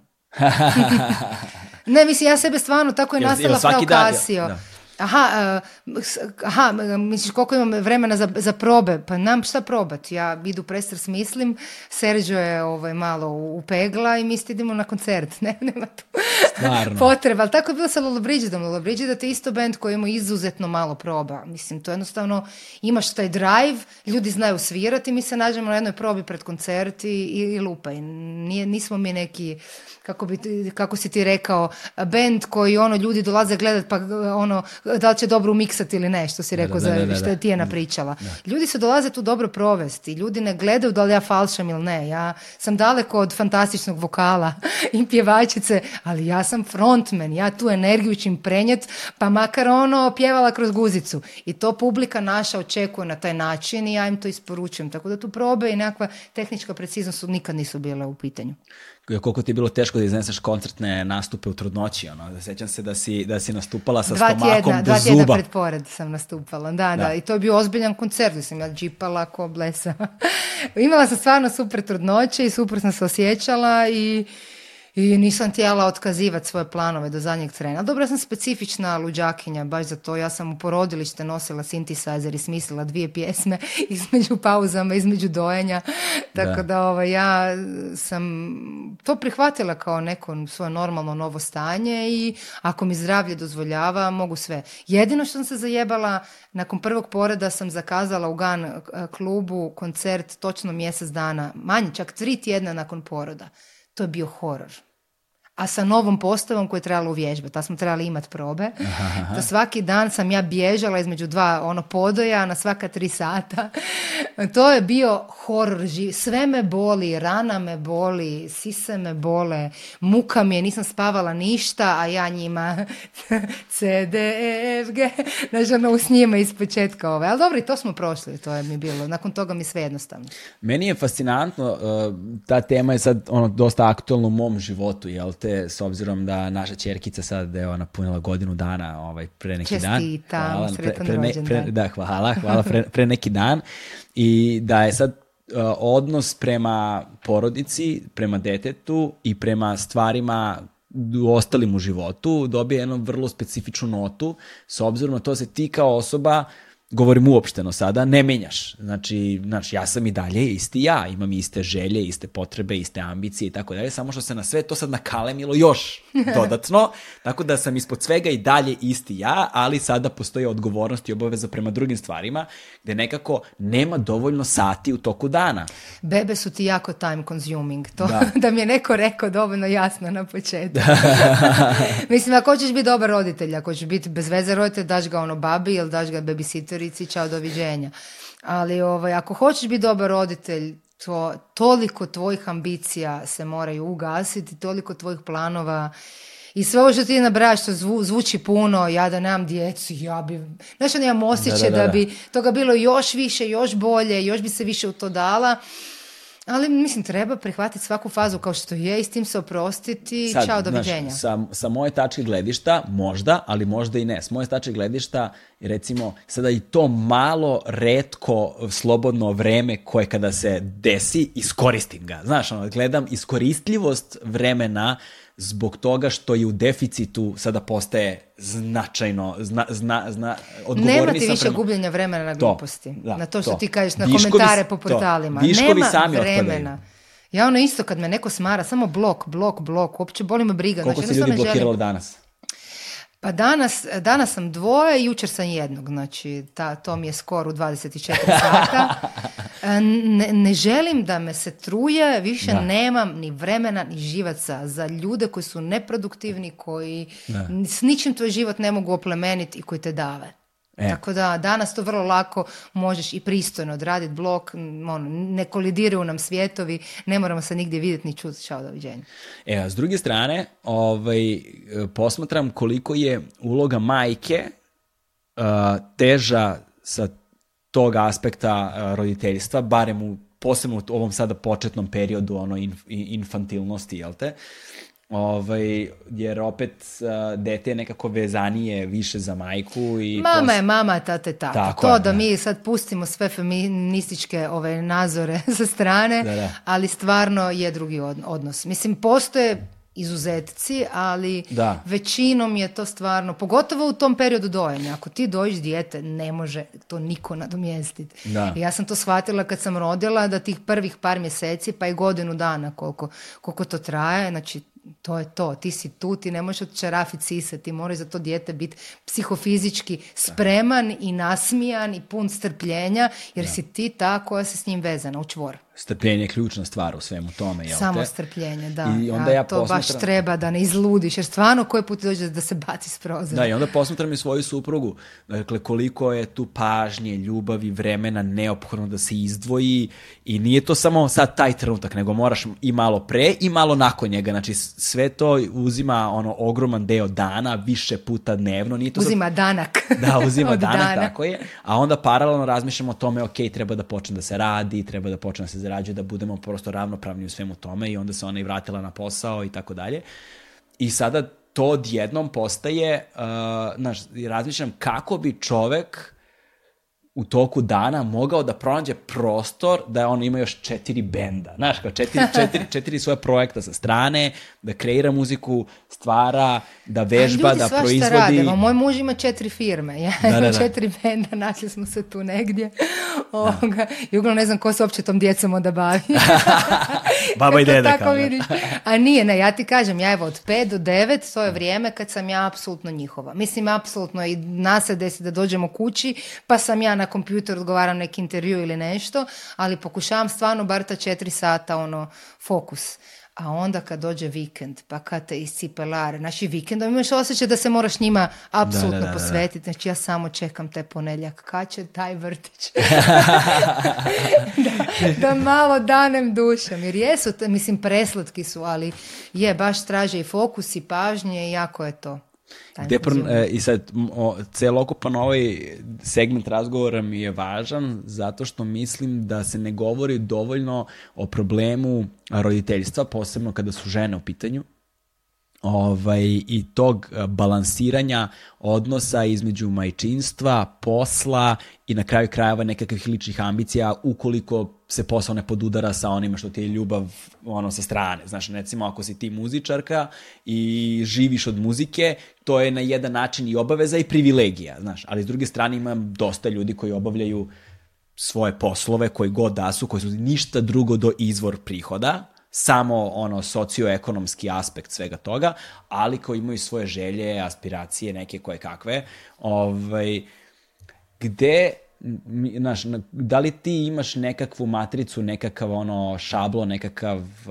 ne, mislim, ja sebe stvarno tako je nastala frau Casio aha, e, aha, misliš koliko imam vremena za, za probe, pa nam šta probati ja idu prestar smislim, Serđo je ovaj, malo upegla i mi idemo na koncert, [LAUGHS] ne, nema tu Stvarno. potreba, ali tako je bilo sa Lolo Bridgetom, Lolo je isto band koji ima izuzetno malo proba, mislim, to jednostavno imaš taj drive, ljudi znaju svirati, mi se nađemo na jednoj probi pred koncert i, i, lupa, nije, nismo mi neki, kako, bi, kako si ti rekao, band koji ono ljudi dolaze gledat pa ono da li će dobro umiksati ili ne, što si rekao, što za, što je napričala. Ljudi se dolaze tu dobro provesti, ljudi ne gledaju da li ja falšam ili ne. Ja sam daleko od fantastičnog vokala [LAUGHS] i pjevačice, ali ja sam frontman, ja tu energiju čim prenijet, pa makar ono pjevala kroz guzicu. I to publika naša očekuje na taj način i ja im to isporučujem. Tako da tu probe i nekakva tehnička preciznost nikad nisu bile u pitanju koliko ti je bilo teško da izneseš koncertne nastupe u trudnoći, ono, sećam se da si, da si nastupala sa dva stomakom do dva zuba. Dva pred pored sam nastupala, da, da, i to je bio ozbiljan koncert, mislim, ja džipala ko blesa. [LAUGHS] Imala sam stvarno super trudnoće i super sam se osjećala i i nisam htjela otkazivati svoje planove do zadnjeg trena. Dobro, ja sam specifična luđakinja, baš za to. Ja sam u porodilište nosila synthesizer i smislila dvije pjesme [LAUGHS] između pauzama, između dojenja. Tako da, ja sam to prihvatila kao neko svoje normalno novo stanje i ako mi zdravlje dozvoljava, mogu sve. Jedino što sam se zajebala, nakon prvog poreda sam zakazala u GAN eh, klubu koncert točno mjesec dana, manje, čak tri tjedna nakon poroda. To je bio horor a sa novom postavom koju je trebalo uvježbati. Tad smo trebali imati probe. Da svaki dan sam ja bježala između dva ono podoja na svaka tri sata. to je bio horor. Sve me boli, rana me boli, sise me bole, muka mi je, nisam spavala ništa, a ja njima [LAUGHS] CDFG. D, E, njima ono, iz početka ove. Ali dobro, i to smo prošli, to je mi bilo. Nakon toga mi sve jednostavno. Meni je fascinantno, e, ta tema je sad ono, dosta aktualna u mom životu, jel te? s obzirom da naša čerkica sad je ona punila godinu dana ovaj, pre neki dan. Čestitam, sretan rođendan. Pre, da, hvala, hvala, pre, neki dan. I da je sad e, odnos prema porodici, prema detetu i prema stvarima u ostalim u životu dobije jednu vrlo specifičnu notu s obzirom na to se ti kao osoba govorim uopšteno sada, ne menjaš. Znači, znači ja sam i dalje isti ja, imam iste želje, iste potrebe, iste ambicije i tako dalje, samo što se na sve to sad nakalemilo još [LAUGHS] dodatno, tako da sam ispod svega i dalje isti ja, ali sada postoji odgovornost i obaveza prema drugim stvarima gde nekako nema dovoljno sati u toku dana. Bebe su ti jako time consuming, to da, [LAUGHS] mi je neko rekao dovoljno jasno na početku. [LAUGHS] Mislim, ako hoćeš biti dobar roditelj, ako ćeš biti bez veze roditelj, daš ga ono babi ili daš ga babysitterici, čao, doviđenja. Ali ovaj, ako hoćeš biti dobar roditelj, to, toliko tvojih ambicija se moraju ugasiti, toliko tvojih planova i sve ovo što ti nabraš, što zvuči puno, ja da nemam djecu, ja bi... Znaš, ono osjećaj da, bi toga bilo još više, još bolje, još bi se više u to dala. Ali, mislim, treba prihvatiti svaku fazu kao što je i s tim se oprostiti. Sad, Ćao, doviđenja. sa, moje tačke gledišta, možda, ali možda i ne. S moje tačke gledišta, recimo, sada i to malo, redko, slobodno vreme koje kada se desi, iskoristim ga. Znaš, ono, gledam iskoristljivost vremena zbog toga što je u deficitu sada postaje značajno zna, Nema ti više gubljenja vremena na gluposti. na to što ti kažeš, na komentare po portalima. Nema vremena. Ja ono isto kad me neko smara, samo blok, blok, blok, uopće boli me briga. Koliko znači se ljudi blokiralo danas? Pa danas, danas sam dvoje, jučer sam jednog, znači ta, to mi je skoro 24 sata. [LAUGHS] E, ne, ne želim da me se truje, više nemam ni vremena ni živaca za ljude koji su neproduktivni, koji s ničim tvoj život ne mogu oplemeniti i koji te dave. E. Tako da danas to vrlo lako možeš i pristojno odraditi blok, ono, ne kolidiraju nam svijetovi, ne moramo se nigdje vidjeti ni čuti, čao, doviđenja. E, a s druge strane, ovaj, e, posmatram koliko je uloga majke uh, teža sa tog aspekta e, roditeljstva, barem u posebno u ovom sada početnom periodu ono inf, infantilnosti, jel te? Ovaj, jer opet uh, dete je nekako vezanije više za majku i mama je mama, tate tata. Tako, to da, mi sad pustimo sve feminističke ove nazore [LAUGHS] sa strane, ali stvarno je drugi odnos. Mislim, postoje izuzetci, ali da. većinom je to stvarno, pogotovo u tom periodu dojenja. Ako ti dojiš dijete, ne može to niko nadomjestiti. Ja sam to shvatila kad sam rodila, da tih prvih par mjeseci, pa i godinu dana koliko, koliko to traje, znači to je to, ti si tu, ti ne možeš od čarafi ti moraš za to dijete biti psihofizički spreman i nasmijan i pun strpljenja, jer si ti ta koja se s njim vezana u čvor strpljenje je ključna stvar u svemu tome. Jel Samo strpljenje, da. I onda ja, to baš treba da ne izludiš, jer stvarno koji put dođe da se baci s prozora. Da, i onda posmatram i svoju suprugu. Dakle, koliko je tu pažnje, ljubavi, vremena neophodno da se izdvoji i nije to samo sad taj trenutak, nego moraš i malo pre i malo nakon njega. Znači, sve to uzima ono ogroman deo dana, više puta dnevno. Nije to uzima danak. [LAUGHS] Da, uzima danak, tako je. A onda paralelno razmišljamo o tome, ok, treba da počne da se radi, treba da počne da se zarađuje, da budemo prosto ravnopravni u svemu tome i onda se ona i vratila na posao i tako dalje. I sada to odjednom postaje, uh, razmišljam kako bi čovek u toku dana mogao da pronađe prostor da on ima još četiri benda. Znaš, kao četiri, [LAUGHS] četiri, četiri svoje projekta sa strane, da kreira muziku, stvara, da vežba, da proizvodi. Ljudi svašta Moj muž ima četiri firme. Ja da, četiri benda, našli smo se tu negdje. [LAUGHS] Da. I uglavnom ne znam ko se uopće tom djecom onda bavi. [LAUGHS] Baba i deda. Tako A nije, ne, ja ti kažem, ja evo od 5 do 9, to je vrijeme kad sam ja apsolutno njihova. Mislim, apsolutno i nas se desi da dođemo kući, pa sam ja na kompjuter odgovaram neki intervju ili nešto, ali pokušavam stvarno bar ta četiri sata ono fokus. A onda kad dođe vikend, pa kad te iscipelare, znači vikendom imaš osjećaj da se moraš njima apsolutno posvetiti. Znači ja samo čekam taj poneljak kad će taj vrtić. [LAUGHS] da, malo danem dušem. Jer jesu, mislim preslatki su, ali je, baš traže i fokus i pažnje i jako je to. Gde e, I sad, o, celokupan ovaj segment razgovora mi je važan zato što mislim da se ne govori dovoljno o problemu roditeljstva, posebno kada su žene u pitanju ovaj, i tog e, balansiranja odnosa između majčinstva, posla i na kraju krajeva nekakvih ličnih ambicija ukoliko se posao ne podudara sa onima što ti je ljubav ono sa strane. Znaš, recimo ako si ti muzičarka i živiš od muzike, to je na jedan način i obaveza i privilegija, znaš, ali s druge strane imam dosta ljudi koji obavljaju svoje poslove koji god da su, koji su ništa drugo do izvor prihoda, samo ono socioekonomski aspekt svega toga, ali koji imaju svoje želje, aspiracije, neke koje kakve. Ovaj, gde znaš, da li ti imaš nekakvu matricu, nekakav ono šablo, nekakav, eh,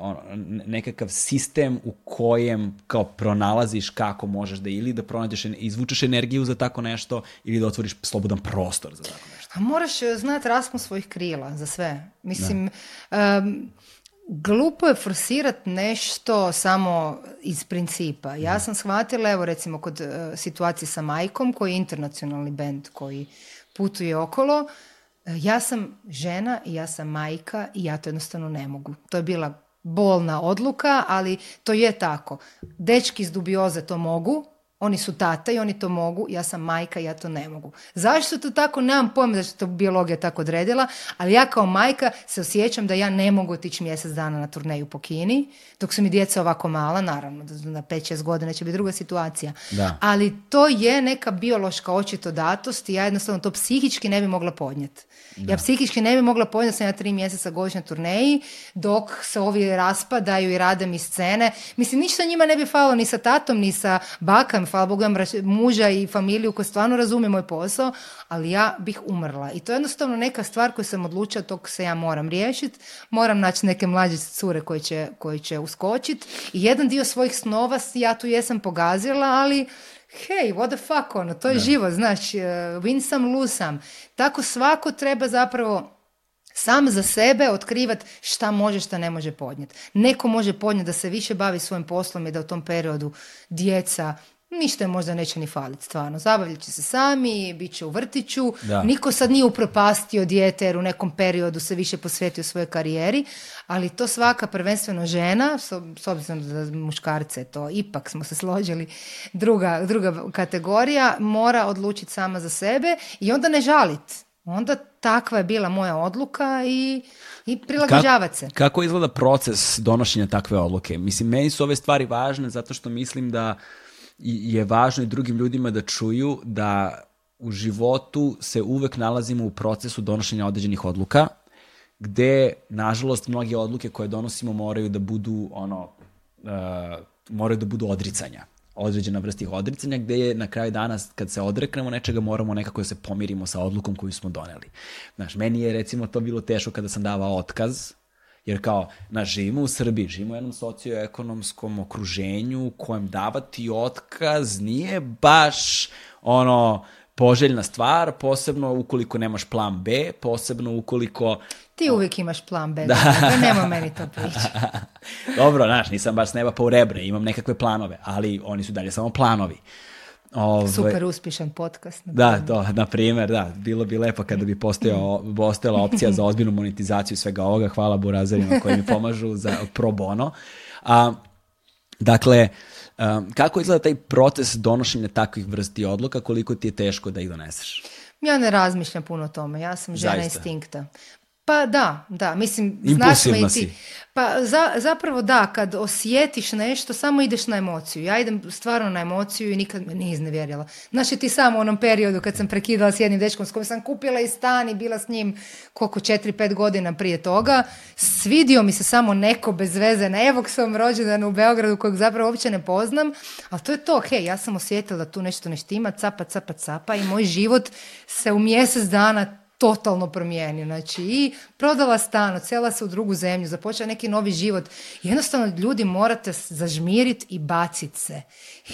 ono, nekakav sistem u kojem kao pronalaziš kako možeš da ili da pronađeš, izvučeš energiju za tako nešto ili da otvoriš slobodan prostor za tako nešto? A moraš eh, znati raspon svojih krila za sve. Mislim, glupo je forsirati nešto samo iz principa. Ja mhm. sam shvatila, evo recimo kod e, situacije sa Majkom, koji je internacionalni bend koji putuje okolo, e, ja sam žena i ja sam majka i ja to jednostavno ne mogu. To je bila bolna odluka, ali to je tako. Dečki iz dubioze to mogu, oni su tata i oni to mogu, ja sam majka i ja to ne mogu. Zašto to tako? Nemam pojma zašto to biologija tako odredila, ali ja kao majka se osjećam da ja ne mogu otići mjesec dana na turneju po Kini, dok su mi djeca ovako mala, naravno, na 5-6 godina će biti druga situacija. Ali to je neka biološka očito datost i ja jednostavno to psihički ne bi mogla podnijeti. Ja psihički ne bi mogla pojeti da sam ja tri mjeseca godišnje turneji, dok se ovi raspadaju i rade mi scene. Mislim, ništa njima ne bi falo ni sa tatom, ni sa bakam, hvala Bogu, muža i familiju koja stvarno razumije moj posao, ali ja bih umrla. I to je jednostavno neka stvar koju sam odlučila, tog se ja moram riješiti, moram naći neke mlađe cure koji će, koje će uskočiti. I jedan dio svojih snova ja tu jesam pogazila, ali hej, what the fuck, ono, to je život, znaš, eh, win sam, lose Tako svako treba zapravo sam za sebe otkrivat šta može, šta ne može podnijeti. Neko može podnijeti da se više bavi svojim poslom i da u tom periodu djeca, ništa je možda neće ni faliti stvarno. Zabavljat će se sami, bit će u vrtiću. Niko sad nije upropastio dijete jer u nekom periodu se više posvetio svojoj karijeri, ali to svaka prvenstveno žena, s obzirom da muškarce to ipak smo se složili, druga, druga kategorija, mora odlučiti sama za sebe i onda ne žalit. Onda takva je bila moja odluka i, i prilagođavati se. Kako, kako izgleda proces donošenja takve odluke? Mislim, meni su ove stvari važne zato što mislim da je važno i drugim ljudima da čuju da u životu se uvek nalazimo u procesu donošenja određenih odluka, gde, nažalost, mnoge odluke koje donosimo moraju da budu, ono, uh, moraju da budu odricanja određena vrsta tih odricanja, gde je na kraju danas kad se odreknemo nečega moramo nekako da se pomirimo sa odlukom koju smo doneli. Znaš, meni je recimo to bilo teško kada sam davao otkaz, jer kao, na, živimo u Srbiji, živimo u jednom socioekonomskom okruženju u kojem davati otkaz nije baš ono poželjna stvar, posebno ukoliko nemaš plan B, posebno ukoliko... Ti uvijek imaš plan B, [LAUGHS] da. nema meni to priča. Dobro, znaš, nisam baš s neba pa u rebre, imam nekakve planove, ali oni su dalje samo planovi. Ove, Super uspješan podcast. Na da, to, na primjer, da. Bilo bi lepo kada bi postojala opcija za ozbiljnu monetizaciju svega ovoga. Hvala burazerima koji mi pomažu za pro bono. A, dakle, kako izgleda taj proces donošenja takvih vrsti odluka, koliko ti je teško da ih doneseš? Ja ne razmišljam puno o tome, ja sam žena Zaista. instinkta. Pa da, da, mislim, znaš me ti. Pa za, zapravo da, kad osjetiš nešto, samo ideš na emociju. Ja idem stvarno na emociju i nikad me nije iznevjerila. Znaš je ti samo u onom periodu kad sam prekidala s jednim dečkom s kojim sam kupila i stan i bila s njim koliko, 4-5 godina prije toga, svidio mi se samo neko bez veze na Evoksom rođena u Beogradu kojeg zapravo uopće ne poznam, ali to je to, hej, ja sam osjetila da tu nešto ne štima, capa, capa, capa i moj život se u mjesec dana totalno promijenio. Znači i prodala stan, cela se u drugu zemlju, započela neki novi život. Jednostavno ljudi morate zažmirit i bacit se.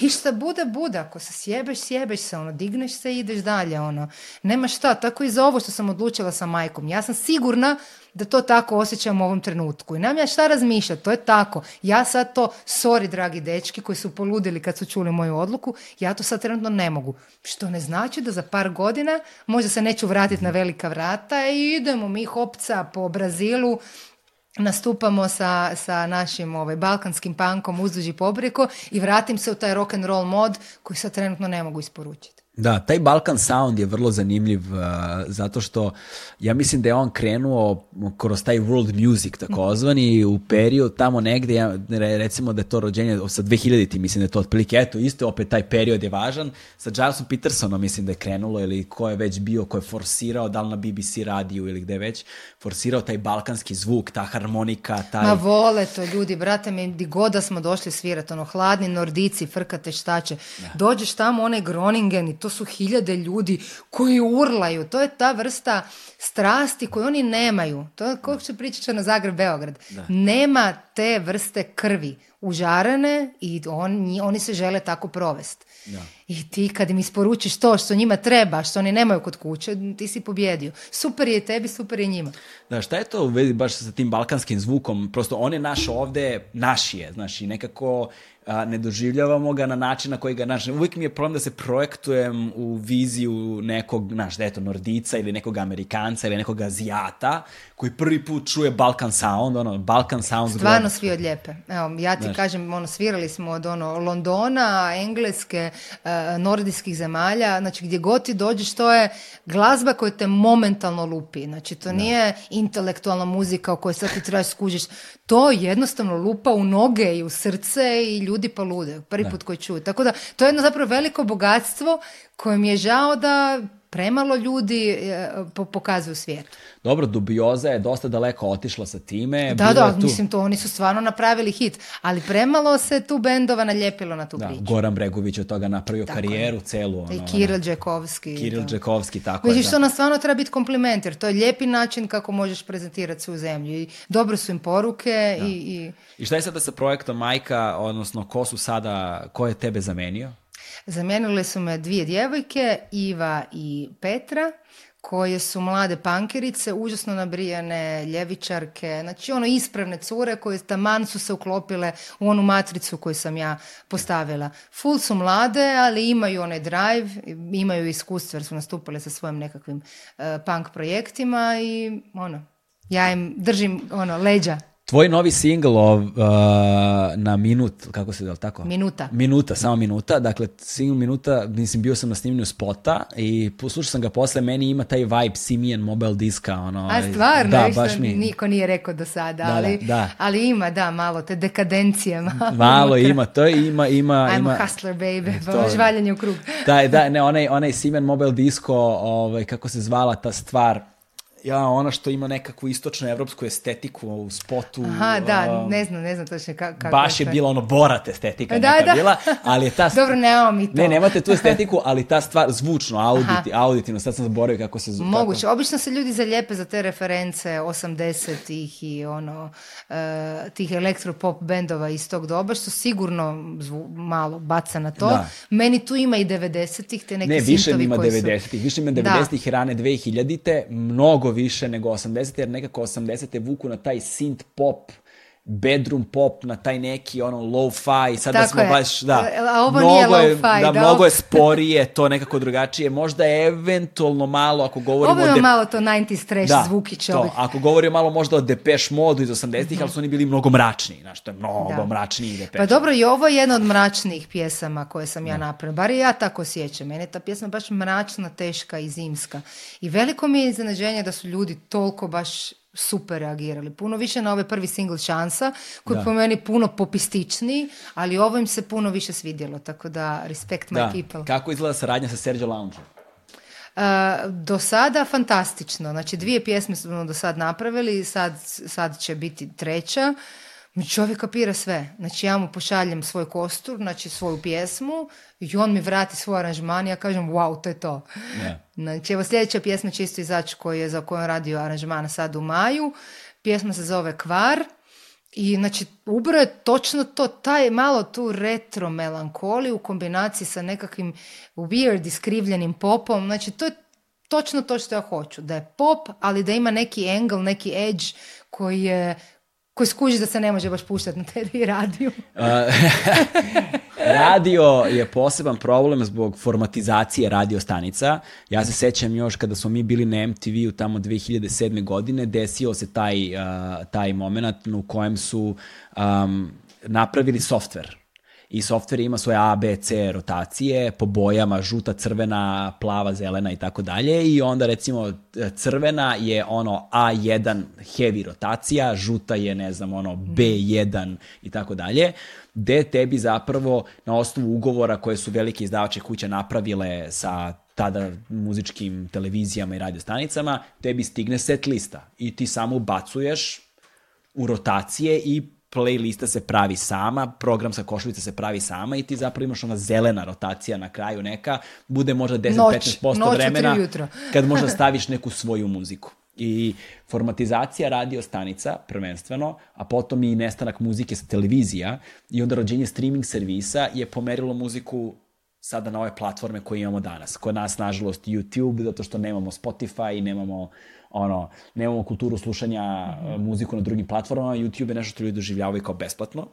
I šta bude, bude. Ako se sjebeš, sjebeš se, ono, digneš se i ideš dalje, ono. Nema šta. Tako i za ovo što sam odlučila sa majkom. Ja sam sigurna da to tako osjećam u ovom trenutku. I nam ja šta razmišljati, to je tako. Ja sad to, sorry dragi dečki koji su poludili kad su čuli moju odluku, ja to sad trenutno ne mogu. Što ne znači da za par godina možda se neću vratiti na velika vrata i idemo mi hopca po Brazilu, nastupamo sa, sa našim ovaj, balkanskim pankom uzduži Pobriko i vratim se u taj rock and roll mod koji sad trenutno ne mogu isporučiti. Da, taj Balkan Sound je vrlo zanimljiv uh, zato što ja mislim da je on krenuo kroz taj world music takozvani u period tamo negdje, ja, recimo da je to rođenje sa 2000-ti, mislim da je to otprilike, eto isto opet taj period je važan, sa Gilesom Petersonom mislim da je krenulo ili ko je već bio, ko je forsirao, da li na BBC radiju ili gde već, forsirao taj balkanski zvuk, ta harmonika, taj... Ma vole to ljudi, brate mi, di goda smo došli svirati, ono hladni nordici, frkate štače, da. dođeš tamo onaj Groningen to su hiljade ljudi koji urlaju, to je ta vrsta strasti koju oni nemaju. To je kako će pričati na Zagreb Beograd. Nema te vrste krvi Užarene i oni se žele tako provesti. I ti kad im isporučiš to što njima treba, što oni nemaju kod kuće, ti si pobjedio. Super je tebi, super je njima. Da, šta je to baš sa tim balkanskim zvukom? Prosto on je naš ovde, naš je. Znaš, i nekako a, ne doživljavamo ga na način na koji ga, znaš, uvijek mi je problem da se projektujem u viziju nekog, znaš, da eto, nordica ili nekog amerikanca ili nekog azijata koji prvi put čuje Balkan Sound, ono, Balkan Sound. Stvarno svi svi lijepe. Evo, ja ti kažem, ono, svirali smo od, ono, Londona, Engleske, e, nordijskih zemalja, znači gdje god ti dođeš, to je glazba koja te momentalno lupi. Znači, to nije intelektualna muzika o kojoj sad ti trebaš skužiš to jednostavno lupa u noge i u srce i ljudi pa lude prvi put koji čuju. Tako da to je jedno zapravo veliko bogatstvo koje mi je žao da premalo ljudi e, pokazuju svijetu. Dobro, dubioza je dosta daleko otišla sa time. Da, da, mislim to, oni su stvarno napravili hit, ali premalo se tu bendova naljepilo na tu da, priču. Goran Bregović od toga napravio tako karijeru je. celu. Ono, I Kiril ono. Đekovski. Kiril tako je. što nam stvarno treba biti kompliment, to je lijepi način kako možeš prezentirati svoju zemlju. I dobro su im poruke. I, i... I šta je sada sa projektom Majka, odnosno ko su sada, ko je tebe zamenio? Zamijenile su me dvije djevojke, Iva i Petra, koje su mlade pankerice, užasno nabrijane, ljevičarke, znači ono ispravne cure koje taman su se uklopile u onu matricu koju sam ja postavila. Ful su mlade, ali imaju onaj drive, imaju iskustva jer su nastupale sa svojim nekakvim eh, punk projektima i ono, ja im držim ono leđa. Tvoj novi singl uh, na minut, kako se da tako? Minuta. Minuta, samo minuta. Dakle, single minuta, mislim, bio sam na snimljenju spota i poslušao sam ga posle, meni ima taj vibe Simian mobile diska. Ono, A ovaj, stvarno, da, baš mi... niko nije rekao do sada, ali, ali ima, da, malo te dekadencije. [LAUGHS] Malo, ima, to ima, ima. I'm ima, a hustler baby, e, u krug. da, da, ne, onaj, onaj Simian mobile Disko, ovaj, kako se zvala ta stvar, ja, ona što ima nekakvu istočno-evropsku estetiku u spotu. Aha, da, ne znam, ne znam točno ka, kako. Baš je bila ono borat estetika [LAUGHS] da, neka da. bila, ali je ta... [LAUGHS] Dobro, nemamo mi to. Ne, nemate tu estetiku, ali ta stvar zvučno, auditi, auditivno, sad sam zaboravio kako se... Moguće, obično se ljudi zalijepe za te reference 80-ih i ono, e, tih elektropop bendova iz tog doba, što sigurno zvu, malo baca na to. Da. Meni tu ima i 90-ih, te neke ne, sintovi koji su... Ne, više ima 90-ih, više ima 90-ih, rane 2000-te, mnogo više nego 80. jer nekako 80. vuku na taj synth pop bedroom pop na taj neki ono low-fi, sad Tako smo baš, da, e, A ovo nije low -fi, da, da, mnogo je sporije, to nekako drugačije, možda je eventualno malo, ako govorimo... Ovo je ono malo to 90s trash da, to, ako govorimo malo možda o Depeche modu iz 80-ih, ali su oni bili mnogo mračniji, znaš, to je mnogo mračniji Depeche. Pa dobro, i ovo je jedna od mračnih pjesama koje sam ja napravila, bar ja tako sjećam, mene ta pjesma baš mračna, teška i zimska. I veliko mi je iznenađenje da su ljudi toliko baš super reagirali. Puno više na ovaj prvi single šansa, koji je po meni puno popističniji, ali ovo im se puno više svidjelo, tako da respect my people. Kako izgleda saradnja sa Sergio Lounge? do sada fantastično. Znači dvije pjesme smo do sad napravili, sad, sad će biti treća. Mi čovjek kapira sve. Znači ja mu pošaljem svoj kostur, znači svoju pjesmu i on mi vrati svoj aranžman i ja kažem wow, to je to. Yeah. Znači evo sljedeća pjesma čisto izaći koju je za koju radio aranžmana sad u maju. Pjesma se zove Kvar. I znači ubro je točno to, taj malo tu retro melankoliju u kombinaciji sa nekakvim weird iskrivljenim popom. Znači to je točno to što ja hoću. Da je pop, ali da ima neki angle, neki edge koji je koji skuži da se ne može baš puštati na tv i radio. [LAUGHS] radio je poseban problem zbog formatizacije radio stanica. Ja se sećam još kada smo mi bili na MTV-u tamo 2007. godine, desio se taj, taj moment u kojem su napravili software i software ima svoje A, B, C rotacije po bojama žuta, crvena, plava, zelena i tako dalje i onda recimo crvena je ono A1 heavy rotacija, žuta je ne znam ono B1 i tako dalje gde tebi zapravo na osnovu ugovora koje su velike izdavače kuće napravile sa tada muzičkim televizijama i radiostanicama, tebi stigne set lista i ti samo bacuješ u rotacije i playlista se pravi sama, programska košuljica se pravi sama i ti zapravo imaš ona zelena rotacija na kraju neka, bude možda 10-15% vremena [LAUGHS] kad možda staviš neku svoju muziku. I formatizacija radio stanica prvenstveno, a potom i nestanak muzike sa televizija i onda rođenje streaming servisa je pomerilo muziku sada na ove platforme koje imamo danas. Kod nas, nažalost, YouTube, zato što nemamo Spotify, nemamo ono, nemamo kulturu slušanja e, muziku na drugim platformama, YouTube je nešto što ljudi doživljavaju kao besplatno,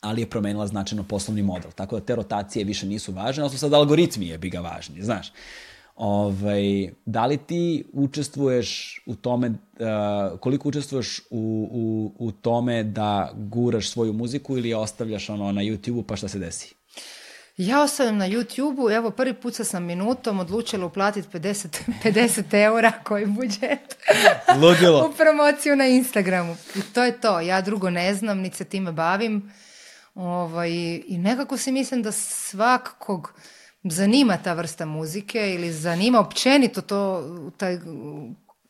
ali je promenila značajno poslovni model. Tako da te rotacije više nisu važne, ali su sad algoritmi je bi ga važni, znaš. Ove ovaj, da li ti učestvuješ u tome, e, koliko učestvuješ u, u, u tome da guraš svoju muziku ili ostavljaš ono na YouTube-u pa šta se desi? Ja ostavim na YouTube-u, evo prvi put sam minutom odlučila uplatiti 50, 50 eura koji budžet [LAUGHS] u promociju na Instagramu. I to je to, ja drugo ne znam, niti se time bavim. Ovaj, I nekako si mislim da svakog zanima ta vrsta muzike ili zanima općenito to, taj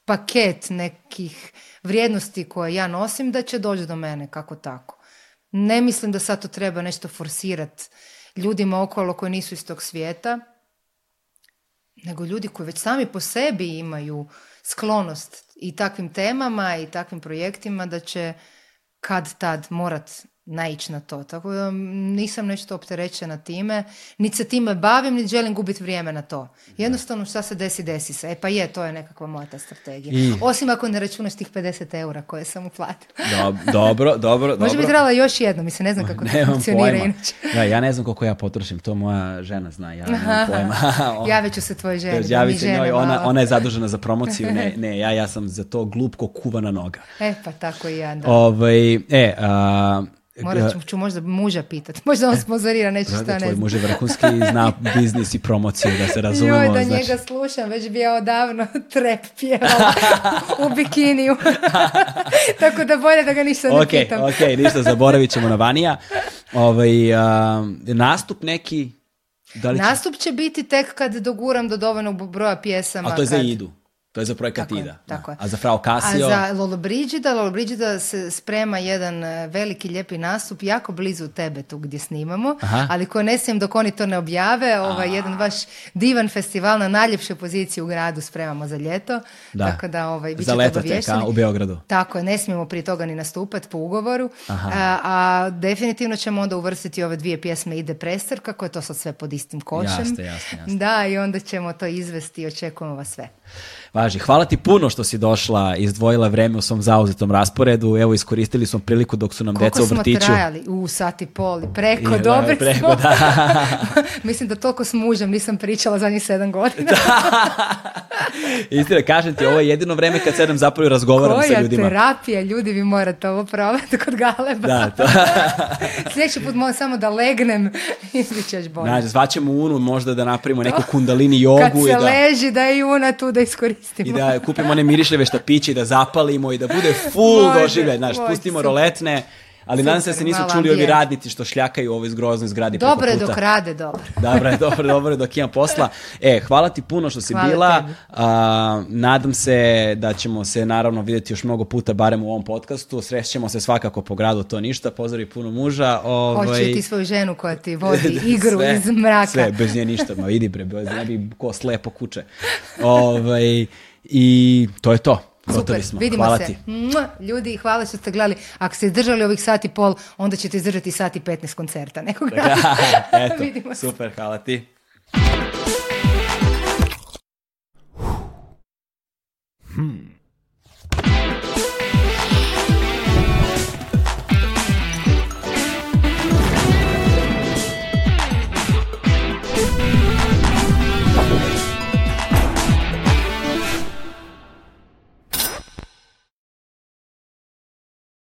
paket nekih vrijednosti koje ja nosim da će doći do mene kako tako. Ne mislim da sad to treba nešto forsirati ljudima okolo koji nisu iz tog svijeta, nego ljudi koji već sami po sebi imaju sklonost i takvim temama i takvim projektima da će kad tad morat naići na to. Tako da nisam nešto opterećena time, niti se time bavim, niti želim gubiti vrijeme na to. Jednostavno šta se desi, desi se. E pa je, to je nekakva moja ta strategija. Osim ako ne računaš tih 50 eura koje sam uplatila. dobro, dobro, dobro. Može bi trebala još jedno, mislim, ne znam kako to [LAUGHS] funkcionira inače. ja ne znam koliko ja potrošim, to moja žena zna, ja nemam pojma. [LAUGHS] [LAUGHS] Javit ću se tvoj ženi. ja njoj, ona, ona je zadužena za promociju, ne, ne, ja, ja sam za to glupko kuvana noga. E pa tako i ja, da. Ovaj, e, Morat ću, ću možda muža pitat. [LAUGHS] Možda on e, sponzorira nešto što ne znam. Tvoj vrhunski zna [LAUGHS] biznis i promociju, da se razumemo. Joj, da znači... njega slušam, već bi ja odavno [LAUGHS] trep pjevala u bikiniju. Tako da bolje da ga ništa okay, ne pitam. ok, ništa, zaboravit ćemo na Vanija. Ovaj, nastup neki? Da Nastup će biti tek kad doguram do dovoljnog broja pjesama. A to je za Idu? To je za projekat tako Ida. Je, A za Frau Casio? A za Lolo se sprema jedan e, veliki lijepi nastup, jako blizu tebe tu gdje snimamo, ali koje ne smijem dok oni to ne objave, ovaj, jedan vaš divan festival na najljepšoj poziciji u gradu spremamo za ljeto. Da. Tako da, ovaj, za leto u Beogradu. Tako je, ne smijemo prije toga ni nastupati po ugovoru, e, a, definitivno ćemo onda uvrstiti ove dvije pjesme Ide prestrka, kako je to sad sve pod istim kočem. Da, i onda ćemo to izvesti i očekujemo vas sve važi. Hvala ti puno što si došla, izdvojila vreme u svom zauzetom rasporedu. Evo, iskoristili smo priliku dok su nam Koliko deca u vrtiću. Koliko smo trajali? U sati pol. Preko, I, preko, smo. [LAUGHS] Mislim da toliko s mužem nisam pričala za njih sedam godina. Istina, kažem ti, ovo je jedino vreme kad sedam zapravo razgovaram Koja sa ljudima. Koja terapija, ljudi, vi morate ovo probati kod Galeba. Da, to. [LAUGHS] Sljedeći put moram samo da legnem [LAUGHS] i bit ćeš bolje. Znači, zvaćemo Unu možda da napravimo neku kundalini jogu. Kad se leži da je Una tu da iskoristi i da kupimo one mirišljive štapiće i da zapalimo i da bude full doživljaj. Znaš, pustimo roletne ali nadam se da se nisu čuli ovi radnici što šljakaju u ovoj groznoj zgradi Dobro dok rade, dobro. [LAUGHS] dobro je, dobro, dobro dok imam posla. E, hvala ti puno što si bila. nadam se da ćemo se naravno vidjeti još mnogo puta, barem u ovom podcastu. Srećemo se svakako po gradu, to ništa. Pozdravi puno muža. Ovaj... ti svoju ženu koja ti vodi [LAUGHS] igru iz mraka. Sve, bez nje ništa. Ma vidi bre, bi ko slepo kuće. Ovaj, I to je to. Super, smo. vidimo hvala se. Ti. Ljudi, hvala što ste gledali. Ako ste izdržali ovih sati pol, onda ćete izdržati sati 15 koncerta nekog rada. [LAUGHS] Eto, vidimo super, hvala ti. Hmm.